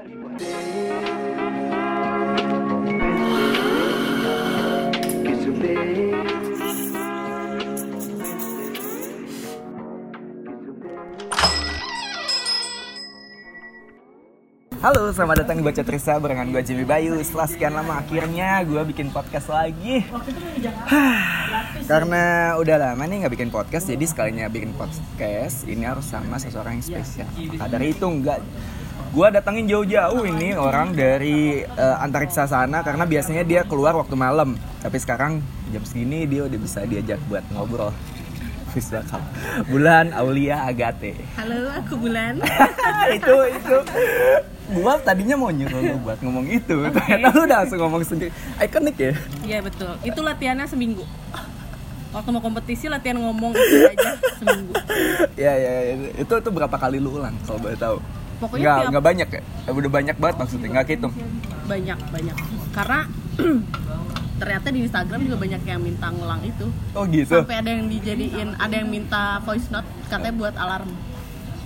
Halo, selamat datang di Baca Trisa barengan gue Jimmy Bayu. Setelah sekian lama akhirnya gue bikin podcast lagi. Karena udah lama nih nggak bikin podcast Jadi sekalinya bikin podcast Ini harus sama seseorang yang spesial. Maka dari itu enggak Gue datangin jauh-jauh ini orang dari uh, antariksa sana Karena biasanya dia keluar waktu malam. Tapi sekarang jam segini dia udah bisa diajak buat ngobrol. Bisa Bulan Aulia Agate. Halo, aku Bulan. Itu itu. Gua tadinya mau nyuruh lu buat ngomong itu. Ternyata lu udah langsung ngomong sendiri. Ikonik ya? Iya betul, itu latihannya seminggu. Waktu mau kompetisi latihan ngomong itu aja seminggu. Ya ya ya. itu itu berapa kali lu ulang kalau boleh tahu Pokoknya nggak tiap- nggak banyak ya Eh, udah banyak banget maksudnya nggak hitung Banyak, banyak Karena ternyata di Instagram juga banyak yang minta ngulang itu oh gitu Sampai ada yang dijadiin, ada yang minta voice note katanya buat alarm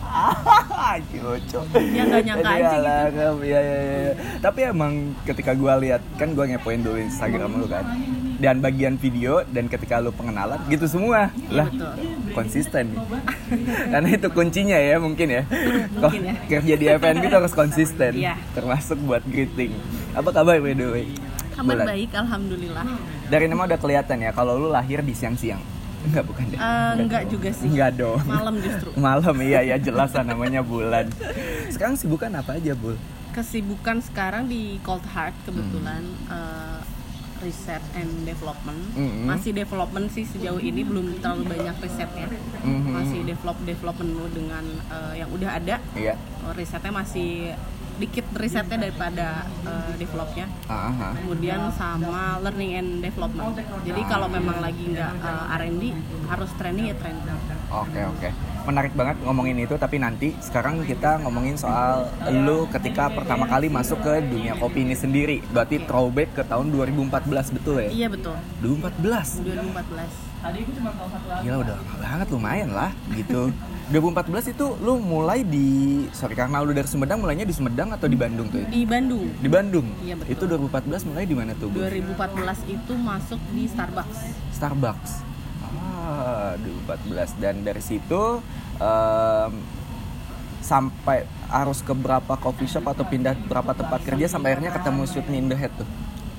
Cucu. Ya, nggak nyangka aja gitu. alarm. ya, ya, ya, ya. Tapi emang ketika gua lihat kan gua ngepoin dulu Instagram lu kan. Dan bagian video dan ketika lu pengenalan gitu semua. Lah, betul. konsisten nih. Karena itu kuncinya ya mungkin ya. Mungkin ya. Kerja di FNB itu harus konsisten. Iya. Termasuk buat greeting. Apa kabar by the way? Kabar Bulan. baik, Alhamdulillah Dari nama udah kelihatan ya kalau lu lahir di siang-siang. Enggak bukan deh. Eh, Enggak juga sih Enggak dong. Malam justru Malam iya ya jelas lah namanya bulan. Sekarang sibukan apa aja, Bul? Kesibukan sekarang di Cold Heart kebetulan Hmm. eh, research and development Mhm. masih development sih sejauh ini belum terlalu banyak risetnya Mhm. masih develop develop menu dengan eh, yang udah ada Iya. Oh, risetnya masih dikit risetnya daripada eh, developnya Ah, ah, kemudian sama learning and development jadi kalau memang lagi nggak eh, R&D harus training ya training Oke oke. Menarik banget ngomongin itu tapi nanti sekarang kita ngomongin soal lu ketika pertama kali masuk ke dunia kopi ini sendiri. Berarti throwback ke tahun 2014 betul ya? iya betul 2014. 2014 Gila udah lama banget lumayan lah gitu. 2014 itu lu mulai di sorry karena lu dari Sumedang mulainya di Sumedang atau di Bandung tuh ya? di Bandung Di Bandung. Iya, betul. Itu 2014 mulai di mana tuh? Bu? 2014 itu masuk di Starbucks Starbucks. Ah, 2014 dan dari situ em, sampai harus ke berapa coffee shop atau pindah berapa tempat kerja sampai akhirnya ketemu Sweet Me in the Head tuh.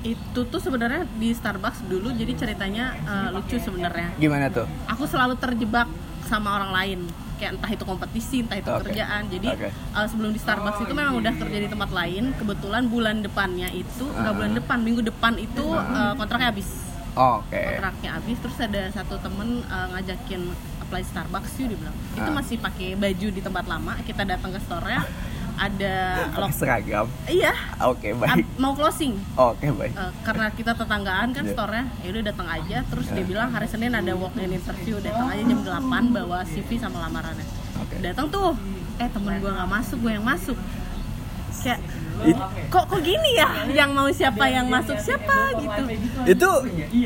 Itu tuh sebenarnya di Starbucks dulu jadi ceritanya eh, lucu sebenarnya Gimana tuh? aku selalu terjebak sama orang lain kayak entah itu kompetisi entah itu Oke. kerjaan jadi Oke. eh, sebelum di Starbucks itu memang udah kerja di tempat lain kebetulan bulan depannya itu nggak Ah. bulan depan minggu depan itu eh, kontraknya habis Oke. kontraknya habis terus ada satu temen eh, ngajakin apply Starbucks yuk dia bilang itu Ah. masih pakai baju di tempat lama kita datang ke store-nya ada lok seragam. iya Oke, ab- baik. mau closing Oke, baik. Eh, karena kita tetanggaan kan Iya. store-nya ya udah datang aja terus dia bilang hari Senin ada walk in interview datang aja jam 8 bawa CV sama lamarannya Oke. datang tuh eh temen gua nggak masuk gue yang masuk kayak It- kok kok gini ya yang mau siapa yang masuk siapa gitu itu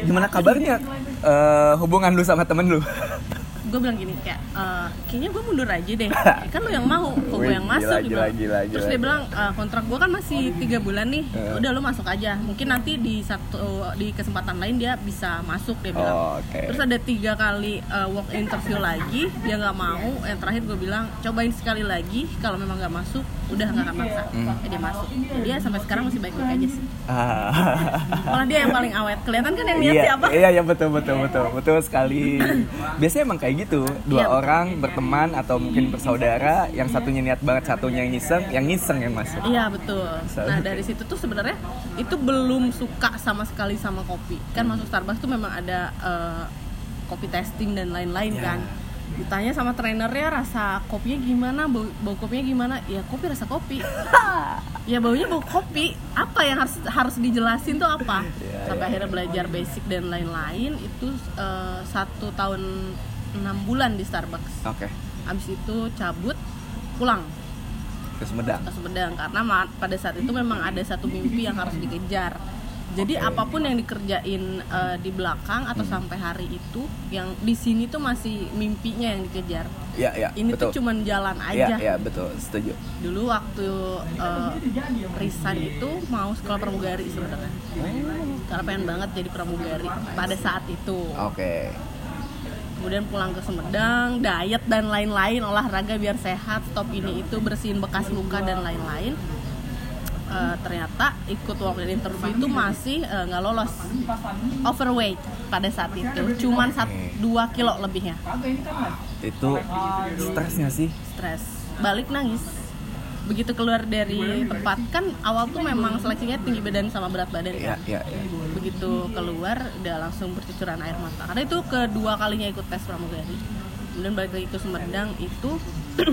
gimana kabarnya eh, hubungan lu sama temen lu? gue bilang gini kayak "Eh, kayaknya gue mundur aja deh Ya kan lu yang mau kok gue yang gila, masuk dia gila, bilang. gila, terus gila. dia bilang "Eh, kontrak gue kan masih tiga bulan nih Eh. udah lu masuk aja mungkin nanti di satu di kesempatan lain dia bisa masuk dia bilang Oh, Oke. terus ada tiga kali uh, walk interview lagi dia nggak mau yang terakhir gue bilang cobain sekali lagi kalau memang nggak masuk udah nggak akan maksa Hmm. Eh, dia masuk dia sampai sekarang masih baik-baik aja sih Ah. malah dia yang paling awet kelihatan kan yang lihat iya, siapa Iya, iya betul betul betul betul sekali. Biasanya emang kayak gitu, dua Iya. orang berteman atau mungkin bersaudara, yang satunya niat banget, satunya yang nyiseng, yang nyiseng yang masuk. Iya betul. So- Nah dari situ tuh sebenarnya itu belum suka sama sekali sama kopi. Kan masuk Starbucks tuh memang ada eh, kopi testing dan lain-lain Ya. kan. Ditanya sama trainernya rasa kopinya gimana, bau, bau kopinya gimana? Ya kopi rasa kopi. ya baunya bau kopi. Apa yang harus harus dijelasin tuh apa? Ya, Sampai ya. akhirnya belajar basic dan lain-lain itu eh, satu tahun enam bulan di Starbucks. Oke, Abis itu cabut pulang ke Sumedang. ke Sumedang karena pada saat itu memang ada satu mimpi yang harus dikejar Jadi Oke. apa pun yang dikerjain eh, di belakang atau Hmm. sampai hari itu, yang di sini tuh masih mimpinya yang dikejar. Ya, ya, Ini betul. tuh cuman jalan Ya, aja. ya, betul, setuju. Dulu waktu eh, resign itu mau sekolah pramugari sebenarnya. Karena pengen banget jadi pramugari pada saat itu. Oke. Kemudian pulang ke Sumedang, diet dan lain-lain, olahraga biar sehat, stop ini itu, bersihin bekas luka dan lain-lain. Eh, ternyata ikut walk in interview itu masih eh, nggak lolos overweight pada saat itu cuman sat, Oke. 2 kilo lebihnya Itu stres nggak sih? stres balik nangis begitu keluar dari tempat. Kan awal tuh memang seleksinya tinggi badan sama berat badan Ya, kan? ya, ya. begitu keluar udah langsung bercucuran air mata. Karena itu kedua kalinya ikut tes pramugari. Kemudian balik lagi ke Sumedang itu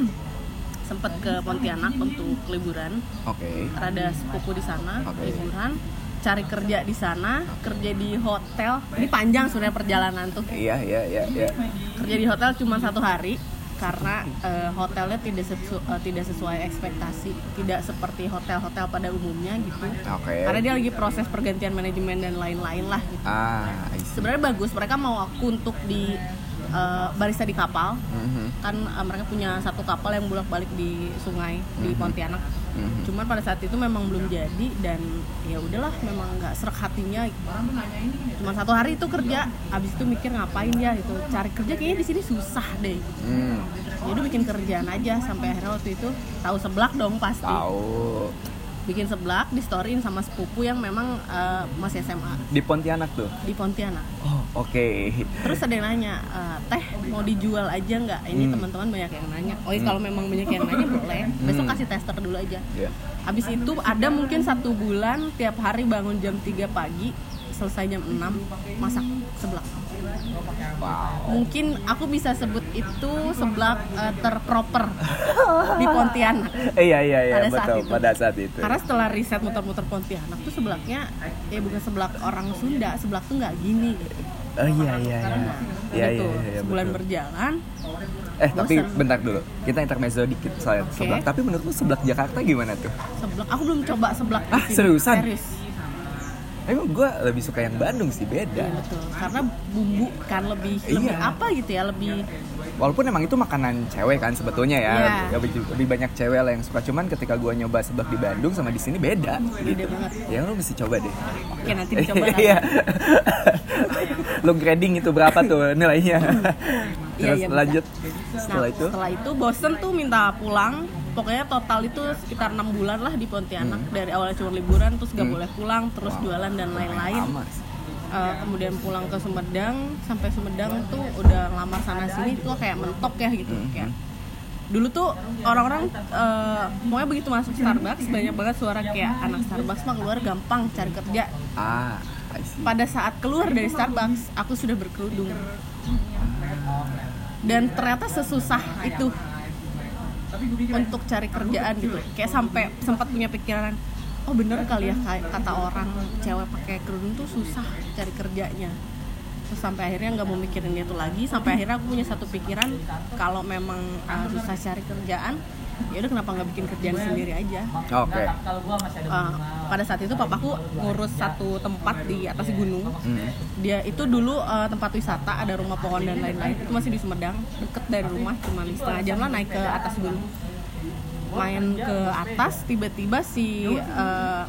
sempat ke Pontianak untuk liburan. Oke. ada sepupu di sana Oke. liburan. Cari kerja di sana kerja di hotel. Ini panjang sebenarnya perjalanan tuh. Iya, iya, iya, iya. kerja di hotel cuma satu hari karena eh, hotelnya tidak sesu- eh, tidak sesuai ekspektasi tidak seperti hotel-hotel pada umumnya gitu Oke. karena dia lagi proses pergantian manajemen dan lain-lain lah gitu. Ah, sebenarnya bagus mereka mau aku untuk di eh, barista di kapal. Mhm, kan eh, mereka punya satu kapal yang bolak-balik di sungai di Mhm. Pontianak. Mhm. cuman pada saat itu memang belum jadi dan ya udahlah memang nggak serak hatinya. Cuma satu hari itu kerja abis itu mikir ngapain ya gitu. Cari kerja kayaknya di sini susah deh. Ya udah bikin kerjaan aja sampai akhirnya waktu itu tahu seblak dong pasti. Tahu. Bikin seblak di storyin sama sepupu yang memang eh, masih SMA Di Pontianak tuh. di Pontianak Oh, oke. terus ada yang nanya "Eh, teh mau dijual aja nggak ini Hmm. teman-teman banyak yang nanya oh iya, Hmm. kalau memang banyak yang nanya boleh besok Hmm. kasih tester dulu aja Ya. Habis itu ada mungkin satu bulan tiap hari bangun jam 3 pagi selesai jam 6 masak seblak. Wow. Mungkin aku bisa sebut itu seblak eh, terproper di Pontianak. Iya, iya, iya, Pada saat betul. itu. Pada saat itu. Karena setelah riset muter-muter Pontianak tuh seblaknya ya bukan seblak orang Sunda, seblak tuh nggak gini gitu. Oh iya, iya, iya. Iya, gitu. iya, iya, Sebulan betul. berjalan, Eh, tapi bosan. bentar dulu. Kita intermezzo dikit soal Oke. seblak. Tapi menurutmu seblak Jakarta gimana tuh? seblak aku belum coba seblak Ah, seriusan? Serius. Emang gue lebih suka yang Bandung sih, Iya beda. betul. Karena bumbu kan lebih lebih Iya. apa gitu ya, lebih Walaupun emang itu makanan cewek kan sebetulnya ya, Iya. lebih, lebih banyak cewek lah yang suka. Cuman ketika gue nyoba seblak di Bandung sama di sini beda. beda banget. Ya lu mesti coba deh. Oke nanti dicoba lagi. Iya. lu grading itu berapa tuh nilainya? Iya, Terus iya, bisa. lanjut Nah, setelah itu. setelah itu bosen tuh minta pulang. Pokoknya total itu sekitar enam bulan lah di Pontianak. Hmm. Dari awalnya cuma liburan, terus gak Hmm. boleh pulang, terus Wow. jualan dan lain-lain. Lama. Eh, kemudian pulang ke Sumedang, sampai Sumedang tuh udah ngelamar sana sini tuh kayak mentok ya gitu. Hmm. Kayak dulu tuh orang-orang eh, pokoknya begitu masuk Starbucks banyak banget suara kayak anak Starbucks mah keluar gampang cari kerja. Ah. Pada saat keluar dari Starbucks, aku sudah berkerudung. Dan ternyata sesusah itu untuk cari kerjaan gitu. Kayak sampai sempat punya pikiran, oh bener kali ya kata orang cewek pakai kerudung tuh susah cari kerjanya. Terus sampai akhirnya nggak mau mikirin itu lagi. Sampai akhirnya aku punya satu pikiran kalau memang uh, susah cari kerjaan, ya udah kenapa nggak bikin kerjaan sendiri aja. Oke. Uh, pada saat itu papaku ngurus satu tempat di atas gunung Hmm. dia itu dulu uh, tempat wisata ada rumah pohon dan lain-lain itu masih di Sumedang deket dari rumah cuma setengah jam lah naik ke atas gunung main ke atas tiba-tiba si uh,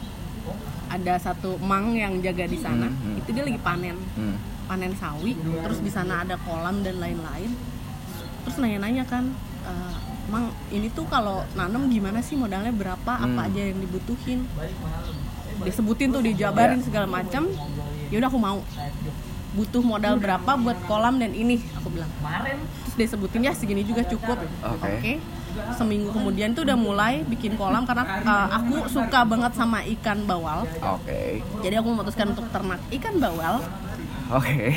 ada satu mang yang jaga di sana Hmm, hmm. itu dia lagi panen Hmm. panen sawi terus di sana ada kolam dan lain-lain terus nanya-nanya kan "Eh, mang ini tuh kalau nanam gimana sih? Modalnya berapa? Apa Hmm. aja yang dibutuhin? Disebutin tuh dijabarin Iya. segala macam ya udah aku mau. Butuh modal berapa buat kolam dan ini? Aku bilang. Terus dia sebutin ya segini juga cukup. Oke. seminggu kemudian tuh udah mulai bikin kolam karena eh, aku suka banget sama ikan bawal. Oke. jadi aku memutuskan untuk ternak ikan bawal. Oke.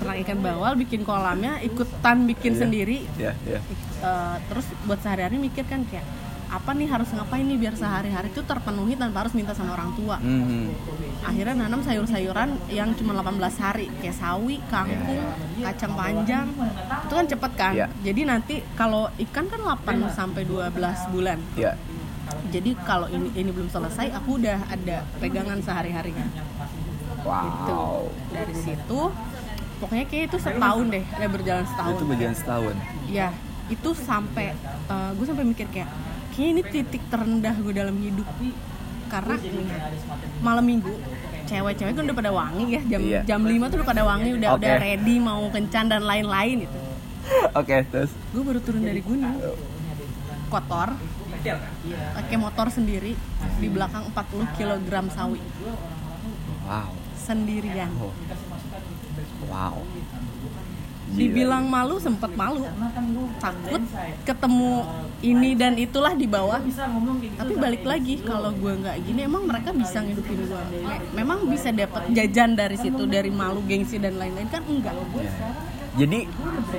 Ternak ikan bawal bikin kolamnya ikutan bikin Iya. sendiri Ya, ya. Eh, terus buat sehari-hari mikir kan kayak apa nih harus ngapain nih biar sehari-hari itu terpenuhi tanpa harus minta sama orang tua Hmm. akhirnya nanam sayur-sayuran yang cuma 18 hari kayak sawi, kangkung, kacang panjang itu kan cepet kan Iya. jadi nanti kalau ikan kan 8 sampai 12 bulan Ya. jadi kalau ini ini belum selesai aku udah ada pegangan sehari harinya gitu wow dari situ pokoknya kayak itu setahun deh ya berjalan setahun. Itu berjalan setahun. Ya itu sampai gue sampai mikir kayak kayak ini titik terendah gue dalam hidup. Karena malam minggu cewek-cewek kan udah pada wangi ya jam Iya. jam 5 tuh udah pada wangi udah Oke. udah ready mau kencan dan lain-lain gitu. Oke terus? Gue baru turun dari gunung. Kotor pakai motor sendiri di belakang 40 kg sawi. Wow. Sendirian. Oh. Wow dibilang malu sempet malu takut ketemu ini dan itulah di bawah tapi balik lagi kalau gue nggak gini emang mereka bisa ngidupin gue Me- memang bisa dapat jajan dari situ dari malu gengsi dan lain-lain kan enggak Jadi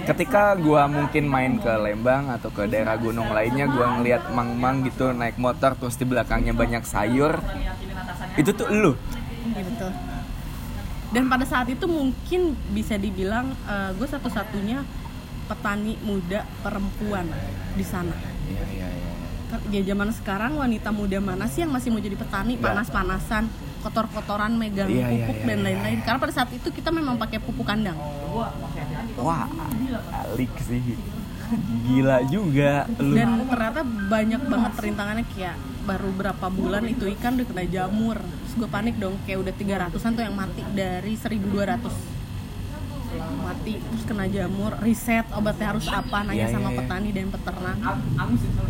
ketika gua mungkin main ke Lembang atau ke daerah gunung lainnya gua ngeliat mang-mang gitu naik motor terus di belakangnya banyak sayur. Itu tuh lu. Iya betul. Dan pada saat itu mungkin bisa dibilang gue satu-satunya petani muda perempuan di sana. Iya iya iya. Kan, Ya zaman sekarang wanita muda mana sih yang masih mau jadi petani panas-panasan, kotor-kotoran megang Iya, iya, pupuk iya, dan iya, lain-lain. Karena pada saat itu kita memang pakai pupuk kandang. Wah, alik sih. Gila juga lu. Dan ternyata banyak banget rintangannya kayak baru berapa bulan itu ikan udah kena jamur. Terus gue panik dong kayak udah 300-an tuh yang mati dari 1200 mati terus kena jamur riset obatnya harus apa nanya Iya, sama iya. petani dan peternak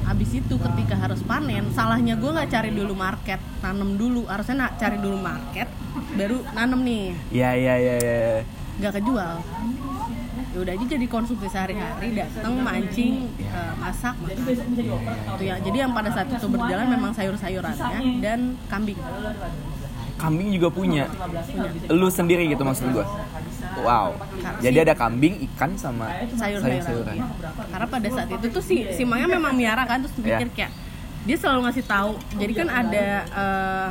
habis itu ketika harus panen salahnya gue nggak cari dulu market tanam dulu harusnya nak cari dulu market baru nanam nih Iya iya iya iya. nggak kejual ya udah aja jadi konsumsi sehari-hari datang mancing eh, masak makan. Itu ya jadi yang pada saat itu berjalan memang sayur-sayurannya dan kambing Kambing juga punya. Lu sendiri gitu maksud gua. Wow. Jadi ada kambing, ikan sama sayur-sayuran sayur-sayuran. karena pada saat itu tuh si si Maya memang miara kan terus mikir Iya. kayak dia selalu ngasih tahu jadi kan ada eh,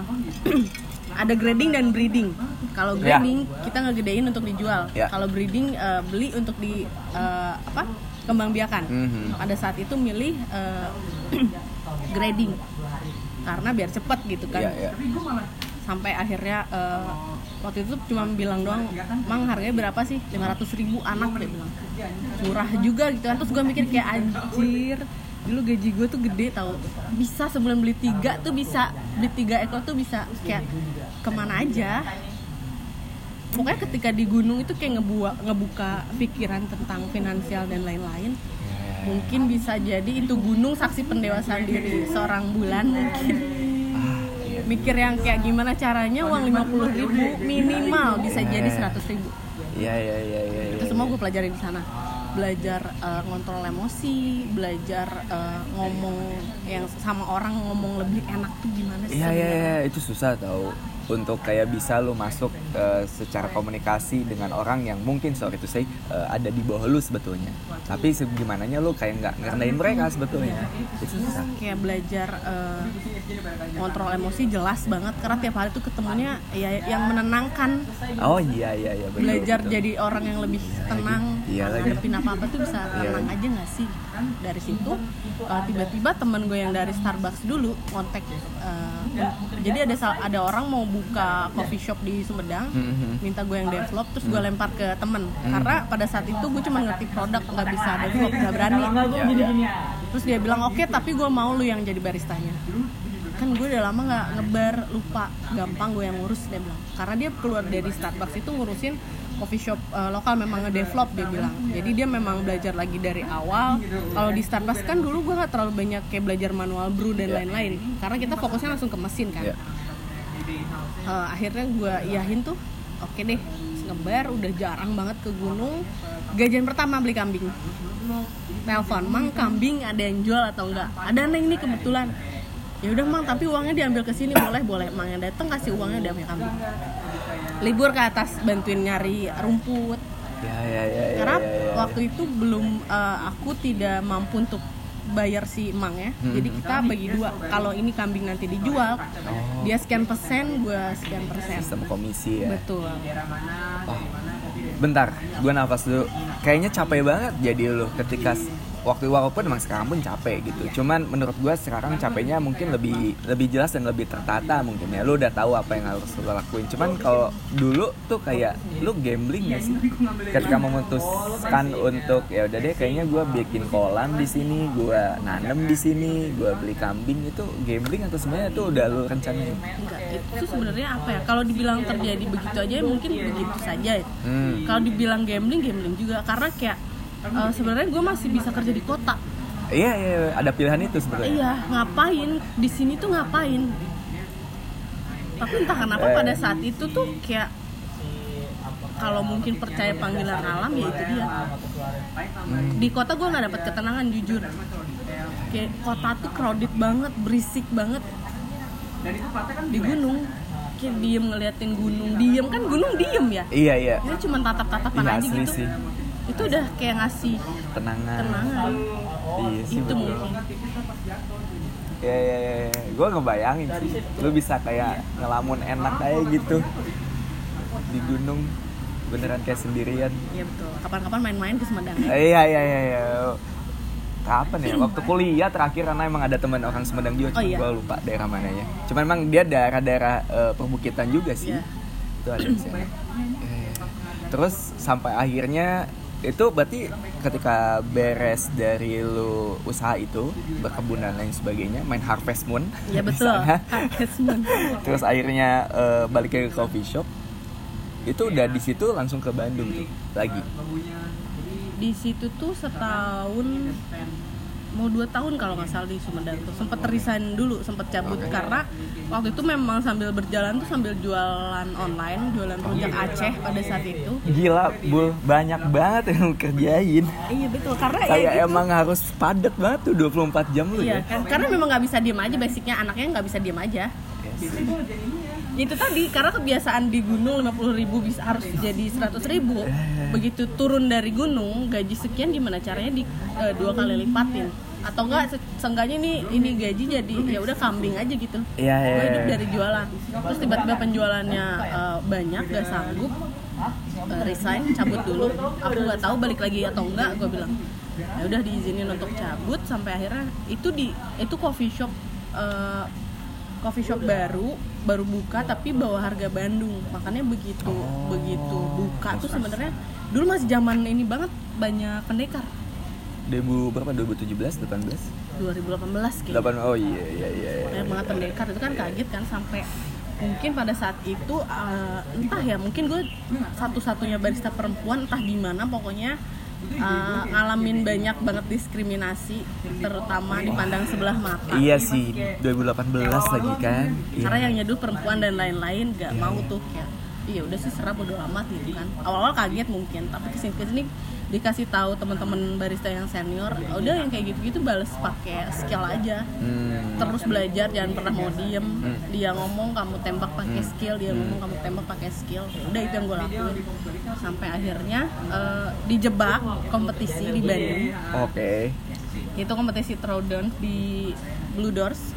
ada grading dan breeding. Kalau Iya. grading kita ngegedein untuk dijual. Iya. kalau breeding eh, beli untuk di eh, apa kembang biakan. Mhm. pada saat itu milih eh, grading. Karena biar cepet gitu kan. Iya iya. sampai akhirnya eh, waktu itu cuma bilang doang mang harganya berapa sih? 500 ribu anak. Dia bilang. Murah juga gitu kan. Terus gue mikir kayak anjir dulu gaji gue tuh gede tau. Bisa sebulan beli tiga tuh bisa beli tiga ekor tuh bisa. Kayak ke mana aja. Pokoknya ketika di gunung itu kayak ngebuka ngebuka pikiran tentang finansial dan lain-lain. Mungkin bisa jadi itu gunung saksi pendewasaan diri seorang bulan mungkin. Mikir yang kayak gimana caranya uang 50.000 ribu minimal bisa jadi 100.000 ribu. Iya iya iya iya. itu semua gue pelajari di sana belajar eh, ngontrol emosi belajar eh, ngomong yang sama orang ngomong lebih enak tuh gimana sih? Iya iya iya itu susah tau untuk kayak bisa lu masuk eh, secara komunikasi dengan orang yang mungkin sorry to say eh, ada di bawah lu sebetulnya. Tapi gimana lu kayak nggak ngerendahin mereka sebetulnya. Itu susah. Kayak belajar eh, ngontrol emosi jelas banget karena tiap hari tuh ketemunya ya yang menenangkan. Oh iya iya iya betul, belajar betul. jadi orang yang lebih tenang Iya ngadepin apa apa tuh bisa Iya tenang lagi. aja nggak sih? Dari situ uh, tiba-tiba temen gue yang dari Starbucks dulu kontak uh, jadi ada ada orang mau buka coffee shop di Sumedang Mhm. minta gue yang develop terus gue lempar ke temen. Karena pada saat itu gue cuma ngerti produk nggak bisa develop nggak berani. Terus dia bilang oke tapi gue mau lu yang jadi baristanya. Kan gue udah lama nggak ngebar lupa. Gampang gue yang ngurus dia bilang. Karena dia keluar dari Starbucks itu ngurusin coffee shop eh, lokal memang ngedevelop dia bilang. Jadi dia memang belajar lagi dari awal. Kalau di Starbucks kan dulu gue nggak terlalu banyak kayak belajar manual brew dan lain-lain. Karena kita fokusnya langsung ke mesin kan. Iya. Eh, akhirnya gue iyahin tuh oke deh Terus ngebar udah jarang banget ke gunung. Gajian pertama beli kambing. Telepon mang kambing ada yang jual atau enggak? Ada neng nih kebetulan. Ya udah mang tapi uangnya diambil ke sini boleh boleh. Mang yang datang kasih uangnya diambil kambing. Libur ke atas bantuin nyari rumput. Ya ya ya ya, karena ya, ya. waktu itu belum eh, aku tidak mampu untuk bayar si emang ya Hmm. jadi kita bagi dua kalau ini kambing nanti dijual Oh. dia sekian persen gue sekian persen sistem komisi ya betul Oh, bentar, gue nafas dulu. Kayaknya capek banget jadi lu ketika waktu walaupun emang sekarang pun capek gitu. Cuman menurut gue sekarang capeknya mungkin lebih lebih jelas dan lebih tertata mungkin ya. Lu udah tahu apa yang harus lu lakuin. Cuman kalau dulu tuh kayak lu gambling gak sih? Ketika memutuskan untuk ya udah deh kayaknya gue bikin kolam di sini gue nanem di sini gue beli kambing itu gambling atau sebenarnya itu udah lu rencanain? Itu sebenarnya apa ya? Kalau dibilang terjadi begitu aja mungkin begitu saja ya. hmm. kalau dibilang gambling gambling juga. Karena kayak eh, sebenarnya gue masih bisa kerja di kota. Iya iya ada pilihan itu sebenarnya. Iya ngapain? Di sini tuh ngapain? Tapi entah kenapa Eh. pada saat itu tuh kayak kalau mungkin percaya panggilan alam ya itu dia. Di kota gue nggak dapat ketenangan jujur. Kayak kota tuh crowded banget berisik banget. Di gunung. Kayak diem ngeliatin gunung. Diem. Kan gunung diem ya? Iya iya. Ini cuma tatap-tatapan Iya, aja gitu. sih. Itu udah kayak ngasih tenangan tenangan iya sih itu betul. mungkin Ya, ya, ya, ya. gue ngebayangin sih, lu bisa kayak ngelamun enak kayak gitu di gunung beneran kayak sendirian. Iya betul. Kapan-kapan main-main ke Sumedang. ya. Eh, Iya, iya, iya, iya. Kapan ya? Waktu kuliah terakhir karena emang ada teman orang Sumedang juga, Oh, cuma iya. gue lupa daerah mananya. Cuman emang dia daerah-daerah eh, perbukitan juga sih. Iya. Itu ada di sana. Eh, Terus sampai akhirnya itu berarti ketika beres dari lu usaha itu berkebun dan lain sebagainya main harvest moon Iya di betul. sana. Harvest Moon. terus akhirnya eh, balik ke coffee shop itu udah di situ langsung ke Bandung tuh lagi Di situ tuh setahun mau dua tahun kalau nggak salah di Sumedang tuh. Sempet resign dulu sempet cabut. Karena waktu itu memang sambil berjalan tuh sambil jualan online jualan rujak Aceh pada saat itu. Gila bul. Banyak banget yang kerjain. Iya betul. Karena ya kayak gitu. emang harus padat banget tuh 24 jam lu iya ya. kan. Karena memang nggak bisa diem aja basicnya anaknya nggak bisa diem aja itu tadi karena kebiasaan di gunung 50.000 ribu bisa harus jadi 100.000 ribu. Begitu turun dari gunung gaji sekian gimana caranya di eh, dua kali lipatin? Atau enggak se- seenggaknya nih ini gaji jadi ya udah kambing aja gitu. Iya, iya, gue hidup iya. dari jualan. Terus tiba-tiba penjualannya eh, banyak gak sanggup eh, resign cabut dulu. Aku nggak tahu balik lagi atau enggak gue bilang ya udah diizinin untuk cabut sampai akhirnya itu di itu coffee shop eh, coffee shop baru baru buka tapi bawa harga Bandung. Makanya begitu begitu buka tuh sebenarnya dulu masih zaman ini banget banyak pendekar. 2000 berapa? 2017 18 2018 gitu 8 oh iya iya iya, iya. banyak banget pendekar. Itu kan kaget kan sampai mungkin pada saat itu eh, entah ya mungkin gue satu-satunya barista perempuan entah gimana pokoknya eh, ngalamin banyak banget diskriminasi terutama dipandang sebelah mata. Iya sih 2018 lagi kan. Iya. karena yang nyeduh perempuan dan lain-lain gak mau tuh. kayak iya udah sih serap bodo amat gitu kan. Awal-awal kaget mungkin tapi ke sini ke sini dikasih tahu teman-teman barista yang senior udah yang kayak gitu-gitu balas pakai skill aja. Hmm. terus belajar jangan pernah mau diem. Dia ngomong kamu tembak pakai Hmm. skill dia ngomong kamu tembak pakai skill. Udah itu yang gue lakuin. Sampai akhirnya eh, dijebak kompetisi di Bandung. Oke. Itu kompetisi throwdown di Blue Doors.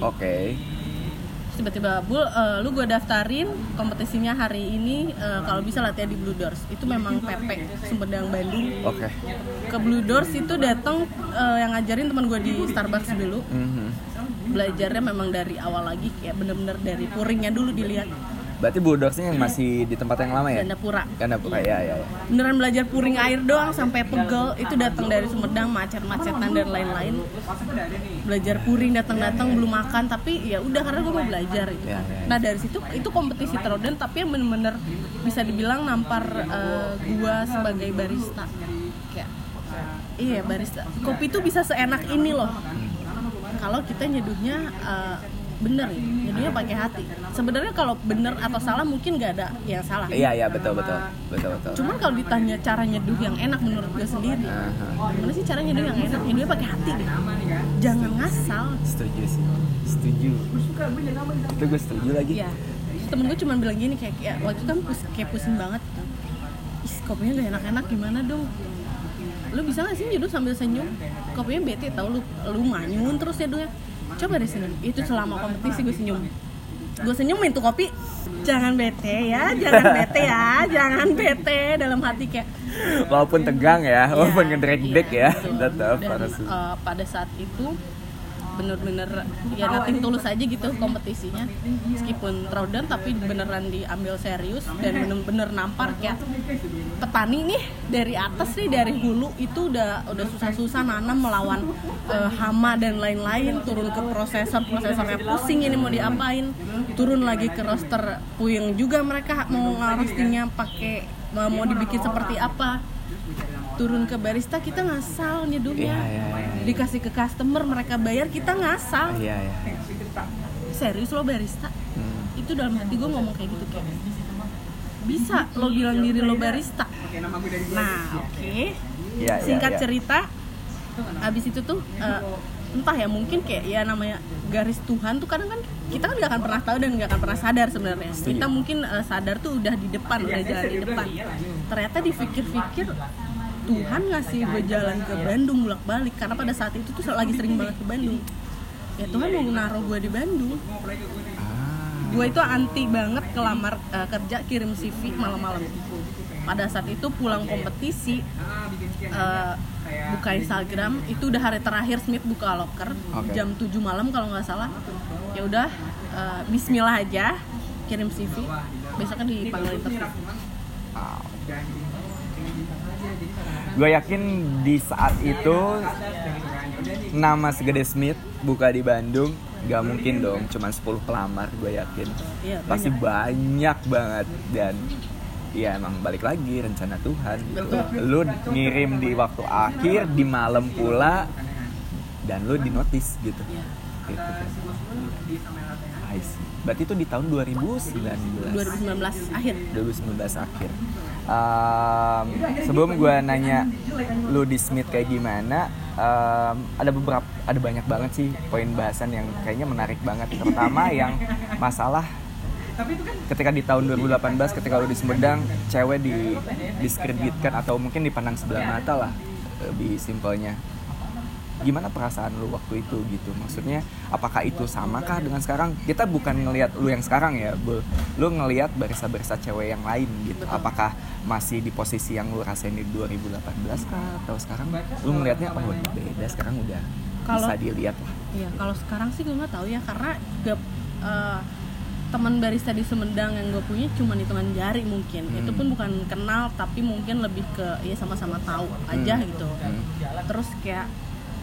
Oke. Terus tiba-tiba bul eh, lu gue daftarin kompetisinya hari ini eh, kalau bisa latihan di Blue Doors. Itu memang PP Sumedang Bandung. Oke. Ke Blue Doors itu datang eh, yang ngajarin teman gue di Starbucks dulu. Mhm. belajarnya memang dari awal lagi kayak bener-bener dari puringnya dulu dilihat berarti bulldogsnya yang masih di tempat yang lama ya? Gandapura Gandapura ya ya ya. Beneran belajar puring air doang sampai pegel itu datang dari Sumedang macet-macetan dan lain-lain. Belajar puring datang-datang belum makan tapi ya udah karena gue mau belajar gitu Ya, kan. ya, ya. nah dari situ itu kompetisi throwdown tapi yang bener-bener bisa dibilang nampar eh, gua sebagai barista. Kayak iya barista. Kopi itu bisa seenak ini loh. Kalau kita nyeduhnya eh, bener ya nyeduhnya pakai hati sebenarnya kalau bener atau salah mungkin nggak ada yang salah iya iya betul betul betul betul Cuman kalau ditanya cara nyeduh yang enak menurut gue sendiri, gimana sih cara nyeduh yang enak? Nyeduhnya pakai hati deh. Jangan ngasal. setuju sih setuju itu gue setuju lagi Iya. Terus temen gue cuma bilang gini kayak, ya, waktu itu kan pus, kayak pusing banget. Ih, kopinya gak enak-enak gimana dong? Lu bisa gak sih nyeduh sambil senyum? Kopinya bete tau lu, lu manyun terus nyeduhnya. Coba deh senyum. Itu selama kompetisi gue senyum. gue senyumin tuh kopi jangan bete ya jangan bete ya jangan bete dalam hati kayak walaupun tegang ya walaupun Iya, ngedrek-dek iya, ya betul. tetap eh, pada saat itu bener-bener ya nating tulus aja gitu kompetisinya. Meskipun throwdown tapi beneran diambil serius dan bener-bener nampar kayak petani nih dari atas nih dari hulu itu udah udah susah-susah nanam melawan eh, hama dan lain-lain turun ke prosesor prosesornya pusing ini mau diapain. Turun lagi ke roster puyeng juga mereka mau ngarostingnya pakai mau dibikin seperti apa turun ke barista kita ngasal nyeduhnya Iya, iya, iya. dikasih ke customer mereka bayar kita ngasal. Iya ya serius lo barista? Hmm. itu dalam hati gue ngomong kayak gitu kayak bisa lo bilang diri lo barista? Nah oke. Iya, iya, singkat iya. cerita habis itu tuh eh, entah ya mungkin kayak ya namanya garis Tuhan tuh kadang kan kita kan nggak akan pernah tahu dan nggak akan pernah sadar sebenarnya. Kita mungkin eh, sadar tuh udah di depan udah jalan di depan. ternyata dipikir-pikir Tuhan ngasih gue jalan ke Bandung bolak balik karena pada saat itu tuh lagi sering banget ke Bandung. Ya Tuhan mau naruh gue di Bandung. Ah. Gue itu anti banget kelamar eh, kerja kirim CV malam-malam. Pada saat itu pulang kompetisi eh, buka Instagram itu udah hari terakhir Smith buka locker Oke. jam 7 malam kalau nggak salah. Ya udah eh, Bismillah aja kirim CV besoknya dipanggil interview gue yakin di saat itu nama segede Smith buka di Bandung gak mungkin dong cuman 10 pelamar gue yakin Iya, pasti banyak banget dan ya emang balik lagi rencana Tuhan gitu. Lu ngirim di waktu akhir di malam pula dan lu di notice gitu Iya. Gitu kan. I see. Berarti itu di tahun 2019 2019 akhir 2019 akhir. Um, sebelum gue nanya lu di Smith kayak gimana, um, ada beberapa, ada banyak banget sih poin bahasan yang kayaknya menarik banget, terutama yang masalah ketika di tahun 2018 ketika lu di Sumedang cewek di diskreditkan atau mungkin dipandang sebelah mata lah lebih simpelnya gimana perasaan lu waktu itu gitu maksudnya apakah itu samakah dengan sekarang kita bukan ngelihat lu yang sekarang ya Bul. lu ngelihat barista-barista cewek yang lain gitu apakah masih di posisi yang lu rasain di 2018 kah atau sekarang lu ngelihatnya oh beda sekarang udah Kalau- bisa dilihat lah Iya, kalau sekarang sih gue nggak tahu ya karena gak, eh, teman barista di Sumedang yang gue punya cuma hitungan jari mungkin. Hmm. Itu pun bukan kenal tapi mungkin lebih ke ya sama-sama tahu aja Hmm. gitu. Hmm. Terus kayak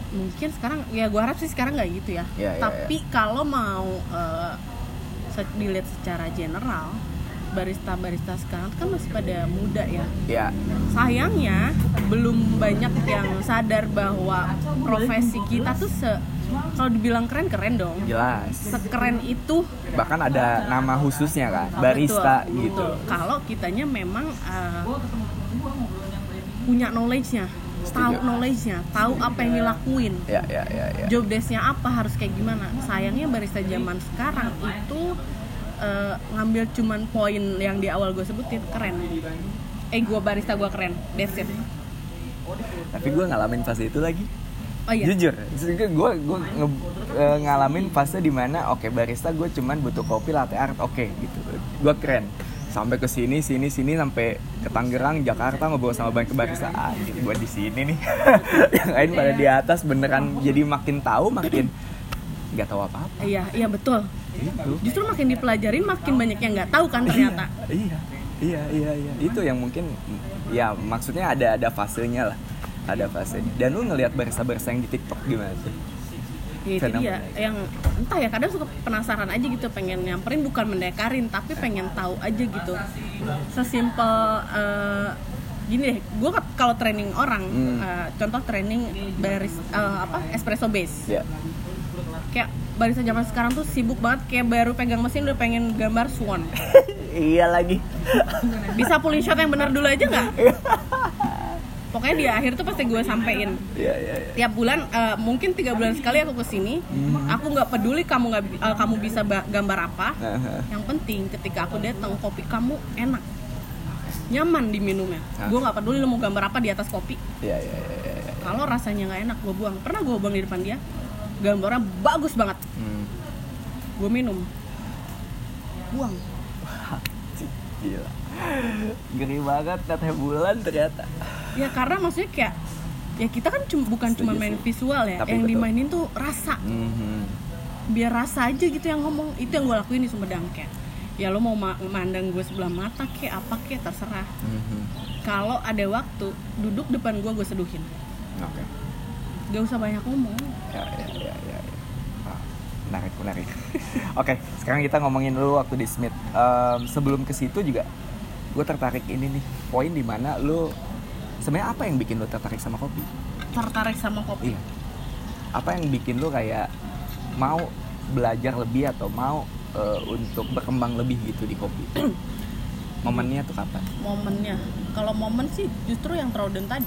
mungkin sekarang ya gue harap sih sekarang nggak gitu ya. Iya, iya, tapi kalau mau se- dilihat secara general barista-barista sekarang kan masih pada muda ya. Ya. Sayangnya belum banyak yang sadar bahwa profesi kita tuh se kalau dibilang keren keren dong. Jelas. Sekeren itu bahkan ada nama khususnya kan barista Betul, gitu. Betul. kalau kitanya memang uh, punya knowledge-nya tahu knowledge-nya tahu apa yang dilakuin. Ya ya ya ya. Job desk-nya apa harus kayak gimana? Sayangnya barista zaman sekarang itu uh, ngambil cuman poin yang di awal gue sebutin keren. Eh gue barista gue keren that's it. Tapi gue ngalamin fase itu lagi. Oh iya? Jujur gue gue ngalamin fase di mana oke barista gue cuman butuh kopi latte art oke gitu. Gue keren sampai ke sini sini sini sampai ke Tangerang Jakarta ngobrol sama banyak barista ah gue di sini nih. Yang lain pada di atas beneran. Jadi makin tahu makin nggak tahu apa apa iya iya betul. Gitu. Justru makin dipelajarin makin banyak yang nggak tahu kan ternyata. iya iya iya iya. Itu yang mungkin ya maksudnya ada ada fasenya lah. Ada fasenya. Dan lu ngelihat barista-barista yang di TikTok gimana sih ya itu Fenomenal. dia yang entah ya kadang suka penasaran aja gitu pengen nyamperin bukan mendekarin tapi pengen tahu aja gitu. Sesimpel eh, gini deh gue kalau training orang Hmm. eh, contoh training baris eh, apa espresso base. Ya. Kayak barista zaman sekarang tuh sibuk banget kayak baru pegang mesin udah pengen gambar swan. Iya lagi. Bisa pulling shot yang benar dulu aja nggak pokoknya di akhir tuh pasti gue sampein. Iya iya iya. Tiap bulan eh, mungkin tiga bulan sekali aku ke sini aku nggak peduli kamu nggak eh, kamu bisa ba- gambar apa. Aha. yang penting ketika aku datang kopi kamu enak nyaman diminumnya Ah. gue nggak peduli lu mau gambar apa di atas kopi. Iya iya iya iya. kalau rasanya nggak enak gue buang. Pernah gue buang di depan dia gambarnya bagus banget. Hmm. gue minum. Buang. Gila. Ngeri banget teteh bulan ternyata. ya karena maksudnya kayak ya kita kan cuma bukan cuma main visual ya Tapi yang betul. dimainin tuh rasa Mhm. biar rasa aja gitu yang ngomong itu yang gue lakuin di Sumedang kayak ya lo mau ma- mandang gue sebelah mata kayak apa kayak terserah Mhm. kalau ada waktu duduk depan gue gue seduhin Oke. gak usah banyak ngomong Ya, ya, ya, ya. ya. Ah, menarik, menarik. Oke, sekarang kita ngomongin dulu waktu di Smith. Em, sebelum ke situ juga, gue tertarik ini nih, poin di mana lu sebenarnya apa yang bikin lu tertarik sama kopi? tertarik sama kopi Iya. Apa yang bikin lu kayak mau belajar lebih atau mau eh, untuk berkembang lebih gitu di kopi? Momennya tuh kapan? momennya kalau momen sih justru yang Troden tadi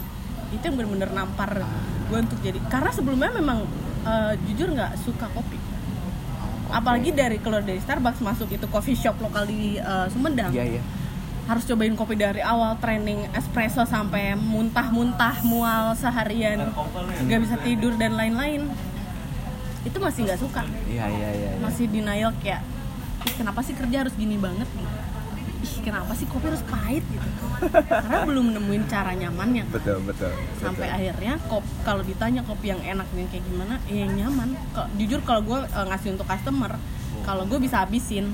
itu yang bener-bener nampar gue untuk jadi karena sebelumnya memang eh, jujur nggak suka kopi apalagi dari keluar dari Starbucks masuk itu coffee shop lokal di eh, Sumedang Iya, iya. Harus cobain kopi dari awal training espresso sampai muntah-muntah mual seharian nggak bisa tidur dan lain-lain itu masih nggak suka Iya, iya, iya. iya. masih denial kayak "Ih, kenapa sih kerja harus gini banget ih kenapa sih kopi harus pahit gitu karena belum nemuin cara nyamannya Betul, betul. sampai betul. akhirnya kop kalau ditanya kopi yang enak yang kayak gimana ya yang nyaman Kok- jujur kalau gue ngasih untuk customer kalau gue bisa habisin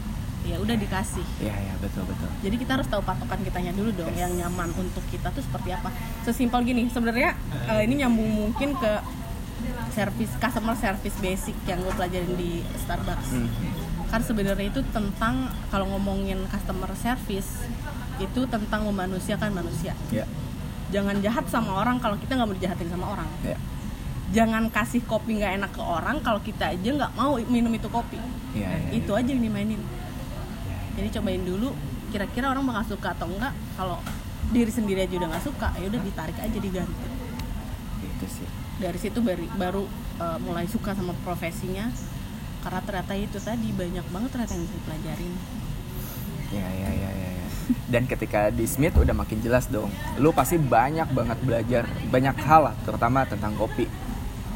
ya udah dikasih. Iya, iya, betul, betul. jadi kita harus tahu patokan kitanya dulu dong yang nyaman untuk kita tuh seperti apa. Sesimpel gini sebenarnya eh, ini nyambung mungkin ke service customer service basic yang gue pelajarin di Starbucks. Mhm. kan sebenarnya itu tentang kalau ngomongin customer service itu tentang memanusiakan manusia. Ya, jangan jahat sama orang kalau kita nggak mau dijahatin sama orang. Ya. jangan kasih kopi nggak enak ke orang kalau kita aja nggak mau minum itu kopi. Iya, iya. itu aja yang dimainin jadi cobain dulu kira-kira orang bakal suka atau enggak kalau diri sendiri aja udah nggak suka ya udah ditarik aja diganti Itu sih. dari situ baru baru uh, mulai suka sama profesinya karena ternyata itu tadi banyak banget ternyata yang bisa dipelajarin Ya, ya, ya, ya, ya. Dan ketika di Smith udah makin jelas dong. Lu pasti banyak banget belajar banyak hal lah, terutama tentang kopi.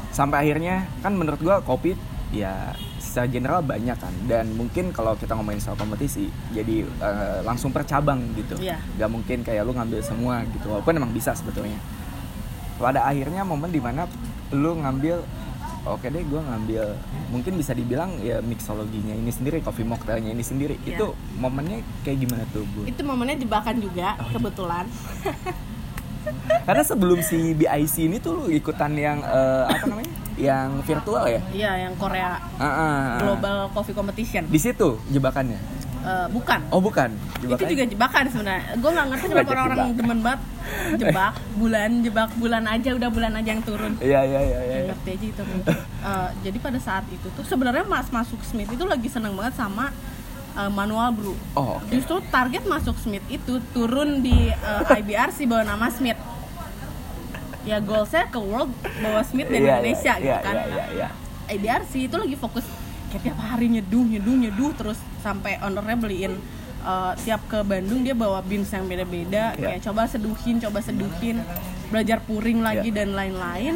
Sampai akhirnya kan menurut gua kopi ya secara general banyak kan. Dan mungkin kalau kita ngomongin soal kompetisi jadi eh, langsung percabang gitu. Iya. Gak mungkin kayak lu ngambil semua gitu walaupun emang bisa sebetulnya. Pada akhirnya momen di mana lu ngambil oke deh gue ngambil mungkin bisa dibilang ya mixologinya ini sendiri coffee mocktailnya ini sendiri. Iya. itu momennya kayak gimana tuh bu? Itu momennya jebakan juga kebetulan karena sebelum si BIC ini tuh lu ikutan yang eh, apa namanya? Yang virtual ya? Iya yang Korea Ah, ah, ah. Global Coffee Competition. Di situ jebakannya? Eh, bukan. Oh bukan. Itu jebakannya juga jebakan sebenarnya. Gue nggak ngerti kenapa orang-orang jebakan. demen banget. Jebak bulan jebak bulan aja udah bulan aja yang turun. Iya iya iya iya Nggak ngerti aja itu. Eh, jadi pada saat itu tuh sebenarnya mas masuk Smith itu lagi seneng banget sama eh, manual brew oh oke justru target masuk Smith itu turun di eh, IBRC bawa nama Smith ya goalsnya ke world bawa Smith dari Iya, iya, Indonesia gitu iya, kan iya, iya, iya. IBRC itu lagi fokus kayak tiap hari nyeduh nyeduh nyeduh terus sampai ownernya beliin uh, tiap ke Bandung dia bawa beans yang beda-beda Iya. kayak coba seduhin coba seduhin belajar puring lagi Iya. dan lain-lain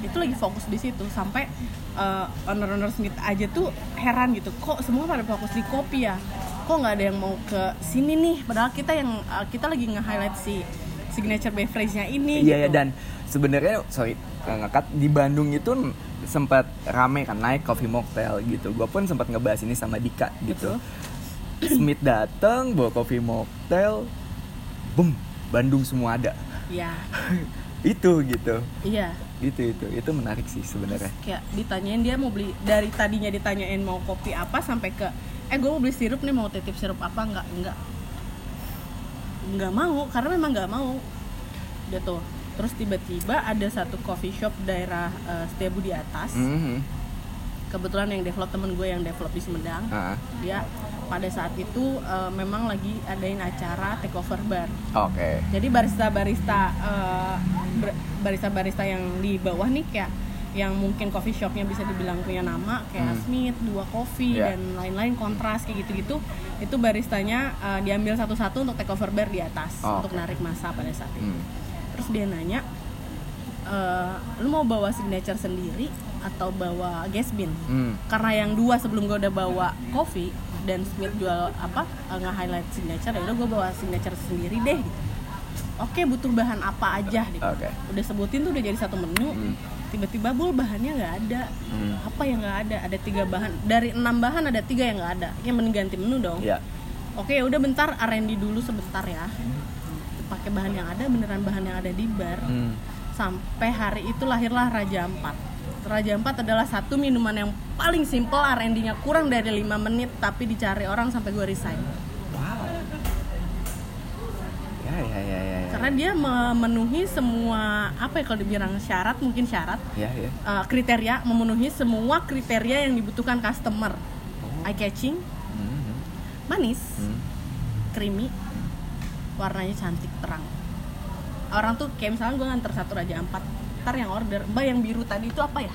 itu lagi fokus di situ sampai uh, owner-owner Smith aja tuh heran gitu kok semua pada fokus di kopi ya kok nggak ada yang mau ke sini nih padahal kita yang uh, kita lagi nge-highlight si signature beverage-nya ini Iya ya gitu. dan sebenarnya sorry ngekat di Bandung itu sempat rame kan naik coffee mocktail gitu. Gue pun sempat ngebahas ini sama Dika gitu. Smith datang bawa coffee mocktail, boom Bandung semua ada. ya itu gitu, iya gitu itu itu menarik sih sebenarnya. kayak ditanyain dia mau beli dari tadinya ditanyain mau kopi apa sampai ke eh gue mau beli sirup nih mau titip sirup apa? Nggak nggak. Nggak mau karena memang nggak mau. Gitu. Terus tiba-tiba ada satu coffee shop daerah eh, Setiabu di atas. Mhm. kebetulan yang develop temen gue yang develop di Sumedang. Ah, dia pada saat itu eh, memang lagi adain acara takeover bar Oke. jadi barista-barista bar- barista-barista yang di bawah nih kayak yang mungkin coffee shopnya bisa dibilang punya nama kayak Hmm. Smith, dua coffee Yeah. dan lain-lain kontras kayak gitu-gitu itu baristanya eh, diambil satu-satu untuk take over bar di atas Oh, untuk oke. narik masa pada saat itu Hmm. terus dia nanya eh, lu mau bawa signature sendiri atau bawa gas bin Hmm. karena yang dua sebelum gue udah bawa kopi dan Smith jual apa uh, nge-highlight signature ya udah gue bawa signature sendiri deh gitu. Oke butuh bahan apa aja gitu. Oke. udah sebutin tuh udah jadi satu menu Hmm. tiba-tiba bul bahannya nggak ada. Hmm. apa yang nggak ada? Ada tiga bahan. Dari enam bahan ada tiga yang nggak ada. Yang mending ganti menu dong. Ya oke ya udah bentar R&D dulu sebentar ya. Pakai bahan yang ada beneran bahan yang ada di bar. Hmm. sampai hari itu lahirlah Raja Ampat Raja Ampat adalah satu minuman yang paling simple R&D-nya kurang dari 5 menit tapi dicari orang sampai gue resign. Wow. Ya ya ya ya ya. karena dia memenuhi semua apa ya kalau dibilang syarat mungkin syarat ya ya. uh, kriteria memenuhi semua kriteria yang dibutuhkan customer. Eye catching Hmm. manis Hmm. creamy warnanya cantik terang. Orang tuh kayak misalnya gue nganter satu raja empat ntar yang order mbak yang biru tadi itu apa ya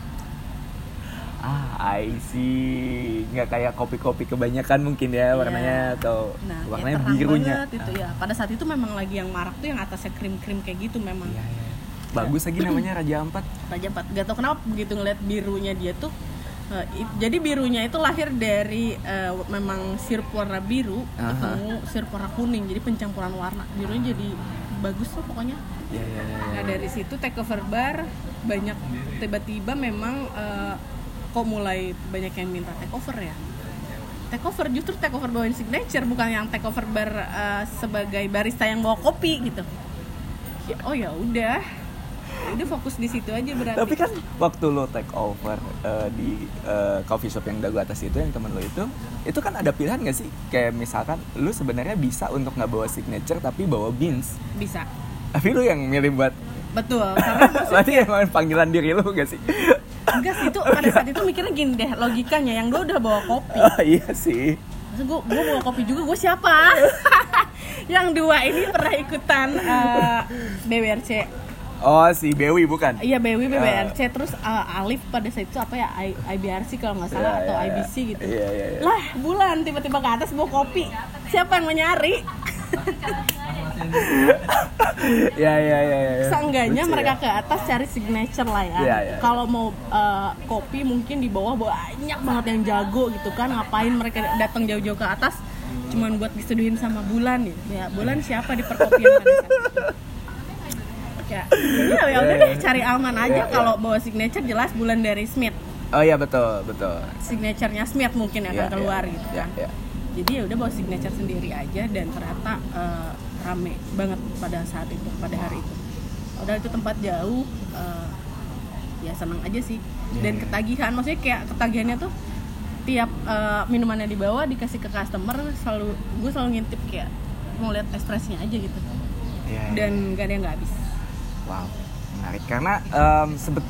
Ah, I see. Nggak kayak kopi-kopi kebanyakan mungkin ya warnanya atau nah kayak warnanya terang birunya. itu ya pada saat itu memang lagi yang marak tuh yang atasnya krim krim kayak gitu memang Iya, iya. Bagus lagi namanya Raja Ampat. raja empat gak tau kenapa begitu ngeliat birunya dia tuh eh, it- jadi birunya itu lahir dari eh, memang sirup warna biru Aha. ketemu sirup warna kuning jadi pencampuran warna birunya jadi bagus tuh pokoknya Iya, iya, iya. Nah dari situ take over bar banyak tiba-tiba memang eh, kok mulai banyak yang minta take over ya. Take over justru take over bawain signature bukan yang take over bar eh, sebagai barista yang bawa kopi gitu. Ya, oh ya udah, udah fokus di situ aja berarti. Tapi kan waktu lo take over eh, di eh, coffee shop yang dagu atas itu yang temen lo itu, itu kan ada pilihan gak sih? Kayak misalkan lu sebenarnya bisa untuk nggak bawa signature tapi bawa beans. bisa, Tapi lu yang milih buat betul. Karena berarti yang panggilan diri lu gak sih? enggak sih itu pada saat itu mikirnya gini deh logikanya yang gue udah bawa kopi. Oh, iya sih. Gue gue bawa kopi juga gue siapa? yang dua ini pernah ikutan eh, BWRC. Oh si Bewi bukan? Iya BW BWRC terus eh, Alif pada saat itu apa ya I- IBRC kalau nggak salah Iya, atau iya. IBC gitu. Iya iya iya. Lah bulan tiba-tiba ke atas bawa kopi. Siapa yang mau nyari? Iya iya iya. Seenggaknya Lucu mereka ya. ke atas cari signature lah ya. Iya, iya. Kalau mau eh, kopi mungkin di bawah banyak banget yang jago gitu kan. Ngapain mereka datang jauh-jauh ke atas? Cuman buat diseduhin sama Bulan gitu. Ya Bulan siapa di perkopian pada saat itu? Ya, ya, ya udah deh cari aman aja iya. kalau bawa signature jelas Bulan dari Smith. Oh iya betul betul. Signaturenya Smith mungkin yang akan keluar gitu kan. Jadi ya udah bawa signature sendiri aja dan ternyata eh, rame banget pada saat itu, pada hari itu. Udah itu tempat jauh, eh, ya seneng aja sih. Dan ketagihan, maksudnya kayak ketagihannya tuh tiap eh, minumannya dibawa dikasih ke customer selalu gue selalu ngintip kayak mau lihat ekspresinya aja gitu. Iya. Dan gak ada yang nggak habis. Wow, menarik. Karena em, sebet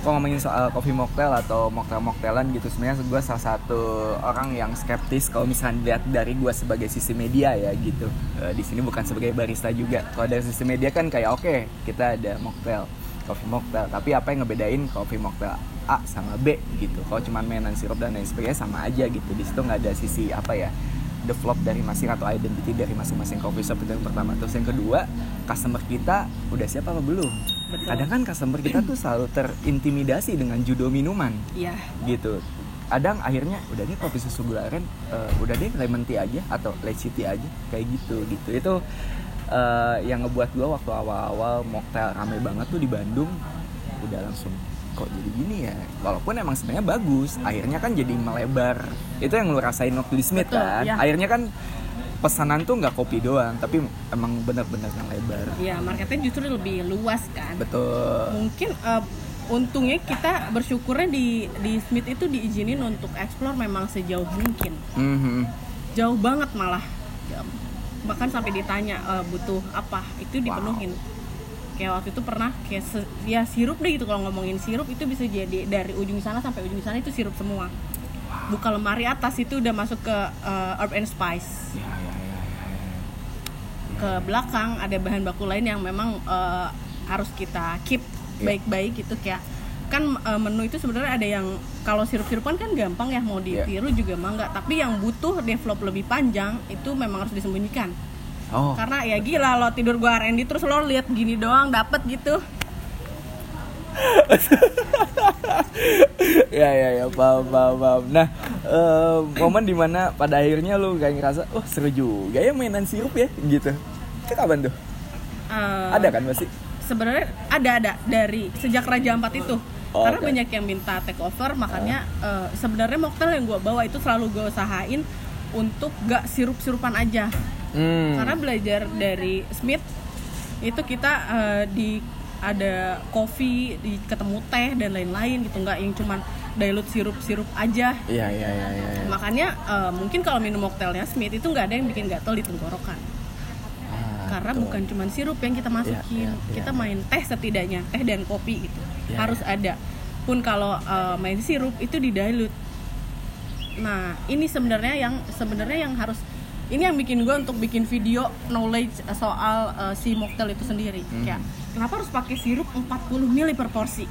kalau ngomongin soal coffee mocktail atau mocktail mocktailan gitu sebenarnya gue salah satu orang yang skeptis kalau misalnya dilihat dari gue sebagai sisi media ya gitu. Eh, di sini bukan sebagai barista juga. Kalau dari sisi media kan kayak oke kita ada mocktail coffee mocktail. Tapi apa yang ngebedain coffee mocktail A sama B gitu? Kalau cuman mainan sirup dan lain sebagainya sama aja gitu. Di situ nggak ada sisi apa ya develop dari masing atau identity dari masing-masing coffee shop itu yang pertama. Terus yang kedua customer kita udah siap apa belum? Betul. kadang kan customer kita tuh selalu terintimidasi dengan judul minuman. Iya. gitu. Kadang akhirnya udah deh kopi susu gula aren eh, udah deh lemon tea aja atau lacy tea aja kayak gitu gitu. Itu eh, yang ngebuat gua waktu awal-awal mocktail rame banget tuh di Bandung udah langsung kok jadi gini ya? Walaupun emang sebenarnya bagus akhirnya kan jadi melebar. Itu yang lu rasain waktu di Smith Betul, kan? ya. akhirnya kan pesanan tuh nggak kopi doang tapi emang bener-bener yang lebar. Iya, marketnya justru lebih luas kan. betul. Mungkin eh, untungnya kita bersyukurnya di di Smith itu diizinin untuk explore memang sejauh mungkin. Mhm. jauh banget malah. Bahkan sampai ditanya eh, butuh apa? Itu dipenuhin kayak waktu itu pernah kayak se- ya sirup deh gitu kalau ngomongin sirup itu bisa jadi dari ujung sana sampai ujung sana itu sirup semua buka lemari atas itu udah masuk ke eh, herb and spice Ya, ya, ya, ya, ya. ke belakang ada bahan baku lain yang memang eh, harus kita keep Iya. baik-baik gitu kayak kan eh, menu itu sebenarnya ada yang kalau sirup-sirupan kan gampang ya mau Iya. ditiru juga mah enggak tapi yang butuh develop lebih panjang itu memang harus disembunyikan oh. Karena ya gila lo tidur gua R&D terus lo lihat gini doang dapet gitu. Ya ya ya paham paham paham. Nah eh, momen di mana pada akhirnya lu kayak ngerasa oh seru juga ya mainan sirup ya gitu. Itu kapan tuh? Eh, ada kan pasti? sebenarnya ada ada. Dari sejak Raja Ampat itu. Oh, karena oke. banyak yang minta take over makanya eh, sebenarnya mocktail yang gue bawa itu selalu gue usahain untuk gak sirup-sirupan aja hmm. karena belajar dari Smith itu kita eh, di ada kopi di ketemu teh dan lain-lain gitu nggak yang cuman dilute sirup-sirup aja iya iya iya iya iya. makanya eh, mungkin kalau minum mocktailnya Smith itu nggak ada yang bikin gatel di tenggorokan Ah, karena betul. bukan cuma sirup yang kita masukin iya, iya. kita main teh setidaknya teh dan kopi gitu Iya, harus ada pun kalau uh, main sirup itu di dilute nah ini sebenarnya yang sebenarnya yang harus ini yang bikin gue untuk bikin video knowledge soal uh, si mocktail itu sendiri Hmm. kayak kenapa harus pakai sirup 40 ml per porsi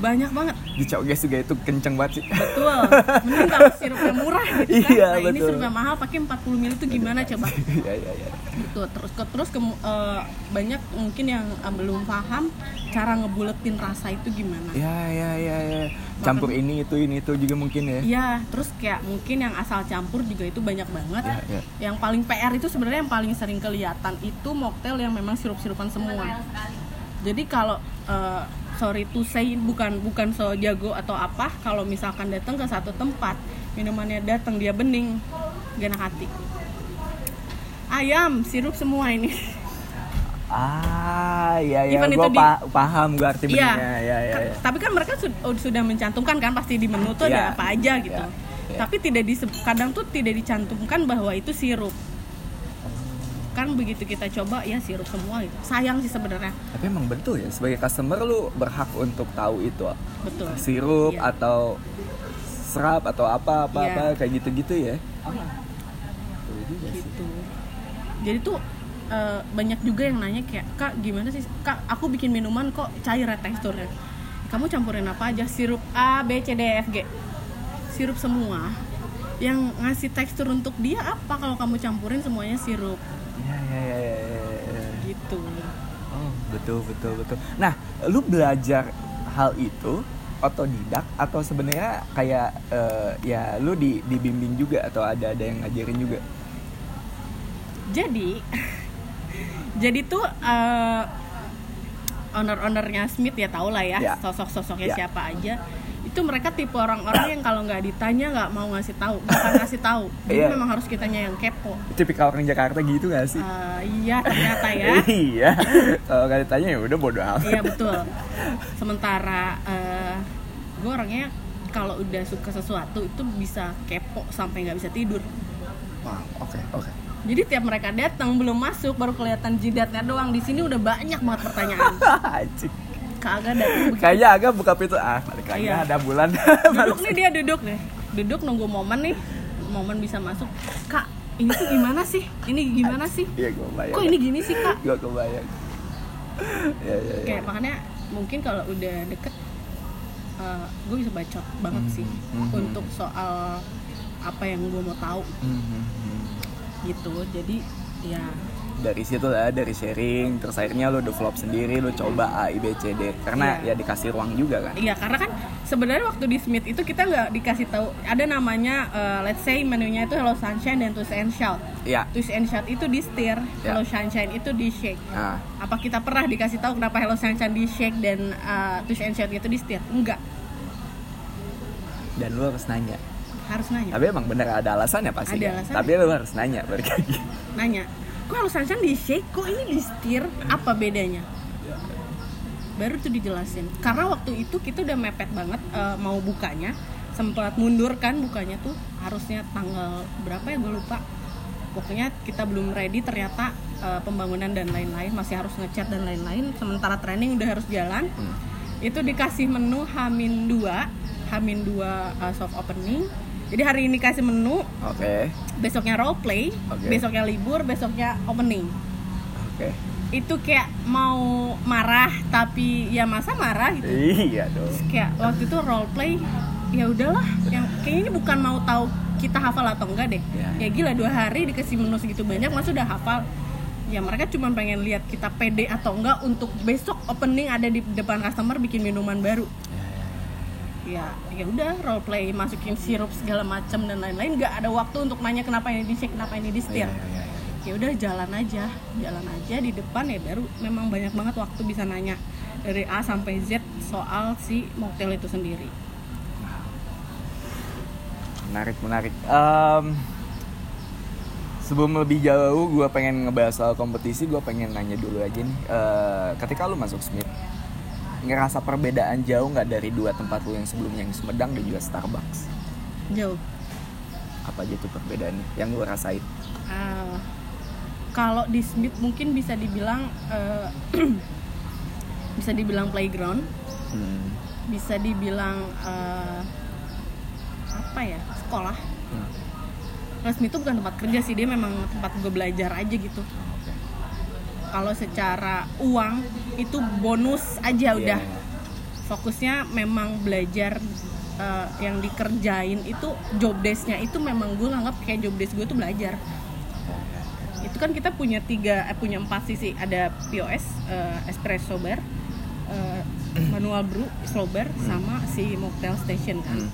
banyak banget. Di Cowges juga itu kenceng banget sih. Betul. Mending kalau sirupnya murah gitu kan. Iya, nah ini betul. sirupnya mahal pakai 40 ml itu gimana coba? Iya iya iya. Gitu. Terus ke- terus kemu- eh, banyak mungkin yang eh, belum paham cara ngebuletin rasa itu gimana. Iya iya iya iya. Campur ini itu ini itu juga mungkin ya. Iya, terus kayak mungkin yang asal campur juga itu banyak banget. Iya, iya. Yang paling PR itu sebenarnya yang paling sering kelihatan itu mocktail yang memang sirup-sirupan semua. Jadi kalau eh, sorry to say bukan bukan so jago atau apa, kalau misalkan datang ke satu tempat minumannya datang dia bening, gak enak hati. Ayam, sirup semua ini. ah iya iya gua itu di- pa- paham gua arti Iya. beningnya iya iya Ka- iya. Tapi kan mereka sud- oh, sudah mencantumkan kan pasti di menu tuh Iya. ada apa aja gitu. Iya. Iya. Tapi tidak di kadang tuh tidak dicantumkan bahwa itu sirup. Kan begitu kita coba ya sirup semua gitu. Sayang sih sebenarnya. tapi emang betul ya sebagai customer lu berhak untuk tahu itu Betul. sirup Iya. atau serap atau apa apa Iya. apa kayak gitu gitu ya sih. gitu. Jadi tuh eh, banyak juga yang nanya kayak kak gimana sih kak aku bikin minuman kok cair ya teksturnya. Kamu campurin apa aja sirup A B C D E F G. Sirup semua. Yang ngasih tekstur untuk dia apa kalau kamu campurin semuanya sirup Iya iya iya, iya. gitu. Oh, betul betul betul. Nah, lu belajar hal itu otodidak atau sebenarnya kayak eh, ya lu di dibimbing juga atau ada ada yang ngajarin juga? Jadi jadi tuh eh, owner-ownernya Smith ya tau lah ya Ya. sosok-sosoknya Ya. siapa aja itu mereka tipe orang-orang yang kalau nggak ditanya nggak mau ngasih tahu nggak akan ngasih tahu jadi Iya. memang harus kitanya yang kepo Tipikal orang Jakarta gitu gak sih? Eh, iya ternyata ya iya. Kalau nggak ditanya ya udah bodo amat. iya betul sementara gue orangnya kalau udah suka sesuatu itu bisa kepo sampai nggak bisa tidur Wah, oke oke. jadi tiap mereka datang belum masuk baru kelihatan jidatnya doang di sini udah banyak banget pertanyaan Anjing. kagak datang begitu Kayaknya agak buka pintu ah, balik lagi Iya. ada bulan. duduk nih dia duduk nih duduk nunggu momen nih momen bisa masuk kak ini tuh gimana sih ini gimana sih Iya, bayang. kok ini gini sih kak Gue kebayang. Ya, ya, ya. kayak makanya mungkin kalau udah deket gue bisa bacot banget Mhm, sih mhm. untuk soal apa yang gue mau tahu Hmm, hmm, hmm. gitu jadi ya dari situ lah dari sharing terus akhirnya lo develop sendiri lo coba A I B C D karena Iya. ya dikasih ruang juga kan Iya karena kan sebenarnya waktu di Smith itu kita nggak dikasih tahu ada namanya uh, let's say menunya itu Hello Sunshine dan Twist and Shout. Iya Twist and Shout itu di stir, Ya. Hello Sunshine itu di shake. nah Apa kita pernah dikasih tahu kenapa Hello Sunshine di shake dan uh, Twist and Shout itu di stir? Enggak, dan lo harus nanya harus nanya. tapi emang bener ada alasannya pasti Ada kan? alasannya. tapi lo harus nanya balik lagi Nanya, kok Hello Sunshine di shake, kok ini di stir? Apa bedanya? Baru tuh dijelasin. Karena waktu itu kita udah mepet banget uh, mau bukanya, sempat mundur kan bukanya tuh harusnya tanggal berapa ya gue lupa. Pokoknya kita belum ready ternyata uh, pembangunan dan lain-lain masih harus ngecat dan lain-lain. Sementara training udah harus jalan. Hmm. Itu dikasih menu Hamin 2, Hamin 2 uh, soft opening. Jadi hari ini kasih menu, oke besoknya role play, Oke. besoknya libur, besoknya opening. oke Itu kayak mau marah tapi ya masa marah gitu. iya dong Terus kayak waktu itu role play ya udahlah yang kayaknya ini bukan mau tahu kita hafal atau enggak deh. Ya. Ya gila dua hari dikasih menu segitu banyak masa udah hafal. ya mereka cuma pengen lihat kita pede atau enggak untuk besok opening ada di depan customer bikin minuman baru ya ya udah role play masukin sirup segala macam dan lain-lain. Nggak ada waktu untuk nanya kenapa ini di shake kenapa ini di setir Iya, iya, iya. ya udah jalan aja. Jalan aja di depan ya baru memang banyak banget waktu bisa nanya dari A sampai Z soal si mocktail itu sendiri. Menarik menarik. Em, sebelum lebih jauh gue pengen ngebahas soal kompetisi gue pengen nanya dulu aja nih. Eh, ketika lu masuk Smith ngerasa perbedaan jauh nggak dari dua tempat lu yang sebelumnya yang Sumedang dan juga Starbucks jauh apa aja tuh perbedaannya yang lu rasain Ah, kalau di Smith mungkin bisa dibilang eh, bisa dibilang playground hmm. bisa dibilang eh, apa ya sekolah Hmm. Kalau Smith itu bukan tempat kerja sih dia memang tempat gue belajar aja gitu Oke. Kalau secara uang itu bonus aja udah. Iya. fokusnya memang belajar eh, yang dikerjain itu job desk-nya itu memang gue nganggap kayak job desk gue tuh belajar. Itu kan kita punya tiga eh, punya empat sisi. Ada POS eh, espresso bar eh, manual brew slow bar sama si mocktail station kan. Hmm.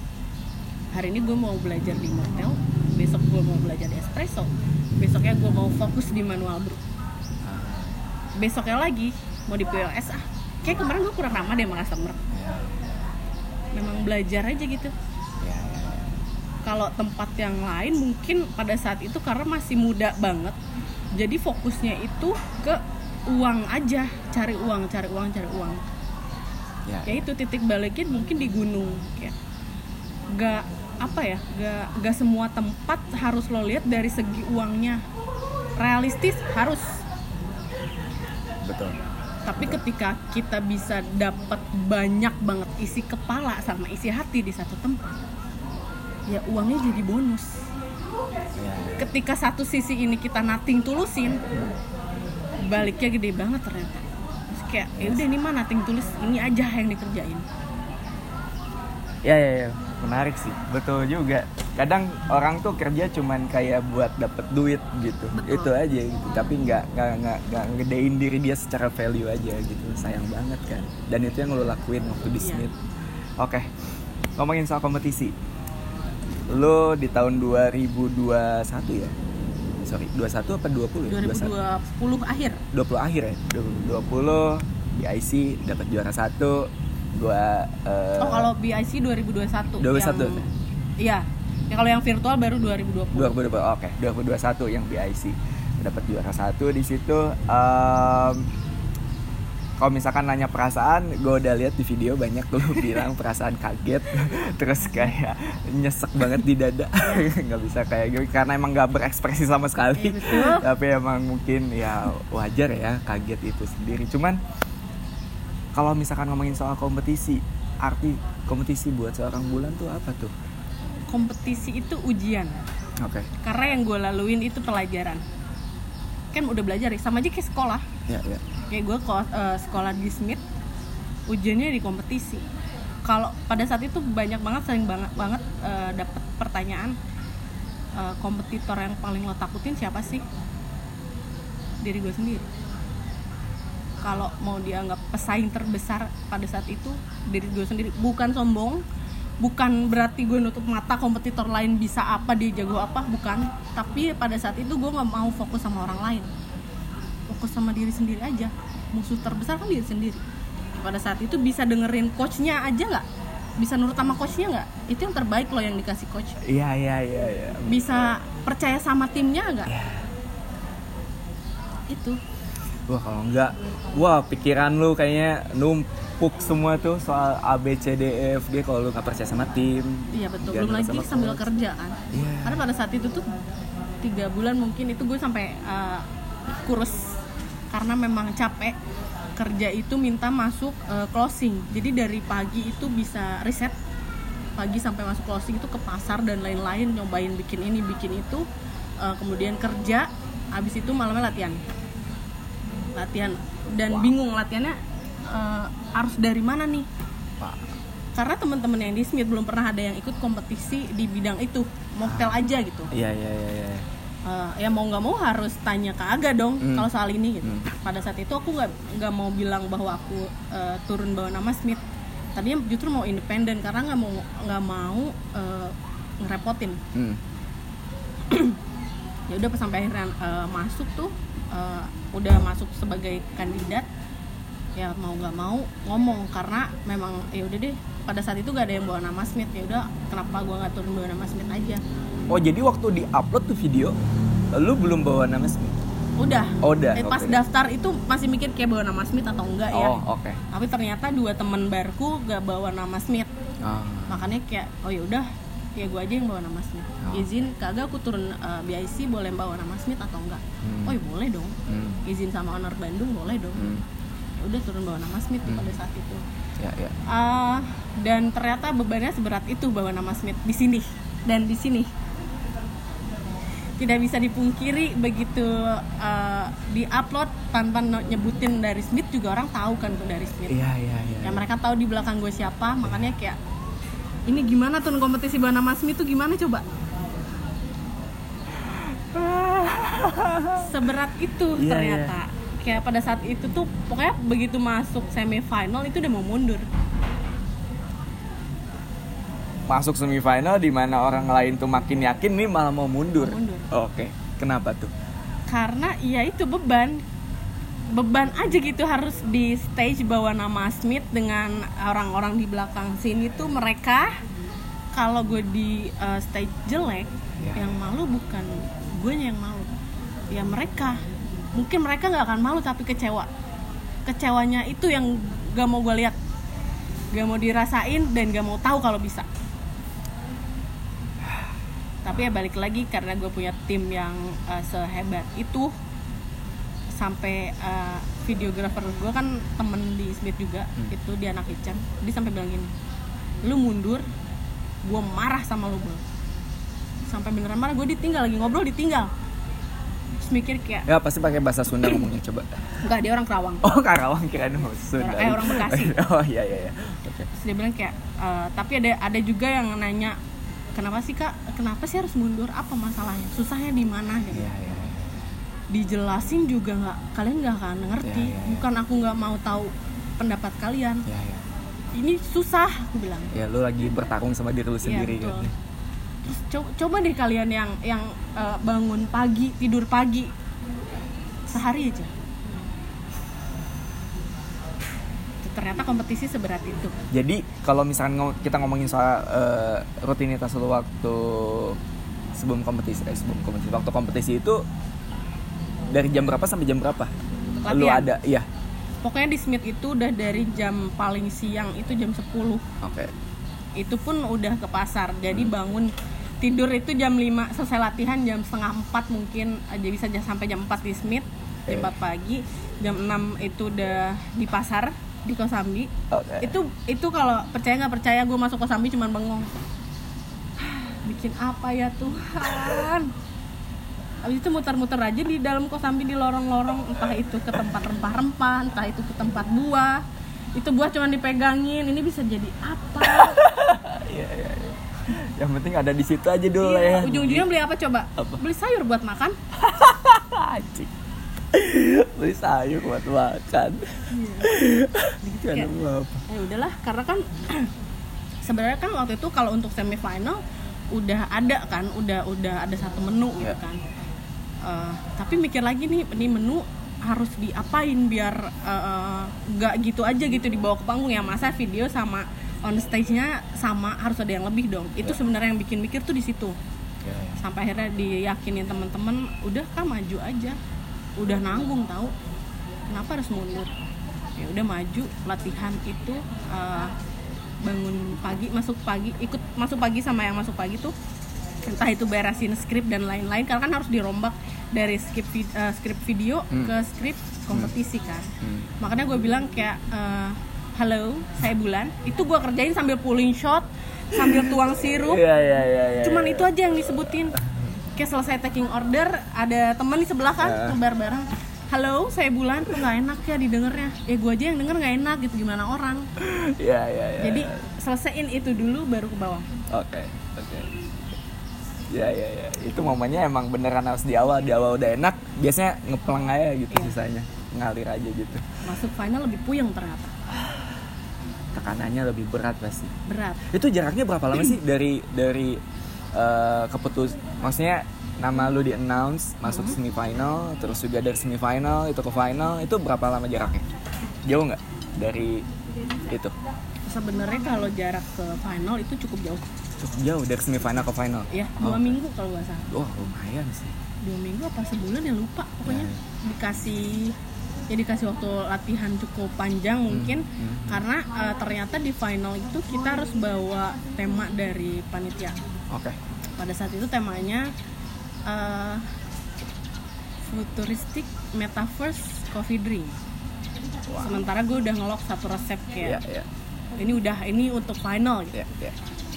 hari ini gue mau belajar di mocktail besok gue mau belajar di espresso besoknya gue mau fokus di manual brew besoknya lagi mau di POS ah kayak kemarin gue kurang ramah deh sama customer memang belajar aja gitu. Iya, iya, iya. kalau tempat yang lain mungkin pada saat itu karena masih muda banget jadi fokusnya itu ke uang aja. Cari uang cari uang cari uang. Ya itu titik baliknya mungkin di gunung kayak gak apa ya gak, gak semua tempat harus lo lihat dari segi uangnya. Realistis harus betul. Tapi ketika kita bisa dapat banyak banget isi kepala sama isi hati di satu tempat ya uangnya jadi bonus. Iya. ketika satu sisi ini kita nating tulusin baliknya gede banget ternyata. Terus kayak ya udah ini mah nating tulus ini aja yang dikerjain. Ya ya ya, menarik sih. Betul juga. Kadang orang tuh kerja cuman kayak buat dapet duit gitu. Betul. Itu aja gitu. Tapi nggak nggak nggak ngedein diri dia secara value aja gitu. Sayang banget kan. Dan itu yang lo lakuin waktu di Iya. Smith. Oke. Ngomongin soal kompetisi. Lo di tahun 2021 ya? Sorry, 21 apa 20 ya? 2020 akhir 20 akhir ya 2020 di IC dapat juara satu gua eh, oh kalau BIC 2021 2021. yang, iya. Ya kalau yang virtual baru 2020 2020 oke 2021 yang BIC dapat juara satu di situ Em, kalau misalkan nanya perasaan gue udah lihat di video banyak lu bilang perasaan kaget terus kayak nyesek banget di dada. Nggak bisa kayak gitu karena emang nggak berekspresi sama sekali. Iya, tapi emang mungkin ya wajar ya kaget itu sendiri. Cuman kalau misalkan ngomongin soal kompetisi arti kompetisi buat seorang bulan tuh apa tuh? Kompetisi itu ujian. Oke. Karena yang gue laluin itu pelajaran. Kan udah belajar ya sama aja kayak sekolah. Ya ya. Kayak gue sekolah di Smith ujiannya di kompetisi. Kalau pada saat itu banyak banget sering banget banget eh, dapet pertanyaan eh, kompetitor yang paling lo takutin siapa sih? Diri gue sendiri kalau mau dianggap pesaing terbesar pada saat itu diri gue sendiri. Bukan sombong bukan berarti gue nutup mata kompetitor lain bisa apa dia jago apa bukan. Tapi pada saat itu gue nggak mau fokus sama orang lain. Fokus sama diri sendiri aja. Musuh terbesar kan diri sendiri. Pada saat itu bisa dengerin coachnya aja nggak? Bisa nurut sama coachnya nggak? Itu yang terbaik loh yang dikasih coach. Iya iya iya iya. Bisa percaya sama timnya nggak? Itu Wah kalau enggak, wah pikiran lu kayaknya numpuk semua tuh soal A B C D E F G kalau lu nggak percaya sama tim. iya betul. Belum lagi sama sambil coach. kerja kan. Iya. karena pada saat itu tuh tiga bulan mungkin itu gue sampai uh, kurus. Karena memang capek kerja itu minta masuk uh, closing. Jadi dari pagi itu bisa riset pagi sampai masuk closing itu ke pasar dan lain-lain nyobain bikin ini bikin itu. Uh, kemudian kerja habis itu malamnya latihan latihan dan bingung latihannya uh, harus dari mana nih Pak. karena teman-teman yang di Smith belum pernah ada yang ikut kompetisi di bidang itu mocktail aja gitu Iya iya iya. iya. eh, ya mau nggak mau harus tanya ke Aga dong Hmm. kalau soal ini gitu Hmm. pada saat itu aku nggak nggak mau bilang bahwa aku eh, turun bawa nama Smith tadinya justru mau independen karena nggak mau nggak mau eh, ngerepotin Hmm. ya udah pas sampai akhirnya eh, masuk tuh eh, udah masuk sebagai kandidat ya mau nggak mau ngomong karena memang ya udah deh pada saat itu gak ada yang bawa nama Smith ya udah kenapa gua nggak turun bawa nama Smith aja Oh jadi waktu di upload tuh video, lu belum bawa nama Smith? udah Oh, udah, Eh, pas oke. daftar itu masih mikir kayak bawa nama Smith atau enggak ya Oh oke. tapi ternyata dua temen barku gak bawa nama Smith Ah. makanya kayak oh ya udah ya gue aja yang bawa nama Smith Oh. izin kagak aku turun eh, BIC boleh bawa nama Smith atau enggak Hmm. oh ya boleh dong Hmm. izin sama owner Bandung boleh dong Hmm. ya udah turun bawa nama Smith Hmm. pada saat itu Ya ya. Ah, dan ternyata bebannya seberat itu bawa nama Smith di sini dan di sini tidak bisa dipungkiri begitu uh, diupload tanpa nyebutin dari Smith juga orang tahu kan tuh dari Smith Iya iya iya. ya mereka tahu di belakang gue siapa makanya kayak ini gimana tuh kompetisi bawa nama Smith tuh gimana coba seberat itu Iya, ternyata kayak pada saat itu tuh pokoknya begitu masuk semifinal itu udah mau mundur Masuk semifinal di mana orang lain tuh makin yakin nih malah mau mundur. Mau mundur. Oke. Kenapa tuh? karena ya itu beban beban aja gitu harus di stage bawa nama Smith dengan orang-orang di belakang sini tuh mereka kalau gue di uh, stage jelek Ya. yang malu bukan gue yang malu. Ya mereka. Mungkin mereka nggak akan malu tapi kecewa. Kecewanya itu yang gak mau gue lihat gak mau dirasain dan gak mau tahu kalau bisa. Tapi ya balik lagi karena gue punya tim yang uh, sehebat itu sampai uh, videografer gue kan temen di Smith juga Hmm. itu dia anak Icam dia sampai bilang gini lu mundur gue marah sama lu bro sampai beneran marah gue ditinggal lagi ngobrol ditinggal terus mikir kayak Ya pasti pakai bahasa Sunda ngomongnya coba. enggak dia orang Kerawang Oh Karawang kirain mau Sunda. Orang- eh, orang Bekasi. oh iya iya iya. Oke. terus dia bilang kayak "Eh, tapi ada ada juga yang nanya kenapa sih kak kenapa sih harus mundur apa masalahnya susahnya di mana gitu Iya iya. Dijelasin juga nggak kalian nggak akan ngerti Ya, ya, ya. bukan aku nggak mau tahu pendapat kalian Iya iya. ini susah aku bilang Ya lu lagi bertarung sama diri lu Iya, sendiri betul. kan. terus co- coba deh kalian yang yang eh, bangun pagi tidur pagi sehari aja ternyata kompetisi seberat itu Jadi kalau misalkan ngom- kita ngomongin soal eh, rutinitas lu waktu sebelum kompetisi, eh, sebelum kompetisi, waktu kompetisi itu dari jam berapa sampai jam berapa? Lu Latihan. ada, iya. pokoknya di Smith itu udah dari jam paling siang itu jam 10 Oke. itu pun udah ke pasar jadi Hmm. bangun tidur itu jam 5 selesai latihan jam setengah 4 mungkin aja bisa sampai jam 4 di Smith jam Oke. 4 pagi jam 6 itu udah di pasar di Kosambi Oke. itu itu kalau percaya nggak percaya gue masuk Kosambi cuman bengong bikin apa ya Tuhan Habis itu muter-muter aja di dalam Kosambi di lorong-lorong entah itu ke tempat rempah-rempah entah itu ke tempat buah itu buah cuman dipegangin ini bisa jadi apa Iya iya. iya. Yang penting ada di situ aja dulu lah ya. Iya, ujung-ujungnya beli apa coba? Apa? Beli sayur buat makan. Beli sayur buat makan. Gitu Kan kayak, lu apa? ya udahlah, karena kan sebenarnya kan waktu itu kalau untuk semifinal udah ada kan, udah udah ada satu menu gitu Iya. kan. Eh, tapi mikir lagi nih, ini menu harus diapain biar nggak gitu aja gitu dibawa ke panggung ya. Masa video sama on stage-nya sama harus ada yang lebih dong. Itu Iya. sebenarnya yang bikin mikir tuh di situ. Iya, iya. sampai akhirnya diyakinin teman-teman udah kah maju aja. Udah nanggung tahu kenapa harus mundur? Ya udah maju. Latihan itu eh, bangun pagi masuk pagi ikut masuk pagi sama yang masuk pagi tuh entah itu beresin skrip dan lain-lain karena kan harus dirombak dari skrip vid- eh, skrip video Hmm. ke skrip kompetisi kan Hmm. makanya gue bilang kayak eh, halo saya bulan itu gue kerjain sambil pulling shot sambil tuang sirup Iya iya iya iya. cuman itu aja yang disebutin kayak selesai taking order ada teman di sebelah kan Ya. ngebar bareng halo saya bulan kok nggak enak ya didengarnya ya gue aja yang denger nggak enak gitu gimana orang Iya iya iya. jadi selesaiin itu dulu baru ke bawah Oke, oke. Ya ya ya. Itu momennya emang beneran harus di awal di awal udah enak biasanya ngeplang aja gitu Iya. sisanya ngalir aja gitu. Masuk final lebih puyeng ternyata. Tekanannya lebih berat pasti. Berat. Itu jaraknya berapa lama sih dari dari eh, keputus maksudnya nama lu di announce masuk semifinal terus juga dari semifinal itu ke final itu berapa lama jaraknya? Jauh nggak dari itu? Sebenarnya kalau jarak ke final itu cukup jauh cukup jauh dari semifinal ke final. Ya dua Oh. minggu kalau nggak salah. Wah lumayan sih. Dua minggu apa sebulan ya lupa pokoknya Ya. dikasih ya dikasih waktu latihan cukup panjang mungkin hmm. karena eh, ternyata di final itu kita harus bawa tema dari panitia. Oke. Pada saat itu temanya eh, futuristic metaverse coffee drink. Wah. sementara gue udah ngelok satu resep ya kayak ya ini udah ini untuk final. Gitu ya ya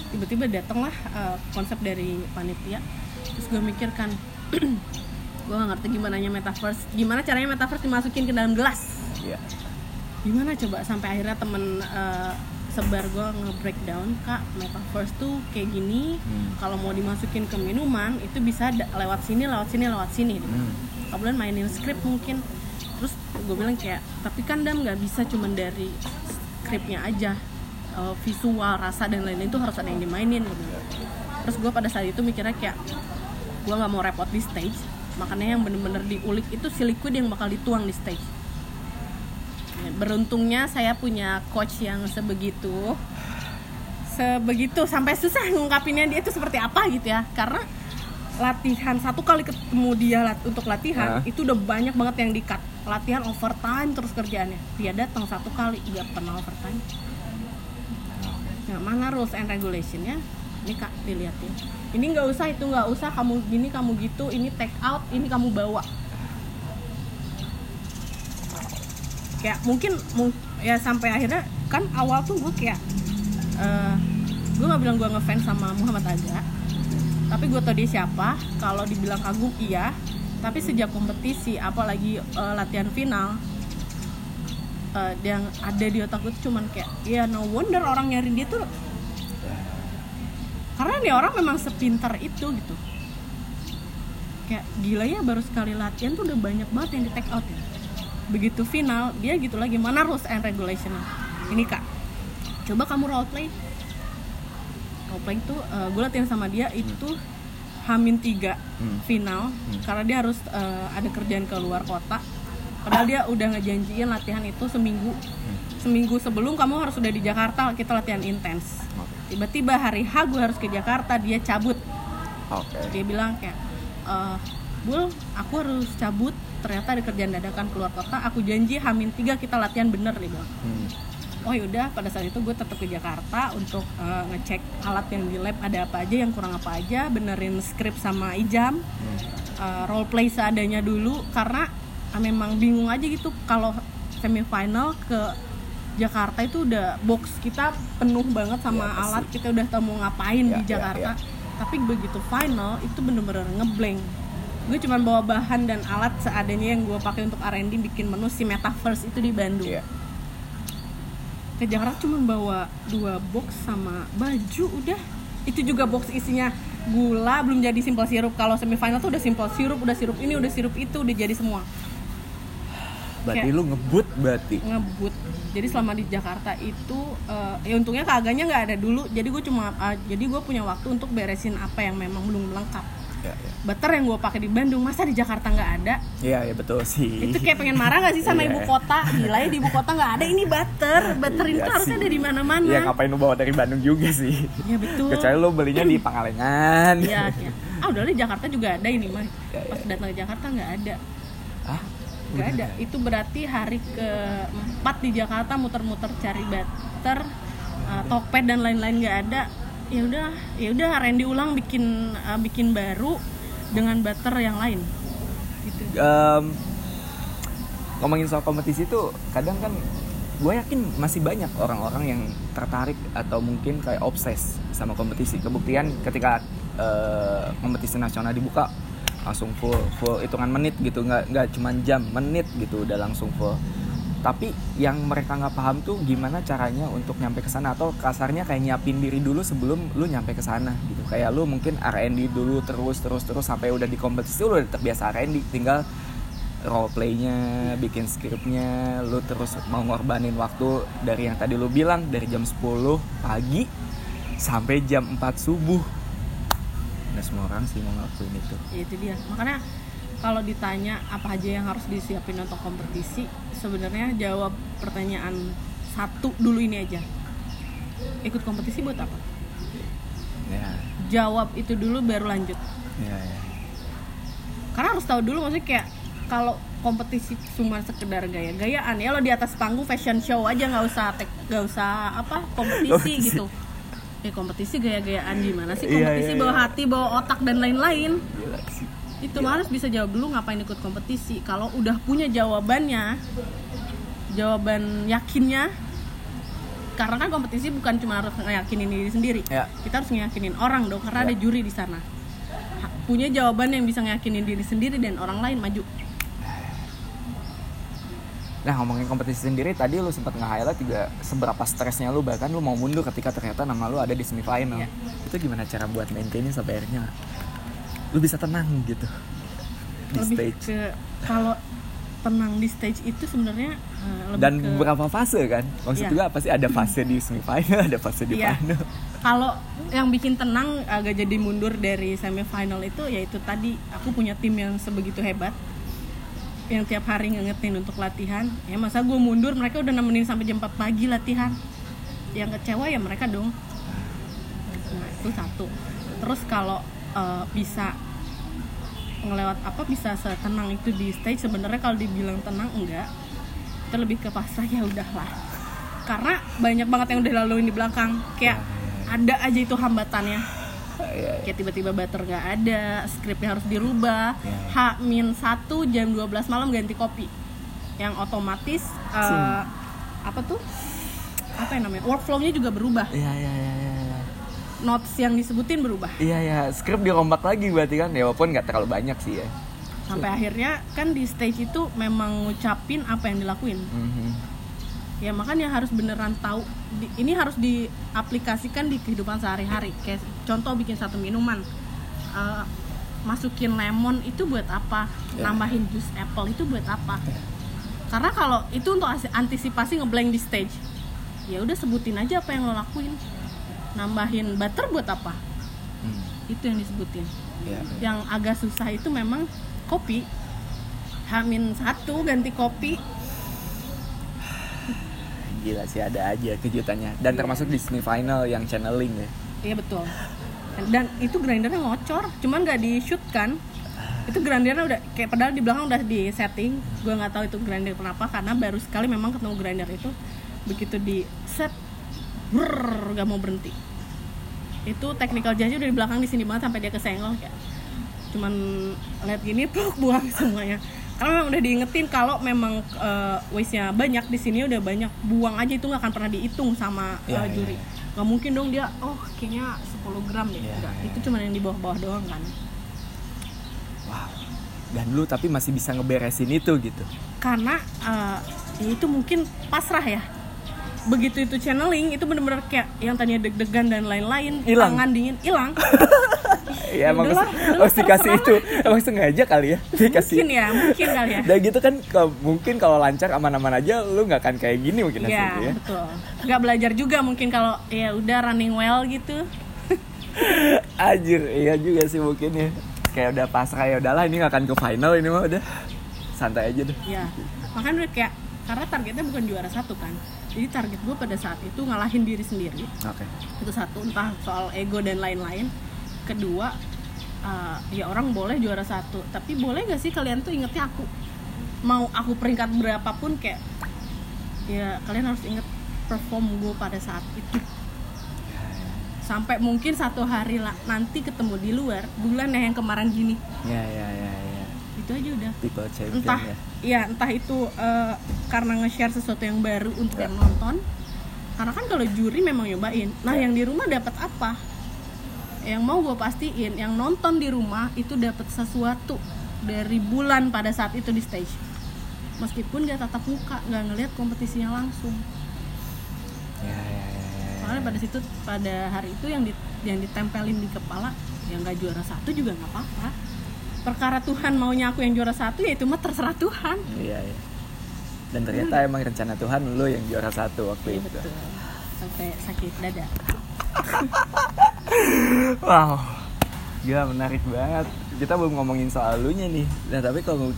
tiba-tiba datanglah uh, konsep dari panitia. Terus gue mikir kan gue gak ngerti gimana metaverse gimana caranya metaverse dimasukin ke dalam gelas. Ya gimana coba sampai akhirnya temen uh, sebar gue nge-breakdown kak metaverse tuh kayak gini Hmm. kalau mau dimasukin ke minuman itu bisa lewat sini lewat sini lewat sini. Hmm. kemudian mainin script mungkin. Terus gue bilang kayak tapi kan dam nggak bisa cuman dari skripnya aja Eh, visual rasa dan lain-lain itu harus ada yang dimainin gitu. terus gue pada saat itu mikirnya kayak gue nggak mau repot di stage. Makanya yang bener-bener diulik itu si liquid yang bakal dituang di stage. Ya, beruntungnya saya punya coach yang sebegitu sebegitu sampai susah ngungkapinnya dia itu seperti apa gitu ya. Karena latihan satu kali ketemu dia lat- untuk latihan Hah? itu udah banyak banget yang di cut latihan overtime terus kerjaannya. Dia datang satu kali nggak pernah overtime nah mana rules and regulationnya ini kak dilihatin. Ini nggak usah itu nggak usah. Kamu gini kamu gitu. Ini take out ini kamu bawa. Kayak mungkin mung- ya sampai akhirnya kan awal tuh gue kayak eh gue nggak bilang gue ngefans sama Muhammad Aga tapi gue tau dia siapa. Kalau dibilang kagum iya. Tapi sejak kompetisi apalagi eh, latihan final eh, yang ada di otak gue tuh cuman kayak ya no wonder orang nyari dia tuh karena dia orang memang sepintar itu gitu. Kayak gila ya baru sekali latihan tuh udah banyak banget yang di take out ya. Begitu final dia gitu lagi mana rules and regulation ini kak. Coba kamu role play. Role play itu gue latihan sama dia itu hamin tiga Hmm. final karena dia harus eh, ada kerjaan ke luar kota padahal dia udah ngejanjiin latihan itu seminggu. Seminggu sebelum kamu harus udah di Jakarta kita latihan intens. Tiba-tiba hari H gue harus ke Jakarta dia cabut. Oke. Dia bilang kayak eh Bul aku harus cabut. Ternyata ada kerjaan dadakan keluar kota. Aku janji hamin tiga kita latihan bener dia bilang. Hmm. oh yaudah. Pada saat itu gue tetap ke Jakarta untuk eh, ngecek alat yang di lab ada apa aja yang kurang apa aja benerin skrip sama ijam eh, role play seadanya dulu. Karena memang bingung aja gitu. Kalau semifinal ke Jakarta itu udah box kita penuh banget sama pasti. alat. Kita udah tahu mau ngapain Iya, di iya, Jakarta. iya. tapi begitu final itu bener-bener ngeblank. Gue cuma bawa bahan dan alat seadanya yang gue pakai untuk R&D bikin menu si Metaverse itu di Bandung. Iya. ke Jakarta cuma bawa dua box sama baju udah. Itu juga box isinya gula belum jadi simple sirup. Kalau semifinal tuh udah simple sirup udah sirup ini udah sirup itu udah jadi semua berarti Kayak- lu ngebut berarti? Ngebut. Jadi selama di Jakarta itu eh, ya untungnya keagaknya nggak ada dulu. Jadi gue cuma eh, jadi gue punya waktu untuk beresin apa yang memang belum lengkap. Ya ya butter yang gue pakai di Bandung. Masa di Jakarta nggak ada? Iya, ya betul sih. Itu kayak pengen marah gak sih sama Iya. ibu kota? Gila ya di ibu kota nggak ada. Ini butter butter itu Iya harusnya ada di mana-mana. Iya ngapain lu bawa dari Bandung juga sih? Ya betul. Kecuali lu belinya di Pangalengan. Iya, iya. Ah udah di Jakarta juga ada ini mah. Ya, Pas ya. datang ke Jakarta nggak ada, ah nggak ada. Itu berarti hari keempat di Jakarta muter-muter cari butter, uh, Tokped dan lain-lain nggak ada. Ya udah, ya udah Randy ulang bikin uh, bikin baru dengan butter yang lain. Gitu. Em, ngomongin soal kompetisi tuh kadang kan gue yakin masih banyak orang-orang yang tertarik atau mungkin kayak obses sama kompetisi kebuktian ketika eh, kompetisi nasional dibuka langsung full full hitungan menit gitu. Nggak nggak cuma jam menit gitu udah langsung full. Tapi yang mereka nggak paham tuh gimana caranya untuk nyampe ke sana atau kasarnya kayak nyiapin diri dulu sebelum lu nyampe ke sana gitu. Kayak lu mungkin R&D dulu terus terus terus sampai udah di kompetisi lu udah terbiasa R&D tinggal role playnya bikin skripnya lu terus mau ngorbanin waktu dari yang tadi lu bilang dari jam 10 pagi sampai jam 4 subuh nah semua orang sih mau ngelakuin itu. Ya, itu dia. Makanya kalau ditanya apa aja yang harus disiapin untuk kompetisi sebenarnya jawab pertanyaan satu dulu ini aja. Ikut kompetisi buat apa? Ya. Jawab itu dulu baru lanjut. Ya, ya. karena harus tahu dulu maksudnya kayak kalau kompetisi cuma sekedar gaya-gayaan ya lo di atas panggung fashion show aja nggak usah nggak usah apa kompetisi Kompetisi. gitu ya kompetisi gaya-gayaan gimana sih? Iya, kompetisi iya, bawa iya. hati bawa otak dan lain-lain. Itu mah harus bisa jawab dulu ngapain ikut kompetisi. Kalau udah punya jawabannya jawaban yakinnya karena kan kompetisi bukan cuma harus ngeyakinin diri sendiri. Ya. kita harus ngeyakinin orang dong karena Ya. ada juri di sana. Punya jawaban yang bisa ngeyakinin diri sendiri dan orang lain maju Nah ngomongin kompetisi sendiri tadi lu sempat nge-highlight juga seberapa stresnya lu bahkan lu mau mundur ketika ternyata nama lu ada di semifinal. Iya. Itu gimana cara buat maintainin sampai akhirnya lu bisa tenang gitu di lebih stage. ke kalau tenang di stage itu sebenarnya eh, lebih Dan ke berapa fase kan? Maksud Iya. juga apa sih ada fase di semifinal, ada fase di Iya. final. kalau yang bikin tenang agak jadi mundur dari semifinal itu yaitu tadi aku punya tim yang sebegitu hebat yang tiap hari ngingetin untuk latihan. Ya masa gue mundur mereka udah nemenin sampai jam 4 pagi latihan. Yang kecewa ya mereka dong. Nah itu satu. Terus kalau eh, bisa ngelewat apa bisa setenang itu di stage sebenarnya kalau dibilang tenang enggak. Itu lebih ke pasrah ya udahlah. Karena banyak banget yang udah laluin di belakang. Kayak ada aja itu hambatannya Iya, kayak tiba-tiba butter gak ada skripnya harus dirubah Iya. H min 1 jam 12 malam ganti kopi yang otomatis eh, apa tuh apa yang namanya workflow-nya juga berubah Iya iya iya iya. iya. notes yang disebutin berubah Iya ya, skrip dirombak lagi berarti kan ya walaupun nggak terlalu banyak sih ya. sampai akhirnya kan di stage itu memang ngucapin apa yang dilakuin Mhm. Ya makanya harus beneran tahu Di- ini harus diaplikasikan di kehidupan sehari-hari. Kayak contoh bikin satu minuman Eh, masukin lemon itu buat apa? Ya. nambahin jus apple itu buat apa? Karena kalau itu untuk asi- antisipasi ngeblank di stage ya udah sebutin aja apa yang lo lakuin. Nambahin butter buat apa? Hmm. itu yang disebutin. Iya. yang agak susah itu memang kopi. Hamin satu ganti kopi Gila sih ada aja kejutannya dan termasuk di semifinal yang channeling ya. Iya betul. Dan itu grindernya ngocor, cuman nggak di shoot kan? Itu grindernya udah kayak padahal di belakang udah di setting. Gue nggak tahu itu grinder kenapa karena baru sekali memang ketemu grinder itu begitu di set, brrr, gak mau berhenti. Itu technical judge udah di belakang di sini banget sampai dia kesenggol kayak cuman lihat gini pluk buang semuanya karena memang udah diingetin kalau memang uh, waste-nya banyak di sini udah banyak buang aja itu nggak akan pernah dihitung sama uh, Iya, iya, juri iya. nggak mungkin dong dia oh kayaknya 10 gram deh Nggak, iya. itu cuma yang di bawah-bawah doang kan Wow. Dan lu tapi masih bisa ngeberesin itu gitu. karena uh, ya itu mungkin pasrah ya begitu itu channeling itu bener-bener kayak yang tadinya deg-degan dan lain-lain Hilang. tangan dingin hilang Iya emang Udahlah, harus- dikasih itu. Emang sengaja kali ya dikasih. mungkin ya mungkin kali ya Dan gitu kan mungkin kalau lancar aman-aman aja lu nggak akan kayak gini mungkin hasilnya ya. betul nggak belajar juga mungkin kalau ya udah running well gitu Anjir, iya juga sih mungkin ya. Kayak udah pasrah ya udahlah ini nggak akan ke final ini mah udah santai aja deh. ya makanya udah kayak karena targetnya bukan juara satu kan jadi target gue pada saat itu ngalahin diri sendiri. Oke. itu satu entah soal ego dan lain-lain. Kedua uh, ya orang boleh juara satu. Tapi boleh gak sih kalian tuh ingetnya aku? Mau aku peringkat berapapun kayak ya kalian harus inget perform gue pada saat itu. Sampai mungkin satu hari lah nanti ketemu di luar bulan ya yang kemarin gini. Ya ya ya ya. Itu aja udah. People champion entah ya. ya entah itu eh, karena nge-share sesuatu yang baru untuk yang nonton. Karena kan kalau juri memang nyobain. Nah yang di rumah dapat apa? Yang mau gue pastiin yang nonton di rumah itu dapat sesuatu dari bulan pada saat itu di stage. Meskipun dia tatap muka nggak ngelihat kompetisinya langsung. Ya, ya, ya, ya. soalnya pada situ pada hari itu yang di, yang ditempelin di kepala yang nggak juara satu juga nggak apa-apa perkara Tuhan maunya aku yang juara satu ya itu mah terserah Tuhan Iya, iya. Dan ternyata emang rencana Tuhan lo yang juara satu waktu Iya, itu. betul sampai sakit dada Wow, gila menarik banget. Kita belum ngomongin soal lu nya nih. Nah tapi kalau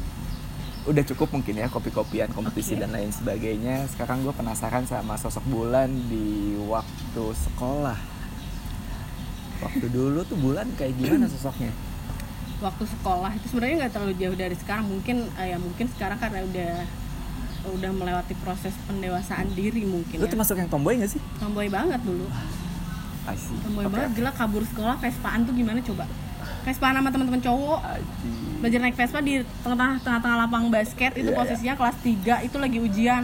udah cukup mungkin ya kopi-kopian kompetisi Oke. dan lain sebagainya. Sekarang gue penasaran sama sosok Bulan di waktu sekolah. Waktu dulu tuh Bulan kayak gimana sosoknya? Waktu sekolah itu sebenarnya nggak terlalu jauh dari sekarang. Mungkin eh, ya mungkin sekarang karena udah udah melewati proses pendewasaan diri mungkin Lu ya. termasuk yang tomboy gak sih? tomboy banget dulu. Tomboy Oke, banget. gila kabur sekolah Vespaan tuh gimana coba? Vespaan sama teman-teman cowok. Belajar naik Vespa di tengah-tengah tengah-tengah lapang basket itu Iya, posisinya kelas 3 itu lagi ujian.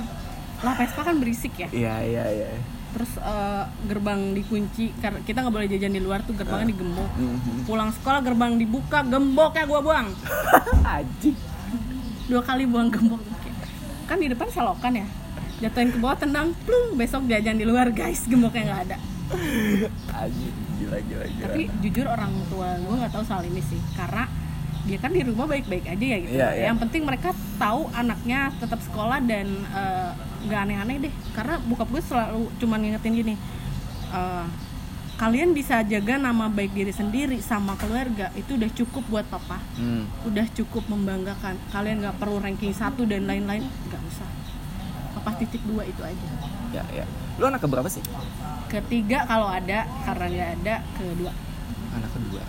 Lah Vespa kan berisik ya? Iya iya iya. Terus eh, gerbang dikunci karena kita nggak boleh jajan di luar tuh gerbangnya digembok Mhm. pulang sekolah gerbang dibuka gembok ya gua buang Aji. dua kali buang gembok kan di depan selokan ya jatuhin ke bawah tendang plung besok jajan di luar guys gemboknya nggak ada Aji. Gila gila gila. tapi jujur orang tua gue nggak tahu soal ini sih karena dia kan di rumah baik-baik aja ya gitu Iya, iya. yang penting mereka tahu anaknya tetap sekolah dan eh, nggak aneh-aneh deh karena bokap gue selalu cuman ngingetin gini eh, kalian bisa jaga nama baik diri sendiri sama keluarga itu udah cukup buat papa Hmm. udah cukup membanggakan kalian nggak perlu ranking satu dan lain-lain nggak usah papa titik dua itu aja Ya ya. Lu anak keberapa sih? ketiga kalau ada karena nggak ada kedua Anak kedua.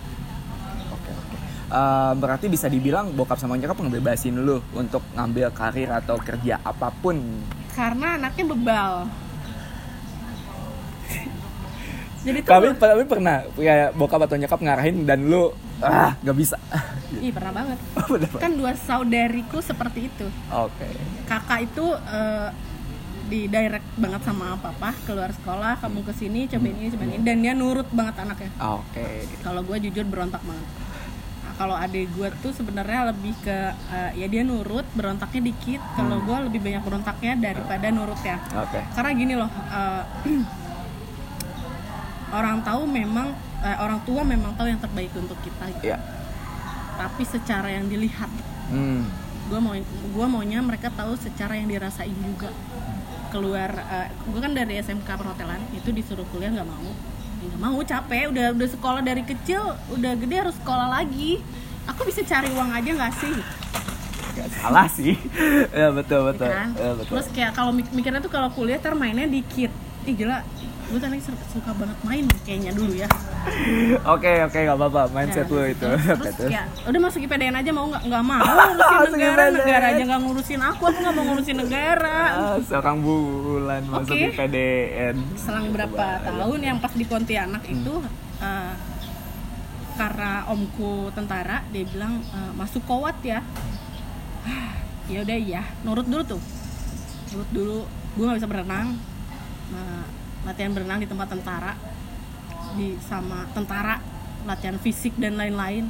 Oke oke. Eh, berarti bisa dibilang bokap sama nyokap ngebebasin lu untuk ngambil karir atau kerja apa pun. Karena anaknya bebal. Jadi tuh Tapi tapi pernah kayak bokap atau nyokap ngarahin dan lu ah nggak bisa. ih pernah banget. Bener, kan dua saudariku seperti itu. Oke. kakak itu eh, di direct banget sama papa keluar sekolah kamu ke sini cobain ini cobain ini. Dan dia nurut banget anaknya. Oke. kalau gue jujur berontak banget kalau adik gue tuh sebenarnya lebih ke eh, ya dia nurut berontaknya dikit kalau gue lebih banyak berontaknya daripada nurutnya Oke. karena gini loh eh, orang tahu memang eh, orang tua memang tahu yang terbaik untuk kita gitu. Ya. tapi secara yang dilihat Hmm. gue mau gua maunya mereka tahu secara yang dirasain juga keluar gue kan dari SMK perhotelan itu disuruh kuliah nggak mau Ya mau capek udah udah sekolah dari kecil udah gede harus sekolah lagi aku bisa cari uang aja nggak sih Gak salah sih. ya betul Ya betul. kan? Ya, betul. terus kayak kalau mik- mikirnya tuh kalau kuliah ntar mainnya dikit ih gila gue tadi suka banget main kayaknya dulu ya Oke oke nggak apa-apa mindset Ya, lu itu. terus, ya udah masuk IPDN aja mau nggak nggak mau ngurusin negara IPDN. negara aja nggak ngurusin aku aku nggak mau ngurusin negara Ah, seorang bulan masuk Oke. di PDN. selang berapa tahun yang pas di Pontianak Hmm. itu eh, karena omku tentara dia bilang eh, masuk kowat ya ya udah iya nurut dulu tuh nurut dulu gue nggak bisa berenang Nah, latihan berenang di tempat tentara di sama tentara latihan fisik dan lain-lain.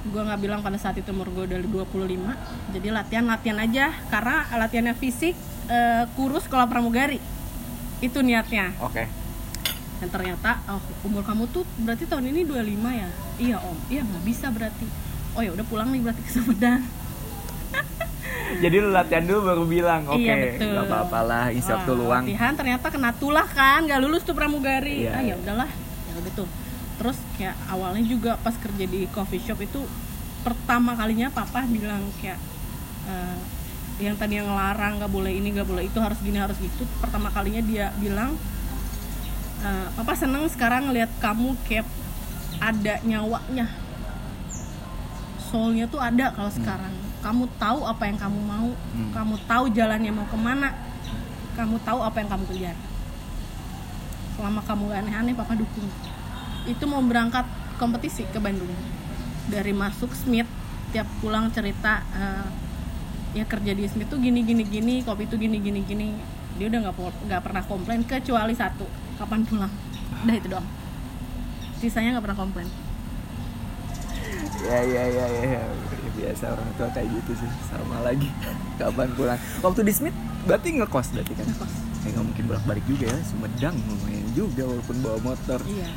Gue nggak bilang pada saat itu umur gue udah 25 jadi latihan latihan aja karena latihannya fisik eh, kurus sekolah pramugari. Itu niatnya. Oke. dan ternyata oh, umur kamu tuh berarti tahun ini 25 ya? Iya om. Iya nggak bisa berarti. Oh ya udah pulang nih berarti ke Sumedang Jadi lu latihan dulu baru bilang, oke, iya betul. nggak apa-apa lah, isi waktu Wah, luang. latihan ternyata kena tulah kan nggak lulus tuh pramugari. Iya, ah iya. ya udahlah. Ya udah tuh. Terus kayak awalnya juga pas kerja di coffee shop itu pertama kalinya papa bilang kayak eh, yang tadi yang ngelarang nggak boleh ini nggak boleh itu harus gini harus gitu. Pertama kalinya dia bilang eh, papa seneng sekarang ngelihat kamu kayak ada nyawanya. Soulnya tuh ada kalau sekarang kamu tahu apa yang kamu mau. Hmm. kamu tahu jalannya mau ke mana. Kamu tahu apa yang kamu kejar. Selama kamu gak aneh-aneh papa dukung. Itu mau berangkat kompetisi ke Bandung. Dari masuk Smith tiap pulang cerita eh, ya kerja di Smith tuh gini gini gini kopi tuh gini gini gini. Dia udah nggak nggak pernah komplain kecuali satu kapan pulang. Udah itu doang. Sisanya nggak pernah komplain. Ya ya ya ya, ya. Biasa orang tua kayak gitu sih. Sama lagi kapan pulang. Waktu di Smith berarti ngekos berarti kan? Ngekos. ya nggak mungkin bolak balik juga ya Sumedang lumayan juga walaupun bawa motor. Iya.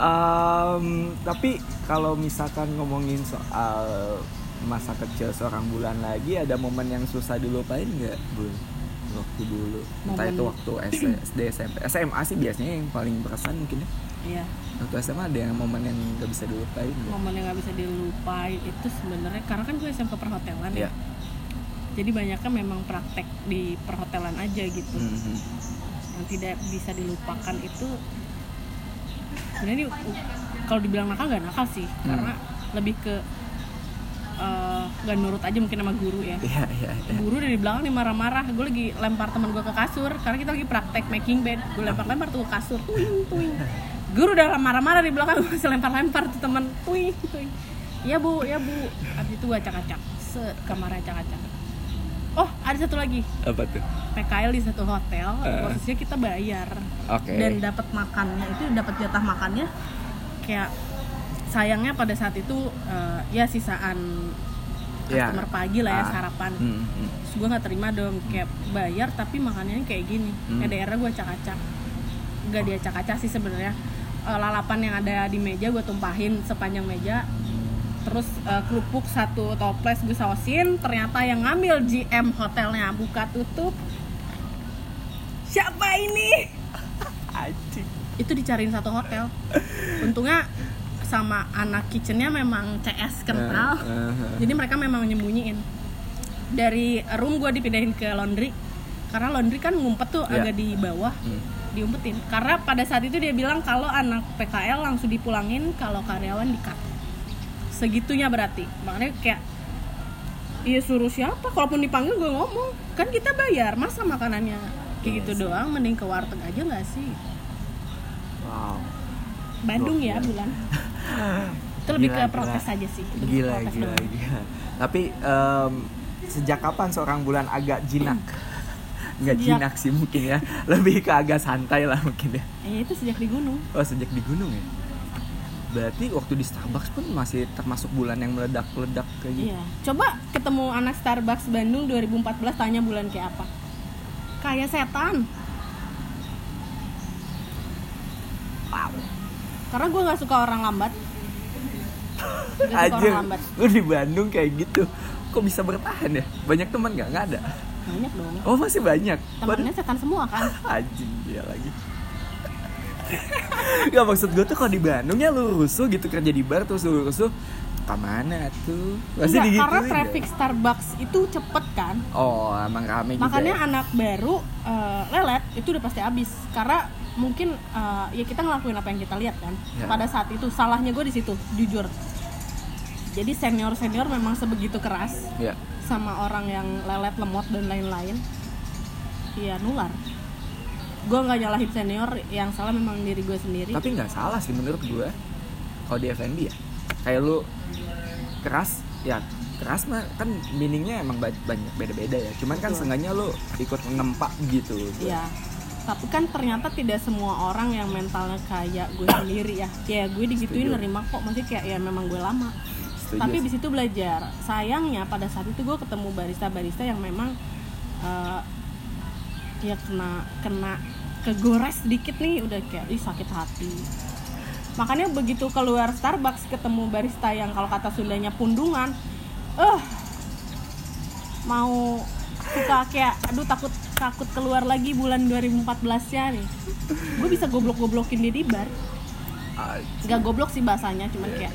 Em, tapi kalau misalkan ngomongin soal masa kecil seorang bulan lagi ada momen yang susah dilupain nggak bu? Waktu dulu. Entah itu waktu SD SMP SMA sih biasanya yang paling berkesan mungkin ya iya waktu SMA ada yang momen yang nggak bisa dilupain nggak? momen yang nggak bisa dilupain itu sebenarnya karena kan gue SMK perhotelan Iya. ya jadi banyaknya memang praktek di perhotelan aja gitu Mhm. yang tidak bisa dilupakan itu sebenarnya ini, uh, kalau dibilang nakal nggak nakal sih Hmm. karena lebih ke eh, nggak nurut aja mungkin sama guru ya Iya iya iya. guru dari belakang nih marah-marah gue lagi lempar teman gue ke kasur karena kita lagi praktek making bed gue lempar-lempar tuh ke kasur tuing tuing guru udah marah-marah di belakang masih lempar-lempar tuh tuing tuing iya bu ya bu habis itu gue acak-acak set kamar acak-acak oh ada satu lagi Apa tuh? PKL di satu hotel Eh. posisinya kita bayar Oke. dan dapat makannya itu dapat jatah makannya kayak sayangnya pada saat itu eh, ya sisaan Ya. customer pagi lah ya Ah. sarapan Hmm, hmm. Terus gue nggak terima dong kayak bayar tapi makanannya kayak gini Hmm. hmm. daerah gue acak-acak nggak diacak-acak sih sebenarnya Eh, lalapan yang ada di meja gue tumpahin sepanjang meja. Terus eh, kerupuk satu toples gue sausin ternyata yang ngambil GM hotelnya buka tutup. Siapa ini? Anjing. itu dicariin satu hotel. Untungnya sama anak kitchennya memang CS kental. Eh, jadi mereka memang nyembunyiin. Dari room gue dipindahin ke laundry. Karena laundry kan ngumpet tuh Iya. agak di bawah. Hmm. Diumpetin. Karena pada saat itu dia bilang kalau anak PKL langsung dipulangin kalau karyawan di cut segitunya berarti. Makanya kayak iya suruh siapa? Kalaupun dipanggil gue ngomong. Kan kita bayar masa makanannya? Kayak gitu doang mending ke warteg aja nggak sih? Wow. Bandung ya bulan. Itu lebih Gila, ke protes gila. aja sih. Gila gila doang. gila. Tapi em, sejak kapan seorang bulan agak jinak? Nggak Sejak- jinak sih mungkin ya. Lebih ke agak santai lah mungkin ya. eh itu sejak di gunung Oh sejak di gunung ya. Berarti waktu di Starbucks pun masih termasuk bulan yang meledak-ledak kayak gitu. Iya. Coba ketemu anak Starbucks Bandung 2014 tanya bulan kayak apa? Kayak setan. Wow. Karena gue nggak suka orang lambat. Gak suka Aja, orang lambat. lu di Bandung kayak gitu. Kok bisa bertahan ya? Banyak teman nggak? Nggak ada. Banyak dong. Oh masih banyak. Temennya setan semua kan. Anjing dia lagi. Gak maksud gue tuh kalau di Bandung ya lu rusuh gitu kerja di bar terus lu rusuh ke mana tuh? Pasti Enggak, digituin karena ya? traffic Starbucks itu cepet kan. Oh emang rame juga Makanya ya? anak baru eh, lelet itu udah pasti habis. Karena mungkin eh, ya kita ngelakuin apa yang kita lihat kan. Ya. Pada saat itu salahnya gue di situ, jujur. Jadi senior senior memang sebegitu keras. Ya. Sama orang yang lelet lemot dan lain-lain iya nular gue nggak nyalahin senior yang salah memang diri gue sendiri Tapi nggak salah sih menurut gue kalau di F&B ya. Kayak lu keras ya keras mah kan meaningnya emang ba- banyak beda-beda ya. Cuman kan Betul. seenggaknya lu ikut nempak gitu. Iya. tapi kan ternyata tidak semua orang yang mentalnya kayak gue sendiri ya ya gue digituin Setuju. nerima kok masih kayak ya memang gue lama Setuju tapi di situ belajar. Sayangnya pada saat itu gue ketemu barista barista yang memang eh, ya kena kena kegores sedikit nih udah kayak ih sakit hati. Makanya begitu keluar Starbucks ketemu barista yang kalau kata Sundanya pundungan eh mau suka kayak aduh takut takut keluar lagi bulan 2014 ya nih. Gue bisa goblok-goblokin dia di bar. Nggak goblok sih bahasanya cuman kayak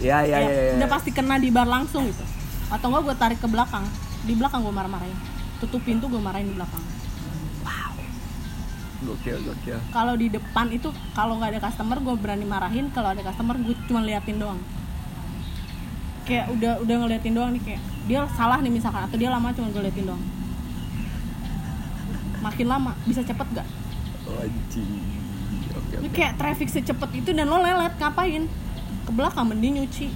Ya ya ya, ya. udah pasti kena di bar langsung gitu atau enggak gue tarik ke belakang di belakang gue marah-marahin tutup pintu gue marahin di belakang Gokil gokil. kalau di depan itu kalau nggak ada customer gue berani marahin kalau ada customer gue cuma liatin doang kayak udah udah ngeliatin doang nih kayak dia salah nih misalkan atau dia lama cuma gue liatin doang makin lama bisa cepet gak? Oh, Anjing. Ini oke. kayak traffic secepat itu dan lo lelet ngapain? Ke belakang mending nyuci.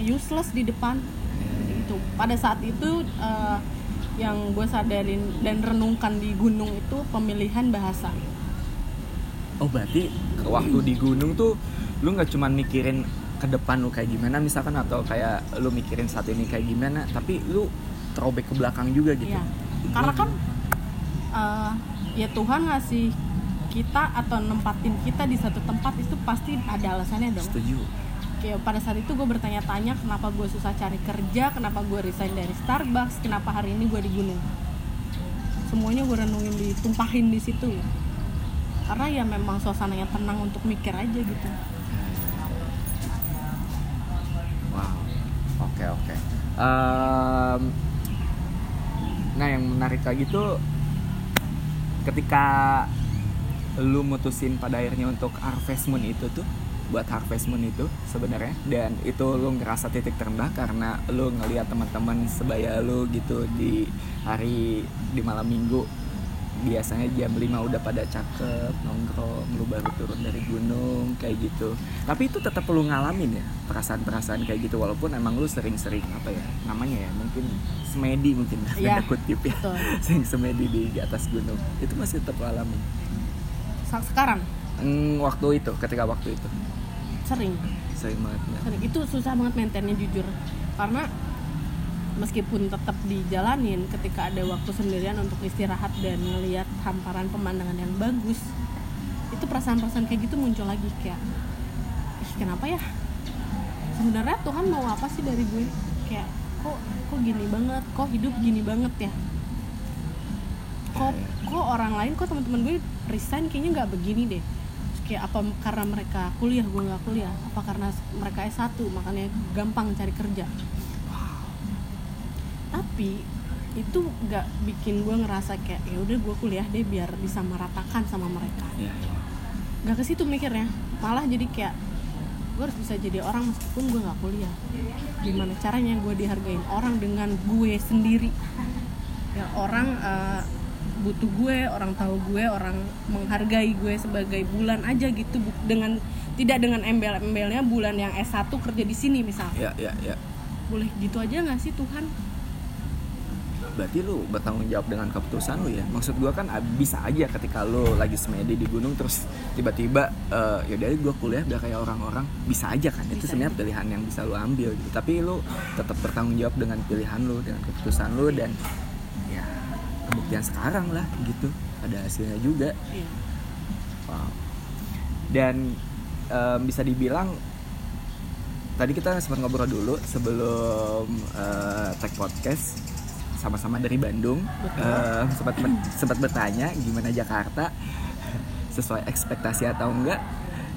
Useless di depan. Itu pada saat itu eh, yang gue sadarin dan renungkan di gunung itu pemilihan bahasa. Oh berarti waktu di gunung tuh lu nggak cuman mikirin ke depan lu kayak gimana misalkan atau kayak lu mikirin saat ini kayak gimana tapi lu throwback ke belakang juga gitu Iya. Karena kan eh, ya Tuhan ngasih kita atau nempatin kita di satu tempat itu pasti ada alasannya dong. setuju Kayak pada saat itu gue bertanya-tanya kenapa gue susah cari kerja, kenapa gue resign dari Starbucks, kenapa hari ini gue di gunung. Semuanya gue renungin ditumpahin di situ. Karena ya memang suasananya tenang untuk mikir aja gitu. wow oke oke Em, nah yang menarik lagi tuh ketika lu mutusin pada akhirnya untuk harvest moon itu tuh buat harvest moon itu sebenarnya. Dan itu lu ngerasa titik terendah karena lu ngelihat teman-teman sebaya lu gitu di hari di malam minggu. Biasanya jam 5 udah pada cakep nongkrong lu baru turun dari gunung kayak gitu. Tapi itu tetap lu ngalamin ya perasaan-perasaan kayak gitu. Walaupun emang lu sering-sering apa ya namanya ya mungkin semedi mungkin tanda kutip ya. sering semedi di atas gunung. Itu masih tetap Sa- Sekarang? Hmm, waktu itu ketika waktu itu. Sering? Sering banget ya. sering. Itu susah banget maintainnya jujur. Karena meskipun tetap dijalanin ketika ada waktu sendirian untuk istirahat dan ngelihat hamparan pemandangan yang bagus itu perasaan-perasaan kayak gitu muncul lagi kayak ih kenapa ya? Sebenarnya Tuhan mau apa sih dari gue? Kayak kok kok gini banget? Kok hidup gini banget ya? Kok kok orang lain kok teman-teman gue resign kayaknya nggak begini deh. Terus kayak apa karena mereka kuliah gue nggak kuliah? Apa karena mereka S1 makanya gampang cari kerja. Tapi itu nggak bikin gue ngerasa kayak ya udah gue kuliah deh biar bisa meratakan sama mereka. Iya, iya. nggak ke situ mikirnya. Malah jadi kayak gue harus bisa jadi orang meskipun gue nggak kuliah. Gimana caranya gue dihargain orang dengan gue sendiri? Ya orang eh, butuh gue orang tahu gue orang menghargai gue sebagai bulan aja gitu. Dengan tidak dengan embel-embelnya bulan yang S1 kerja di sini misal. Iya, iya, iya. boleh gitu aja nggak sih Tuhan? Berarti lu bertanggung jawab dengan keputusan lu ya? Maksud gua kan ah, bisa aja ketika lu lagi semedi di gunung terus tiba-tiba eh ya dari gua kuliah udah kayak orang-orang bisa aja kan? Itu sebenarnya pilihan yang bisa lu ambil gitu. Tapi lu tetap bertanggung jawab dengan pilihan lu dengan keputusan lu dan ya kebuktian sekarang lah gitu ada hasilnya juga Iya. Wow. Dan em, bisa dibilang tadi kita sempat ngobrol dulu sebelum eh, tag podcast sama-sama dari Bandung. Betul. Em, sempat sempat bertanya gimana Jakarta sesuai ekspektasi atau enggak.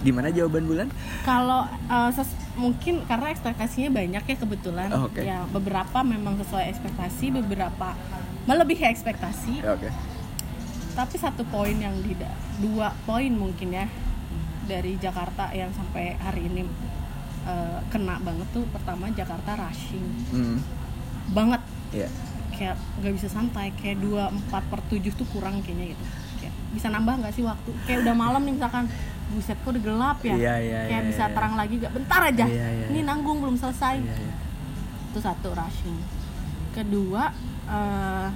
Gimana jawaban bulan? Kalau uh, mungkin karena ekspektasinya banyak ya kebetulan. Oh, oke. Ya beberapa memang sesuai ekspektasi, beberapa melebihi ekspektasi. Ya, Oke. Tapi satu poin yang tidak, dua poin mungkin ya dari Jakarta yang sampai hari ini uh, kena banget tuh. Pertama Jakarta rushing Hmm. banget, Ya. kayak nggak bisa santai. Kayak dua empat per tujuh tuh kurang kayaknya gitu. Kayak bisa nambah nggak sih waktu? Kayak udah malam nih misalkan buset kok udah gelap ya Iya, iya, kayak iya, bisa iya. terang lagi gak bentar aja Iya, iya, ini nanggung belum selesai Iya, iya. itu satu rushing kedua eh,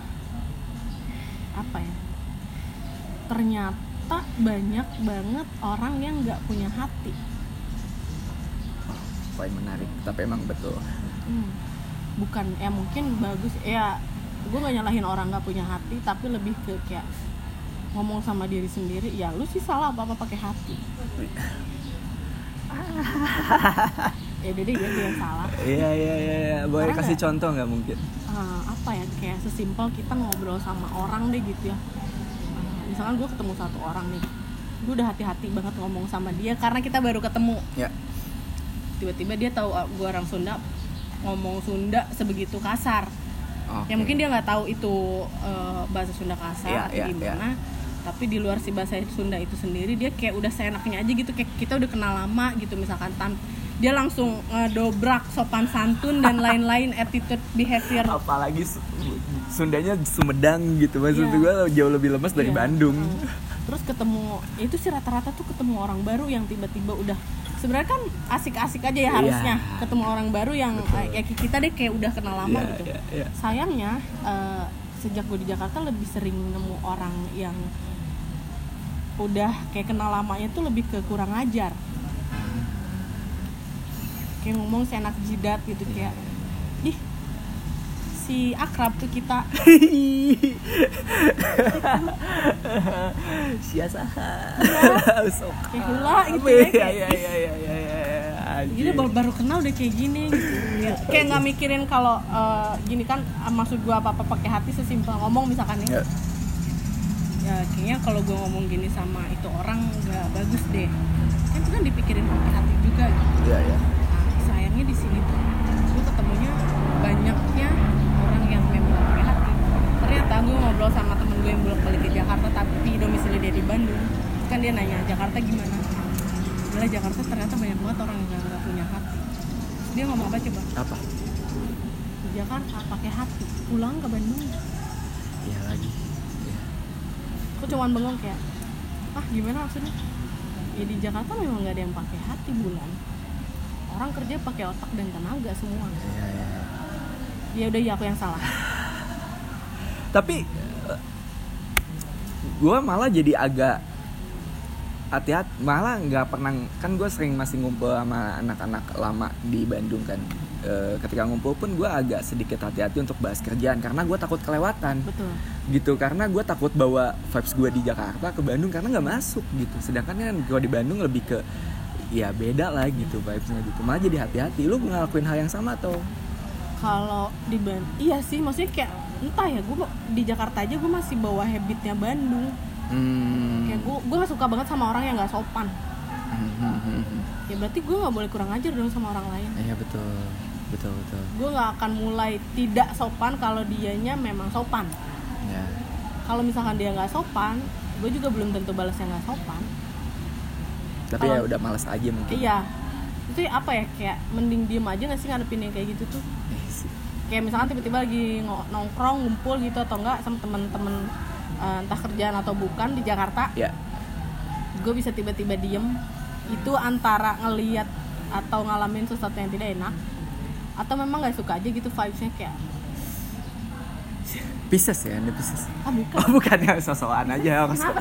apa ya ternyata banyak banget orang yang nggak punya hati Poin menarik, tapi emang betul. Hmm. bukan ya mungkin bagus ya gue gak nyalahin orang nggak punya hati tapi lebih ke kayak ngomong sama diri sendiri ya lu sih salah apa apa pakai hati ya jadi dia yang salah Iya, iya, iya, iya. Boleh Karena kasih nggak- contoh nggak mungkin? eh, apa ya kayak sesimpel kita ngobrol sama orang deh gitu ya misalkan gue ketemu satu orang nih gue udah hati-hati banget ngomong sama dia karena kita baru ketemu Ya. tiba-tiba dia tahu gue orang Sunda ngomong Sunda sebegitu kasar Oke. ya mungkin dia nggak tahu itu eh, bahasa Sunda kasar Iya, atau iya, gimana tapi di luar si bahasa Sunda itu sendiri dia kayak udah seenaknya aja gitu kayak kita udah kenal lama gitu misalkan tan dia langsung ngedobrak sopan santun dan lain-lain attitude behavior apalagi Su- Sundanya Sumedang gitu maksud Iya. gue jauh lebih lemes dari Iya. Bandung Hmm. terus ketemu itu sih rata-rata tuh ketemu orang baru yang tiba-tiba udah sebenarnya kan asik-asik aja ya Iya. harusnya ketemu orang baru yang Betul. eh, ya kita deh kayak udah kenal lama Iya, gitu iya, iya. sayangnya eh, sejak gue di Jakarta lebih sering nemu orang yang udah kayak kenal lamanya tuh lebih ke kurang ajar kayak ngomong seenak jidat gitu kayak ih si akrab tuh kita Siasaha. Sok. kayak hula gitu ya Iya iya iya iya iya. iya. Gini baru, baru kenal udah kayak gini gitu. Kayak- nggak mikirin kalau eh, gini kan ah, maksud gua apa apa pakai hati sesimpel ngomong misalkan Ya. ya ya kayaknya kalau gua ngomong gini sama itu orang nggak bagus deh kan itu kan dipikirin pakai hati juga gitu. Iya iya. Nah, sayangnya di sini tuh. Gue ketemunya banyaknya orang yang memang pakai hati. Ternyata gue ngobrol sama temen gue yang bolak balik ke Jakarta tapi domisili dia di Bandung. Kan dia nanya Jakarta gimana? Gila Jakarta ternyata banyak banget orang yang nggak punya hati. Dia ngomong apa coba? Apa? di Jakarta pakai hati. Pulang ke Bandung. Iya lagi. Iya. kok cuman bengong kayak ah gimana maksudnya? Ya di Jakarta memang nggak ada yang pakai hati bulan orang kerja pakai otak dan tenaga semua. Iya iya. ya udah ya aku yang salah. Tapi gue malah jadi agak hati-hati. Malah nggak pernah kan gue sering masih ngumpul sama anak-anak lama di Bandung kan. Eh, ketika ngumpul pun gue agak sedikit hati-hati untuk bahas kerjaan karena gue takut kelewatan. Betul. Gitu karena gue takut bawa vibes gue di Jakarta ke Bandung karena nggak masuk gitu. Sedangkan kan gue di Bandung lebih ke ya beda lah gitu vibesnya gitu. Malah jadi hati-hati. Lu ngelakuin hal yang sama atau? Kalau di Bandung iya sih maksudnya kayak entah ya gue di Jakarta aja gue masih bawa habitnya Bandung. Hmm. kayak gue gue gak suka banget sama orang yang nggak sopan. Hmm, hmm, hmm, hmm. ya berarti gue nggak boleh kurang ajar dong sama orang lain. Iya betul. Betul betul. Gue nggak akan mulai tidak sopan kalau dianya memang sopan. Ya. Kalau misalkan dia nggak sopan gue juga belum tentu balasnya nggak sopan tapi Kalau- ya udah malas aja mungkin. Iya. Itu apa ya? Kayak mending diem aja nggak sih ngadepin yang kayak gitu tuh? Sih. kayak misalkan tiba-tiba lagi nongkrong ngumpul gitu atau enggak sama temen-temen eh, entah kerjaan atau bukan di Jakarta. Ya gue bisa tiba-tiba diem. Itu antara ngeliat atau ngalamin sesuatu yang tidak enak atau memang nggak suka aja gitu vibesnya kayak Pisces ya anda Pisces. Ah bukan. Oh bukan ya sosokan aja horoskop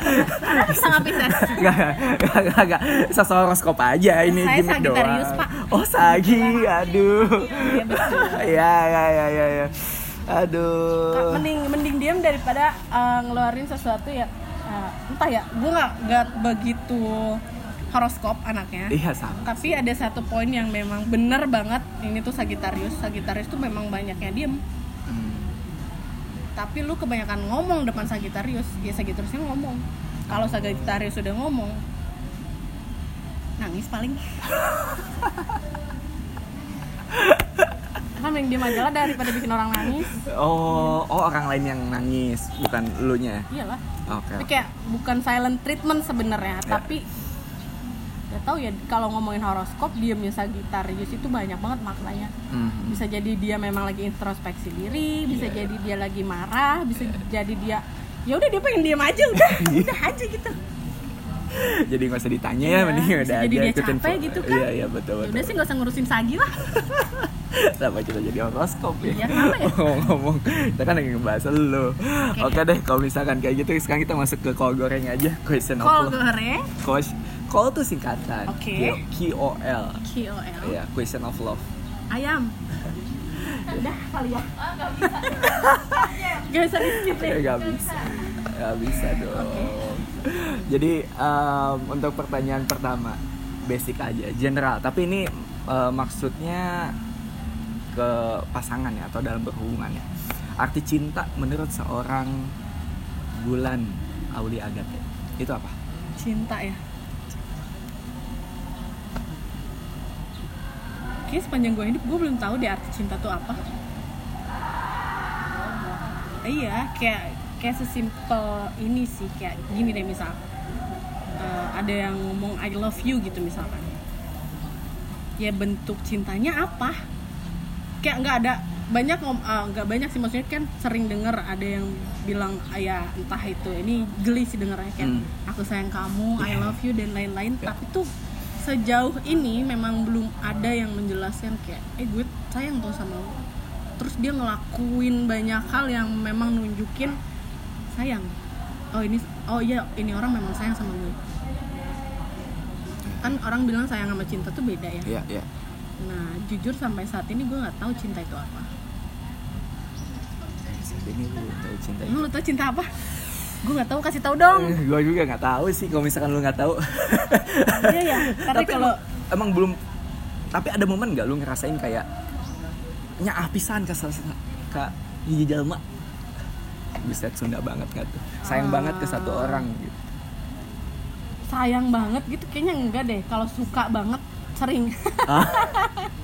sama Pisces? Gak, gak, gak, gak, sosok horoskop aja ini Saya gimmick Sagittarius, doang. Pak. Oh Sagi, aduh. Iya, betul. Ya, ya, ya, ya, ya. Aduh. Mending mending diem daripada eh, ngeluarin sesuatu ya eh, entah ya gue nggak nggak begitu horoskop anaknya. Iya sama. Tapi ada satu poin yang memang bener banget ini tuh Sagittarius. Sagittarius tuh memang banyaknya diem. Tapi lu kebanyakan ngomong depan Sagittarius ya Sagittariusnya ngomong kalau Sagittarius sudah ngomong nangis paling kan yang diem aja lah daripada bikin orang nangis Oh, oh orang lain yang nangis, bukan elunya. iyalah Oke. tapi kayak bukan silent treatment sebenarnya Ya. tapi ya tahu ya kalau ngomongin horoskop diemnya Sagittarius itu banyak banget maknanya Mhm. bisa jadi dia memang lagi introspeksi diri bisa Iya. jadi dia lagi marah bisa jadi dia ya udah dia pengen diam aja udah udah aja gitu Jadi nggak usah ditanya Iya, ya, mending udah jadi aja dia capek gitu kan. Iya, iya betul ya betul. udah sih nggak usah ngurusin Sagi lah Kenapa kita jadi horoskop ya? Iya, ya? Ngomong-ngomong, kita kan lagi ngebahas lu. Oke deh, kalau misalkan kayak gitu, sekarang kita masuk ke call goreng aja. Question love. goreng call tuh singkatan. Oke. Q O L. KOL Iya, question of love. ayam udah kali ya gak bisa di skip deh Ya, gak bisa. Gak bisa dong. Jadi em, untuk pertanyaan pertama basic aja, general. Tapi ini eh, maksudnya ke pasangan ya atau dalam berhubungan ya. Arti cinta menurut seorang Bulan Auli Agate itu apa? cinta ya Kayaknya sepanjang gue hidup gue belum tahu deh arti cinta tuh apa Iya, kayak kayak sesimpel ini sih kayak gini deh misal Eh, ada yang ngomong I love you gitu misalkan ya bentuk cintanya apa kayak nggak ada banyak eh, nggak banyak sih maksudnya kan sering denger ada yang bilang ya entah itu ini geli sih dengernya kayak Hmm. aku sayang kamu I Yeah. love you dan lain-lain Yeah. tapi tuh sejauh ini memang belum ada yang menjelaskan kayak eh gue sayang tuh sama lo. Terus dia ngelakuin banyak hal yang memang nunjukin sayang. Oh ini oh iya ini orang memang sayang sama gue. Kan orang bilang sayang sama cinta tuh beda ya. Iya, iya. nah jujur sampai saat ini gue nggak tahu cinta itu apa. Saat ini lu tahu cinta emang lu tau cinta apa gue nggak tahu kasih tahu dong. Gue juga nggak tahu sih kalau misalkan lu nggak tahu. Iya ya tapi kalau emang, emang belum tapi ada momen nggak lu ngerasain kayak nya pisan ke ke gigi jalma bisa Sunda banget nggak tuh? Sayang Ah. banget ke satu orang gitu. Sayang banget gitu kayaknya enggak deh. Kalau suka banget sering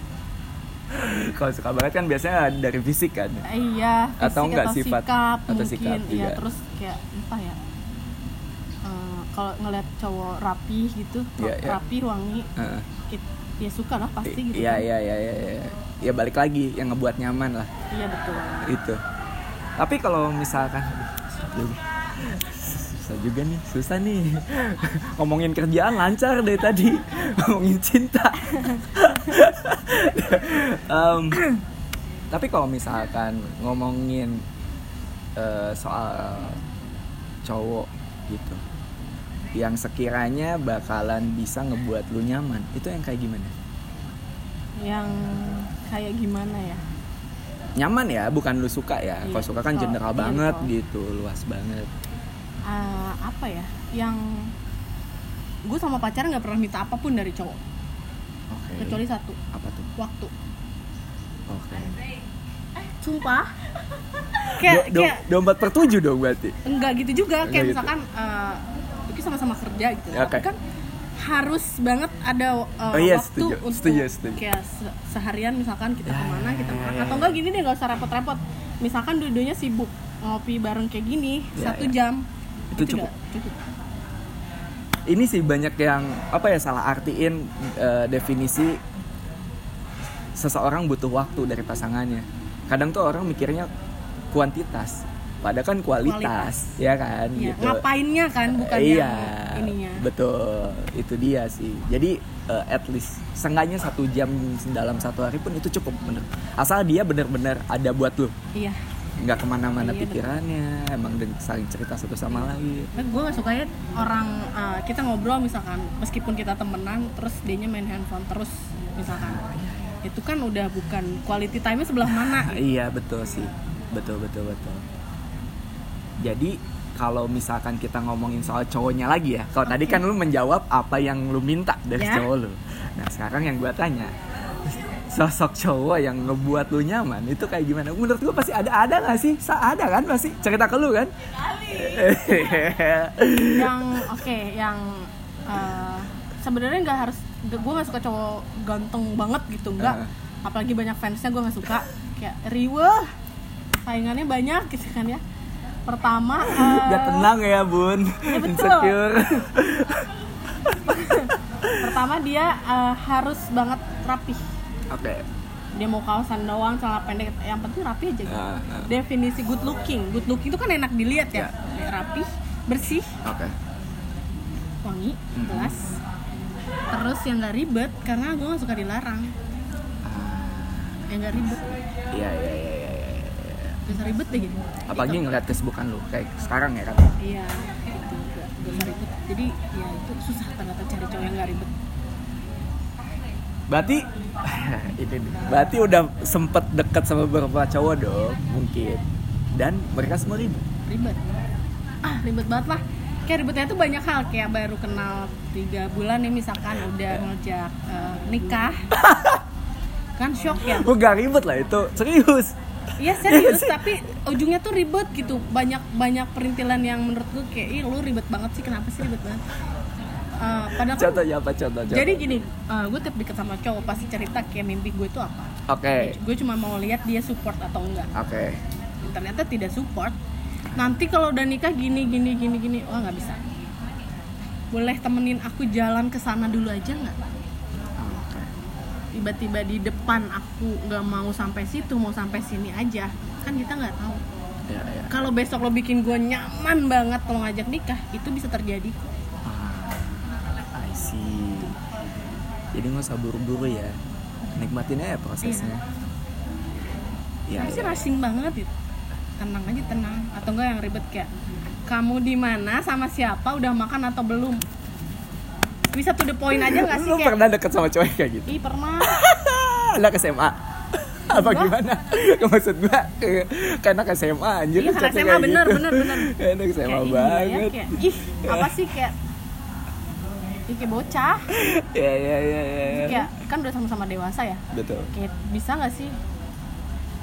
kalau suka banget kan biasanya dari fisik kan? Iya fisik Atau enggak sifat, sikap atau mungkin. sikap iya juga. terus kayak entah ya? Eh, kalau ngeliat cowok rapi gitu Iya, iya. rapi wangi it- ya suka lah pasti gitu iya kan. iya iya iya iya. Ya balik lagi yang ngebuat nyaman lah. Iya betul. Itu. Tapi kalau misalkan susah juga nih susah nih. Ngomongin kerjaan lancar dari tadi. Ngomongin cinta. Em, tapi kalau misalkan ngomongin eh, soal cowok gitu yang sekiranya bakalan bisa ngebuat lu nyaman itu yang kayak gimana? Yang kayak gimana ya? Nyaman ya bukan lu suka ya. Iya, kalau suka kan kalau- general iya, banget betul. gitu luas banget Eh, apa ya yang gue sama pacar nggak pernah minta apa pun dari cowok. Oke. Kecuali satu. Apa tuh? Waktu. Oke. Sumpah. Kayak Do- do- kayak dompet per tujuh dong berarti? Enggak gitu juga Enggak kayak gitu. misalkan eh kita sama-sama kerja gitu. Ya, tapi oke. kan harus banget ada uh, Oh iya, waktu setuju, untuk setuju, setuju. kayak se- seharian misalkan kita Ya, ke mana kita ya, makan. ya, atau ya. enggak gini deh nggak usah repot-repot. Misalkan dua-duanya sibuk ngopi bareng kayak gini Ya, satu ya. jam Itu cukup. udah cukup. Ini sih banyak yang apa ya salah artiin eh, definisi seseorang butuh waktu dari pasangannya. Kadang tuh orang mikirnya kuantitas padahal kan kualitas, ya kan Iya, gitu. ngapainnya kan bukan iya yang ininya. betul itu dia sih. Jadi eh, at least seenggaknya satu jam dalam satu hari pun itu cukup bener asal dia bener-bener ada buat lu. Iya nggak ke mana-mana Iya, betul. pikirannya emang dan saling cerita satu sama lain. Nah, gue gak suka ya orang uh, kita ngobrol misalkan meskipun kita temenan terus dianya main handphone terus misalkan. Itu kan udah bukan quality time sebelah mana. Iya betul sih. Betul betul betul. Jadi kalau misalkan kita ngomongin soal cowoknya lagi ya kalau tadi kan lu menjawab apa yang lu minta dari Ya. cowok lu. Nah sekarang yang gua tanya sosok cowok yang ngebuat lu nyaman itu kayak gimana? Menurut gua pasti ada ada nggak sih? Sa- ada kan pasti? Cerita ke lu kan? Yang oke yang uh, sebenarnya nggak harus gue gak suka cowok ganteng banget gitu enggak Uh. apalagi banyak fansnya gue nggak suka. Kayak riweh saingannya banyak gitu kan ya. Pertama uh, tenang ya bun. Ya, betul. insecure. Pertama dia uh, harus banget rapih oke. Dia mau kaosan doang celana pendek. Yang penting rapi aja gitu. Ah, ah. definisi good looking. Good looking itu kan enak dilihat ya. Kayak rapi bersih. Oke. Wangi Mhm. jelas. Terus yang nggak ribet karena gue gak suka dilarang. Yang nggak ribet. Iya iya iya iya iya. gak usah ribet deh gitu. Apalagi Gitu. ngeliat kesibukan lu kayak sekarang ya kan? Iya itu gak, gak ribet. Jadi ya itu susah ternyata cari cowok yang nggak ribet Berarti ini nih, berarti udah sempet deket sama beberapa cowok dong mungkin dan mereka semua ribut. ribet ah ribet banget lah kayak ribetnya tuh banyak hal kayak baru kenal tiga bulan nih misalkan udah ngejak eh, nikah kan shock ya Gue gak ribet lah itu serius. Iya serius, tapi ujungnya tuh ribet gitu. Banyak banyak perintilan yang menurut gue kayak, ih lu ribet banget sih, kenapa sih ribet banget? Eh, padahal kan, Contohnya apa contoh? contoh. jadi gini, eh, gue tiap deket sama cowok pasti cerita kayak mimpi gue tuh apa. Oke. Gue cuma mau lihat dia support atau enggak. Oke. Ternyata tidak support. Nanti kalau udah nikah gini gini gini gini, wah nggak bisa. Boleh temenin aku jalan ke sana dulu aja nggak? Oke. Tiba-tiba di depan aku nggak mau sampai situ, mau sampai sini aja, kan kita nggak tahu. Ya ya. kalau besok lo bikin gue nyaman banget kalau ngajak nikah itu bisa terjadi Jadi nggak usah buru-buru ya. Nikmatin aja prosesnya. Ya, Tapi sih ya. rushing banget itu tenang aja tenang atau enggak yang ribet kayak kamu di mana sama siapa udah makan atau belum bisa to the point aja nggak sih Lu kayak pernah deket sama cowok kayak gitu? ih pernah anak SMA apa gimana maksud gua kayak kayak anak SMA anjir Iya, anak SMA, kayak bener, gitu. bener, bener. kayak anak SMA Kayak, iya ya, banget kayak, ih apa sih kayak ya, kayak bocah. Ya ya ya ya ya. kayak kan udah sama-sama dewasa ya? Betul. Kayak bisa nggak sih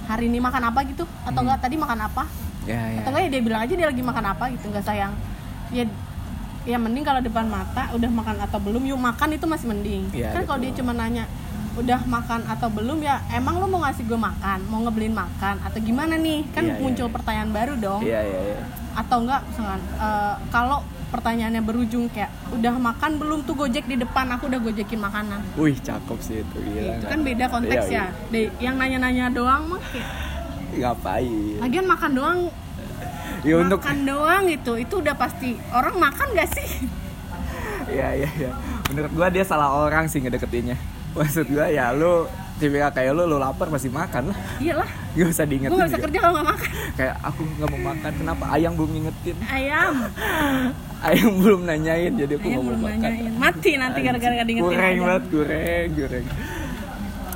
hari ini makan apa gitu? Atau enggak tadi makan apa? Ya ya atau enggak ya dia bilang aja dia lagi makan apa gitu nggak sayang. Ya ya mending kalau depan mata udah makan atau belum yuk makan itu masih mending. Iya, kan kalau dia cuma nanya udah makan atau belum? Ya emang lo mau ngasih gue makan? Mau ngebeliin makan? Atau gimana nih? Kan Iya, iya. muncul pertanyaan baru dong. Iya iya iya. atau enggak misalkan eh, kalau pertanyaannya berujung kayak udah makan belum tuh gojek di depan aku udah gojekin makanan Wih cakep sih itu gila. itu kan beda konteks Iya, ya De- yang nanya-nanya doang mah kayak iya. Ngapain? lagian makan doang Ya untuk makan doang gitu itu udah pasti orang makan gak sih Iya iya iya. Menurut gua dia salah orang sih ngedeketinnya. Maksud gua ya lu tipikal kayak lu lu lapar pasti makan lah. iyalah Gak usah diingetin. gue gak bisa juga. kerja kalau gak makan Kayak aku nggak mau makan. Kenapa? Ayang belum ngingetin. ayam Ayang belum nanyain jadi aku ayam mau belum makan. nanyain mati nanti gara-gara gak diingetin Goreng banget, goreng, goreng.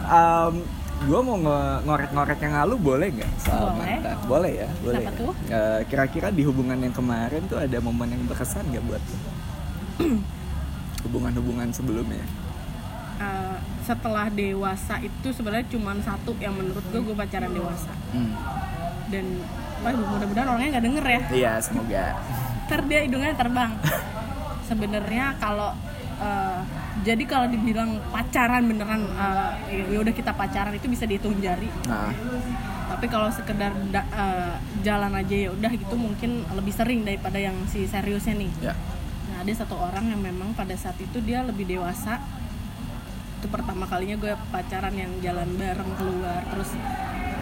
Um, gue mau ngorek-ngorek yang lalu boleh nggak soal Boleh. mantan? Boleh ya, boleh. Kenapa ya. tuh? Eh, kira-kira di hubungan yang kemarin tuh ada momen yang berkesan nggak buat lo? Hubungan-hubungan sebelumnya? Eh, setelah dewasa itu sebenarnya cuma satu yang menurut gue gue pacaran dewasa Hmm. dan wah, mudah-mudahan orangnya nggak denger ya Iya, semoga. ntar dia hidungnya terbang sebenarnya kalau eh, jadi kalau dibilang pacaran beneran eh, ya udah kita pacaran itu bisa dihitung jari. Nah, tapi kalau sekedar da- eh, jalan aja ya udah gitu mungkin lebih sering daripada yang si seriusnya nih. Ya. nah ada satu orang yang memang pada saat itu dia lebih dewasa. Itu pertama kalinya gue pacaran yang jalan bareng keluar terus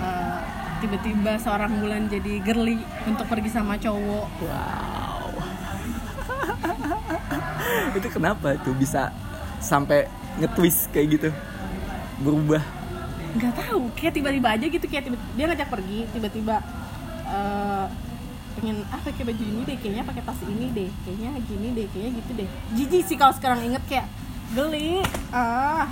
eh, tiba-tiba seorang bulan jadi girly untuk pergi sama cowok. Wow. itu kenapa tuh bisa sampai nge-twist kayak gitu? Berubah. nggak tahu kayak tiba-tiba aja gitu kayak tiba dia ngajak pergi tiba-tiba eh, pengen ah pakai baju ini deh kayaknya pakai tas ini deh kayaknya gini deh kayaknya gitu deh jijik sih kalau sekarang inget kayak geli ah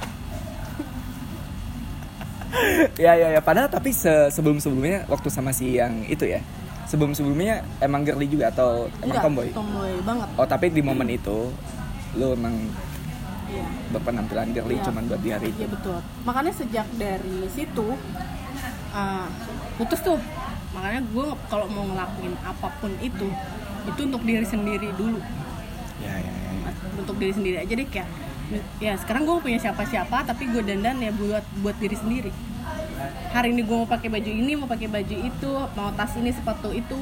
ya ya ya padahal tapi se sebelum sebelumnya waktu sama si yang itu ya sebelum sebelumnya emang girly juga atau emang enggak tomboy tomboy banget oh tapi di momen itu lu emang iya berpenampilan girly Iya. cuman buat di hari itu Iya betul. Makanya sejak dari situ uh, putus tuh. Makanya gue kalau mau ngelakuin apa pun itu itu untuk diri sendiri dulu. ya ya ya Untuk diri sendiri aja deh kayak ya sekarang gue punya siapa-siapa tapi gue dandan ya buat buat diri sendiri. Hari ini gue mau pakai baju ini, mau pakai baju itu, mau tas ini, sepatu itu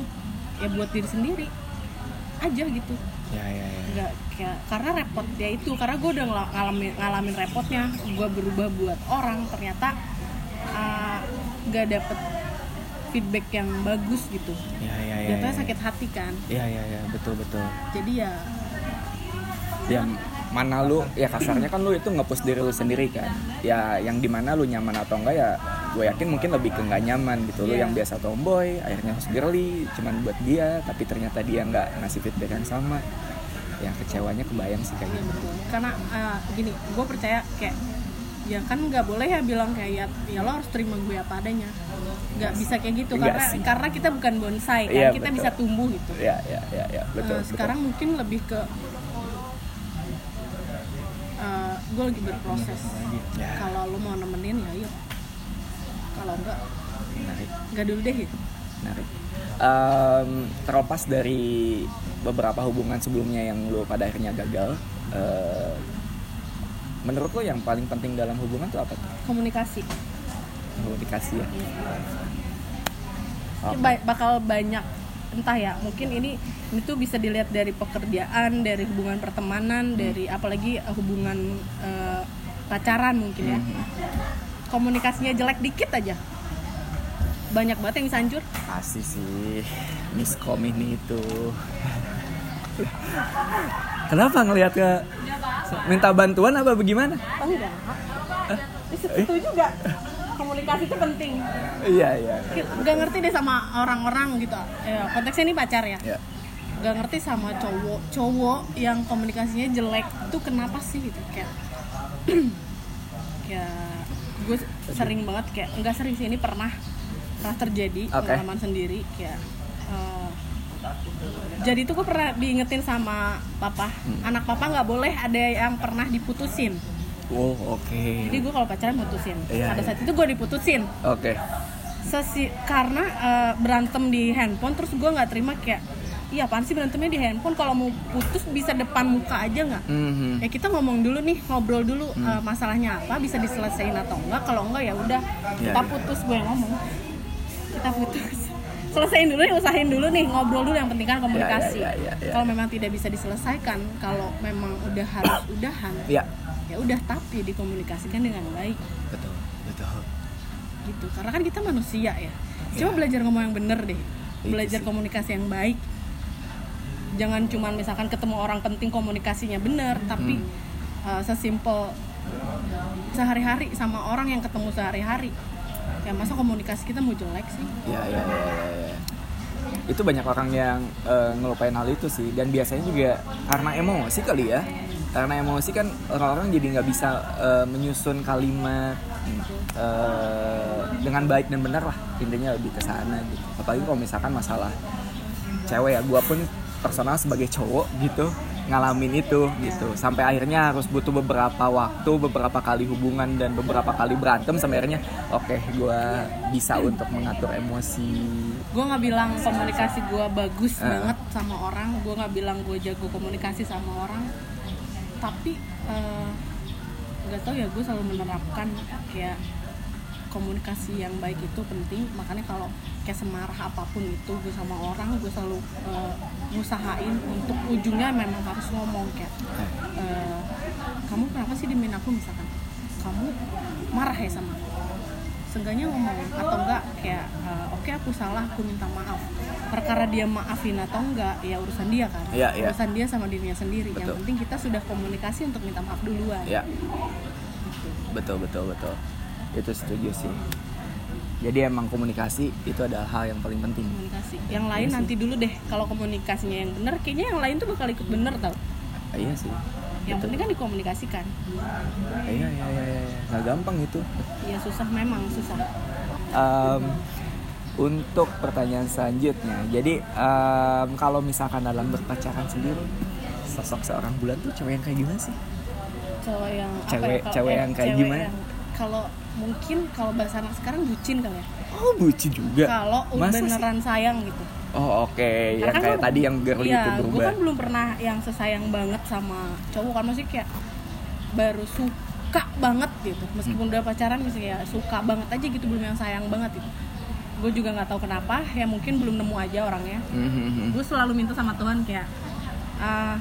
ya buat diri sendiri aja gitu. Ya ya ya. Nggak kayak karena repot ya itu karena gue udah ngala- ngalamin ngalamin repotnya gue berubah buat orang ternyata uh, nggak dapet feedback yang bagus gitu. Ya ya ya jatuhnya ya. sakit hati kan? Ya ya ya betul betul. Jadi ya yang mana lu ya kasarnya kan lu itu ngepush diri lu sendiri kan ya yang di mana lu nyaman atau enggak ya gue yakin mungkin lebih ke nggak nyaman gitu lu Iya. yang biasa tomboy akhirnya harus girly cuman buat dia tapi ternyata dia nggak ngasih feedback yang sama ya kecewanya kebayang sih kayak ya gitu karena uh, gini gue percaya kayak ya kan nggak boleh ya bilang kayak ya, ya lo harus terima gue apa adanya nggak bisa kayak gitu karena sih. karena kita bukan bonsai kan Iya, kita betul. bisa tumbuh gitu ya ya ya ya betul, Eh, betul. sekarang mungkin lebih ke gue lagi berproses. Ya. kalau lo mau nemenin ya yuk. Kalau enggak menarik. enggak dulu deh menarik. Em, terlepas dari beberapa hubungan sebelumnya yang lu pada akhirnya gagal eh, menurut lo yang paling penting dalam hubungan tuh apa komunikasi. Komunikasi ya? Ini ba- bakal banyak entah ya mungkin ini tuh bisa dilihat dari pekerjaan dari hubungan pertemanan dari apalagi eh, hubungan eh, pacaran mungkin ya. Komunikasinya jelek dikit aja. Banyak banget yang bisa hancur. Pasti sih miskom ini itu. Kenapa ngelihat ke minta bantuan apa bagaimana? Oh enggak. Setuju juga komunikasi itu penting. Iya iya. Nggak ngerti deh sama orang-orang gitu. Ya, konteksnya ini pacar ya? Ya nggak ngerti sama cowok cowok yang komunikasinya jelek itu kenapa sih gitu? Kayak kayak gue sering banget kayak nggak sering sih ini pernah pernah terjadi Oke. pengalaman sendiri kayak eh, jadi itu gue pernah diingetin sama papa. Hmm. anak papa nggak boleh ada yang pernah diputusin oh oke. Jadi gue kalau pacaran putusin Iya, pada iya. saat itu gue diputusin. Oke. Sesi, karena eh, berantem di handphone terus gue nggak terima kayak iya apaan sih berantemnya di handphone? Kalau mau putus bisa depan muka aja nggak? Mhm. ya kita ngomong dulu nih ngobrol dulu eh, masalahnya apa bisa diselesaikan atau enggak. Kalau enggak ya udah Iya, kita iya. putus gue yang ngomong. Kita putus. Selesaiin dulu usahain dulu nih ngobrol dulu yang penting kan komunikasi Iya, iya, iya, iya. kalau memang tidak bisa diselesaikan kalau memang udah harus udahan ya ya udah tapi dikomunikasikan dengan baik. Betul betul. Gitu karena kan kita manusia ya. Iya. coba belajar ngomong yang bener deh. Itu belajar sih. komunikasi yang baik. Jangan cuman misalkan ketemu orang penting komunikasinya bener tapi Hmm. uh, sesimpel sehari-hari sama orang yang ketemu sehari-hari. Ya masa komunikasi kita mau jelek sih? Ya ya ya, ya, itu banyak orang yang eh, ngelupain hal itu sih. Dan biasanya juga karena emosi kali ya karena emosi kan orang-orang jadi nggak bisa eh, menyusun kalimat eh, dengan baik dan benar lah. Intinya lebih ke sana gitu. Apalagi kalau misalkan masalah cewek ya gua pun personal sebagai cowok gitu ngalamin itu gitu. Sampai akhirnya harus butuh beberapa waktu beberapa kali hubungan dan beberapa kali berantem sampai akhirnya oke gua bisa untuk mengatur emosi. Gue nggak bilang komunikasi gue bagus Ah. banget sama orang gue nggak bilang gue jago komunikasi sama orang tapi eh, nggak tahu ya gue selalu menerapkan kayak komunikasi yang baik itu penting. Makanya kalau kayak semarah apa pun itu gue sama orang gue selalu eh, ngusahain untuk ujungnya memang harus ngomong kayak eh, kamu kenapa sih dimin aku misalkan? Kamu marah ya sama aku seenggaknya ngomong atau enggak kayak eh, oke aku salah aku minta maaf. Perkara dia maafin atau enggak ya urusan dia kan. Iya, iya. urusan dia sama dirinya sendiri. Yang Betul. penting kita sudah komunikasi untuk minta maaf duluan. Ya Gitu. betul betul betul. Itu setuju sih. Jadi emang komunikasi itu adalah hal yang paling penting. Komunikasi. Yang lain sih. nanti dulu deh. Kalau komunikasinya yang benar kayaknya yang lain tuh bakal ikut bener tau. Iya sih yang Betul. penting kan dikomunikasikan. Iya iya iya iya. Nggak gampang itu. Ya susah. Memang susah. Em, untuk pertanyaan selanjutnya. Jadi em, kalau misalkan dalam berpacaran sendiri sosok seorang bulan tuh cewek yang kayak gimana sih? Cewek yang apa Cewek- ya, cewek eh, yang kayak cewek gimana? yang- kalau mungkin kalau bahasa anak sekarang bucin kali ya. Oh bucin juga? Kalau Masa sih? beneran sayang gitu oh oke. Yang Karena kan kayak gua- tadi yang girly iya, itu gue berubah. kan belum pernah yang sesayang banget sama cowok kan masih kayak baru suka banget gitu. Meskipun udah pacaran misalnya ya suka banget aja gitu belum yang sayang banget gitu. Gue juga nggak tahu kenapa ya mungkin belum nemu aja orangnya. Mhm. gue selalu minta sama Tuhan kayak ah,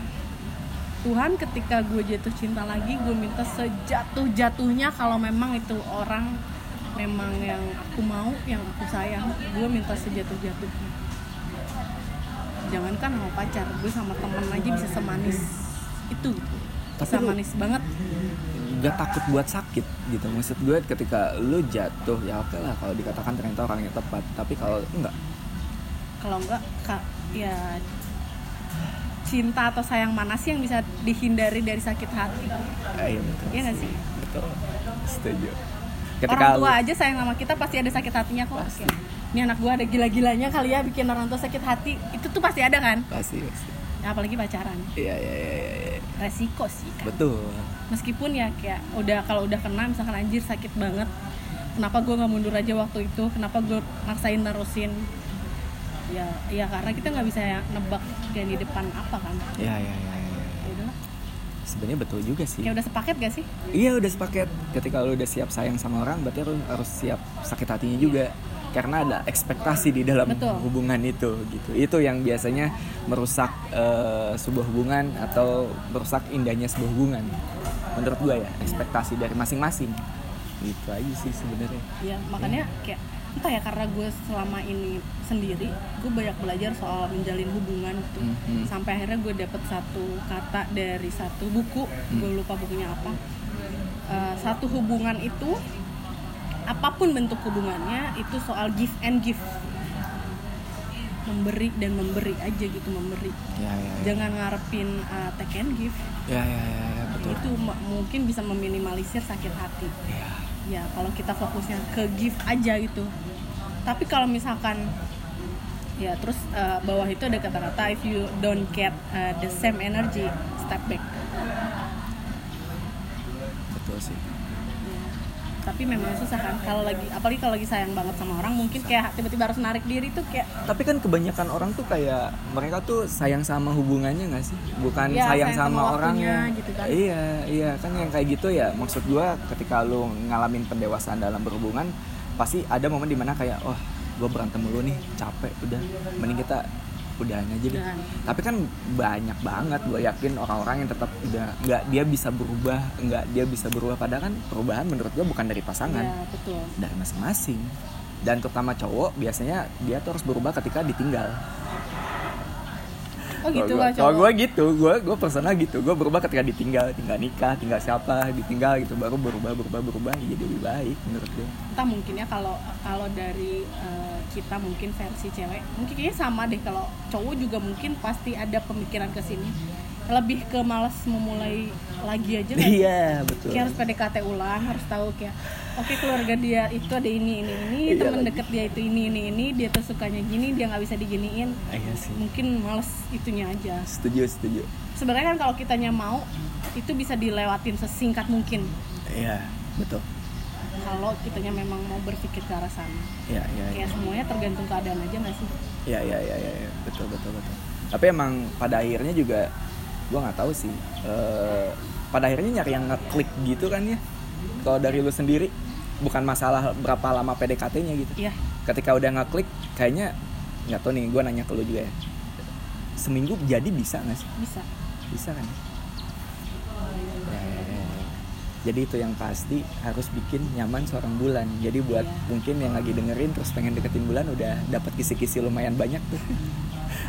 Tuhan ketika gue jatuh cinta lagi gue minta sejatuh jatuhnya kalau memang itu orang memang yang aku mau yang aku sayang gue minta sejatuh jatuhnya jangankan sama pacar gue sama temen aja bisa semanis itu. Tapi bisa lu- manis banget. gak takut buat sakit gitu. Maksud gue ketika lu jatuh ya oke lah kalau dikatakan ternyata orangnya tepat. Tapi kalau enggak? Kalau enggak kak ya cinta atau sayang mana sih yang bisa dihindari dari sakit hati? Eh, iya betul. Iya nggak sih? betul. Setuju. Orang tua lu- aja sayang sama kita pasti ada sakit hatinya kok. Pasti. Ini anak gua ada gila-gilanya kali ya bikin orang tua sakit hati. Itu tuh pasti ada kan? Pasti pasti. Ya, apalagi pacaran. Iya iya iya iya, iya. resiko sih kan? Betul. Meskipun ya kayak udah kalau udah kena misalkan anjir sakit banget kenapa gua nggak mundur aja waktu itu? Kenapa gue maksain nerusin? Ya ya karena kita nggak bisa ya nebak yang di depan apa kan? Iya iya iya iya. ya sebenarnya betul juga sih. Kayak udah sepaket gak sih? Iya udah sepaket. Ketika lu udah siap sayang sama orang berarti lu harus siap sakit hatinya juga karena ada ekspektasi di dalam Betul. hubungan itu gitu. Itu yang biasanya merusak eh, sebuah hubungan atau merusak indahnya sebuah hubungan. Menurut gua ya ekspektasi dari masing-masing. Gitu aja sih sebenarnya. Ya makanya kayak entah ya karena gue selama ini sendiri gue banyak belajar soal menjalin hubungan gitu. Mhm. sampai akhirnya gue dapet satu kata dari satu buku gue lupa bukunya apa. Eh, satu hubungan itu apa pun bentuk hubungannya itu soal give and give. Memberi dan memberi aja gitu memberi. Ya ya ya. Jangan ngarepin uh, take and give. Ya ya ya, ya, betul. Itu mungkin bisa meminimalisir sakit hati. Ya. Ya kalau kita fokusnya ke give aja gitu. Tapi kalau misalkan ya terus uh, bawah itu ada kata-kata if you don't get uh, the same energy step back. Betul sih. Tapi memang susah kan kalau lagi apalagi kalau lagi sayang banget sama orang mungkin kayak tiba-tiba harus narik diri tuh kayak tapi kan kebanyakan orang tuh kayak mereka tuh sayang sama hubungannya nggak sih bukan Iya, sayang, sayang sama sama, orangnya gitu kan. iya iya kan yang kayak gitu ya maksud gua ketika lu ngalamin pendewasaan dalam berhubungan pasti ada momen di mana kayak oh gue berantem mulu nih capek udah mending kita udahan aja deh. Udahan. tapi kan banyak banget gue yakin orang-orang yang tetap udah nggak dia bisa berubah nggak dia bisa berubah. Padahal kan perubahan menurut gue bukan dari pasangan ya betul. dari masing-masing. Dan terutama cowok biasanya dia tuh harus berubah ketika ditinggal oh gitu kalau gua- gue gitu gue gue personal gitu. Gue berubah ketika ditinggal tinggal nikah tinggal siapa ditinggal gitu. Baru berubah berubah berubah jadi lebih baik menurut gue entah mungkin ya kalau kalau dari eh, kita mungkin versi cewek mungkin kayaknya sama deh. Kalau cowok juga mungkin pasti ada pemikiran ke sini lebih ke malas memulai lagi aja sih? iya betul. Kayak harus PDKT ulang harus tahu kayak oke keluarga dia itu ada ini ini ini Iya teman deket dia itu ini ini ini dia tuh sukanya gini dia nggak bisa diginiin. Iya sih. Mungkin males itunya aja. Setuju setuju. Sebenarnya kan kalau kitanya mau itu bisa dilewatin sesingkat mungkin. Iya betul. Kalau kitanya memang mau berpikir ke arah sana. Iya iya iya. Kayak semuanya tergantung keadaan aja nggak sih? Iya iya iya iya iya. betul betul betul. Tapi emang pada akhirnya juga gue nggak tahu sih. Eh, pada akhirnya nyari yang ngeklik gitu kan ya. Kalau dari lu sendiri bukan masalah berapa lama PDKT-nya gitu. Iya. Ketika udah ngeklik kayaknya nggak tahu nih gue nanya ke lu juga ya. Seminggu jadi bisa nggak sih? Bisa. Bisa kan? Ya, ya, ya, jadi itu yang pasti harus bikin nyaman seorang bulan. Jadi buat Iya. mungkin yang lagi dengerin terus pengen deketin bulan udah dapat kisi-kisi lumayan banyak tuh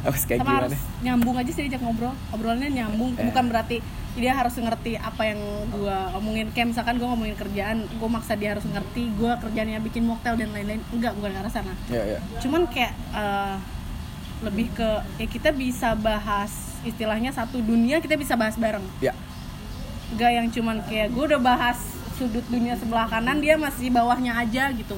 harus kayak sama gimana? harus nyambung aja sih diajak ngobrol. Obrolannya nyambung Eh. bukan berarti dia harus ngerti apa yang gua omongin. Kayak misalkan gua ngomongin kerjaan gua maksa dia harus ngerti gua kerjanya bikin mocktail dan lain-lain. Enggak bukan ke arah sana. Ya ya cuman kayak eh, lebih ke ya kita bisa bahas istilahnya satu dunia kita bisa bahas bareng. Ya enggak yang cuman kayak gue udah bahas sudut dunia sebelah kanan dia masih bawahnya aja gitu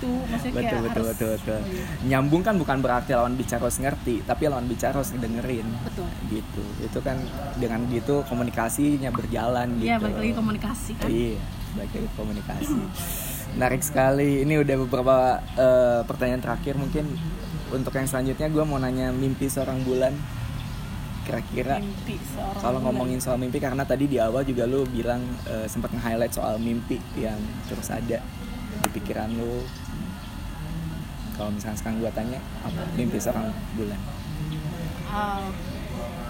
itu maksudnya kayak betul betul harus betul betul nyambung kan bukan berarti lawan bicara harus ngerti tapi lawan bicara harus dengerin betul gitu itu kan dengan gitu komunikasinya berjalan gitu Iya, balik lagi komunikasi kan. Iya, balik lagi komunikasi. Menarik sekali. Ini udah beberapa eh, pertanyaan terakhir mungkin untuk yang selanjutnya gue mau nanya mimpi seorang bulan. Kira-kira kalau ngomongin soal mimpi karena tadi di awal juga lu bilang eh, sempat nge-highlight soal mimpi yang terus ada di pikiran lu. Kalau misalnya sekarang gue tanya apa mimpi seorang bulan? Ah,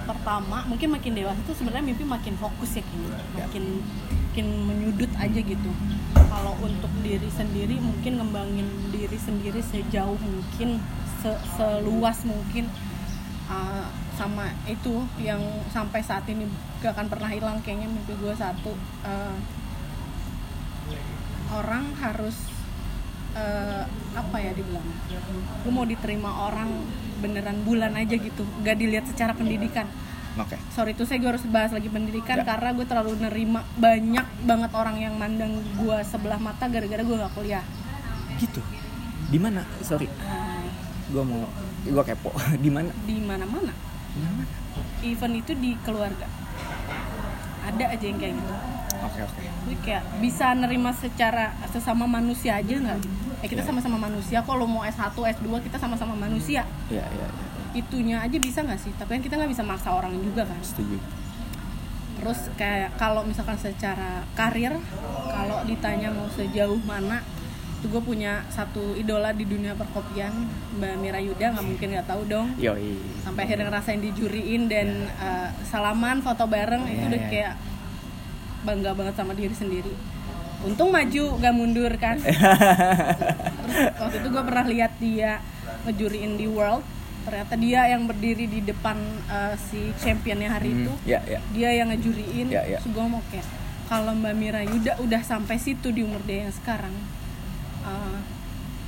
pertama mungkin makin dewasa tuh sebenarnya mimpi makin fokus ya kini Ya. makin makin menyudut aja gitu kalau untuk diri sendiri mungkin ngembangin diri sendiri sejauh mungkin se- seluas mungkin Ah, sama itu yang sampai saat ini gak akan pernah hilang kayaknya mimpi gue satu ah, orang harus eh, apa ya dibilang gue mau diterima orang beneran bulan aja gitu gak dilihat secara pendidikan Oke. sorry itu saya gue harus bahas lagi pendidikan Ya. karena gue terlalu nerima banyak banget orang yang mandang gue sebelah mata gara-gara gue gak kuliah Gitu. Di mana? Sorry, Ah, gue mau gue kepo. Di mana? di mana-mana Di mana? even itu di keluarga ada aja yang kayak gitu Oke oke. Jadi kayak bisa nerima secara sesama manusia aja nggak? Eh kita Ya. sama-sama manusia. Kalau mau S1, S2 kita sama-sama manusia. Iya iya iya. Itunya aja bisa nggak sih? Tapi kan kita nggak bisa maksa orang juga kan. Setuju. Terus kayak kalau misalkan secara karir, kalau ditanya mau sejauh mana, itu gue punya satu idola di dunia perkopian, Mbak Mira Yuda nggak mungkin nggak tahu dong. Yoi. Sampai akhirnya ngerasain dijuriin dan eh, salaman foto bareng itu Iya, udah iya. kayak bangga banget sama diri sendiri. Untung maju gak mundur kan. Terus waktu itu gue pernah lihat dia ngejuriin di World. Ternyata dia yang berdiri di depan eh, si championnya hari itu Hmm, Ya ya. dia yang ngejuriin Ya, ya. terus gue mau kayak kalau Mbak Mira Yuda udah sampai situ di umur dia yang sekarang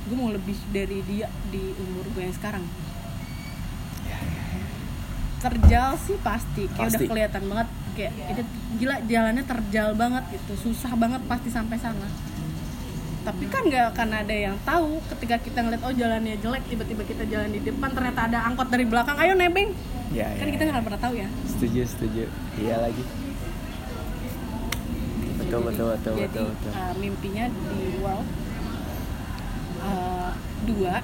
gue mau lebih dari dia di umur gue yang sekarang Ya, terjal sih pasti kayak udah Pasti. kelihatan banget kayak itu gila jalannya terjal banget gitu. Susah banget pasti sampai sana. Tapi kan nggak akan ada yang tahu ketika kita ngeliat oh jalannya jelek tiba-tiba kita jalan di depan ternyata ada angkot dari belakang. Ayo nebeng. Ya, kan ya. kita nggak pernah tahu ya. Setuju setuju. Iya lagi. Betul betul betul jadi betul betul. uh, mimpinya di world uh, dua.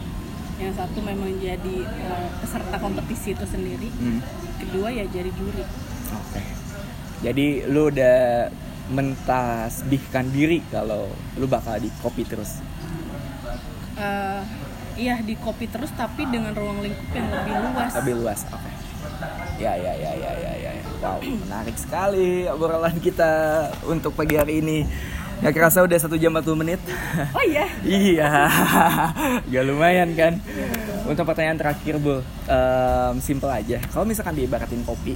Yang satu memang jadi uh, peserta kompetisi itu sendiri. Hmm, kedua ya jadi juri. Oke jadi lu udah mentasbihkan diri kalau lu bakal di copy terus? Uh, iya di kopi terus tapi dengan ruang lingkup yang lebih luas. Lebih luas oke. Ya ya ya ya ya ya ya. wow menarik sekali obrolan kita untuk pagi hari ini. Gak kerasa udah satu jam 40 menit. Oh iya? Iya. Gak lumayan kan? Untuk pertanyaan terakhir Bu. Em, Simple aja. Kalau misalkan diibaratin kopi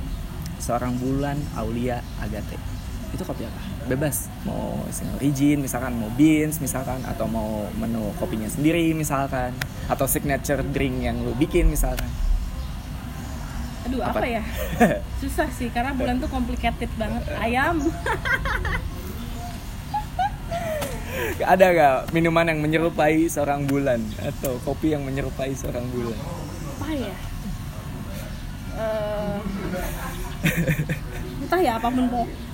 Seorang bulan Aulia Agate. Itu kopi apa? Bebas. Mau single origin misalkan Mau beans misalkan Atau mau menu kopinya sendiri misalkan. Atau signature drink yang lu bikin misalkan. Aduh apa, Apa? ya? Susah sih karena bulan tuh complicated banget. Ayam. Ada gak minuman yang menyerupai seorang bulan? Atau kopi yang menyerupai seorang bulan? Apa ya? Eh, entah ya apa pun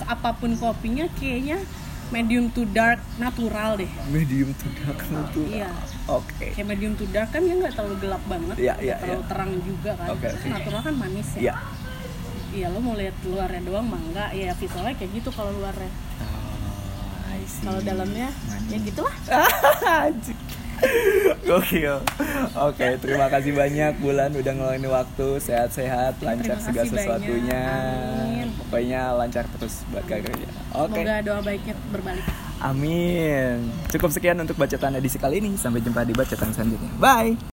apa pun kopinya kayaknya medium to dark natural deh. Medium to dark itu iya. Oke. Kayak medium to dark kan dia nggak terlalu gelap banget nggak iya, terlalu iya. terang juga kan. Oke, Terus oke. natural kan manis ya. Iya. Iya lo mau lihat luarnya doang mah enggak. Ya visualnya kayak gitu kalau luarnya. Oh, kalau dalamnya ya gitulah. Anjing. Gokil. Oke, terima kasih banyak Bulan udah ngeluangin waktu sehat-sehat, lancar terima segala sesuatunya. Amin. Pokoknya lancar terus buat karirnya. Oke. semoga doa baiknya berbalik Amin. Cukup sekian untuk bacaan edisi kali ini. Sampai jumpa di bacaan selanjutnya. Bye.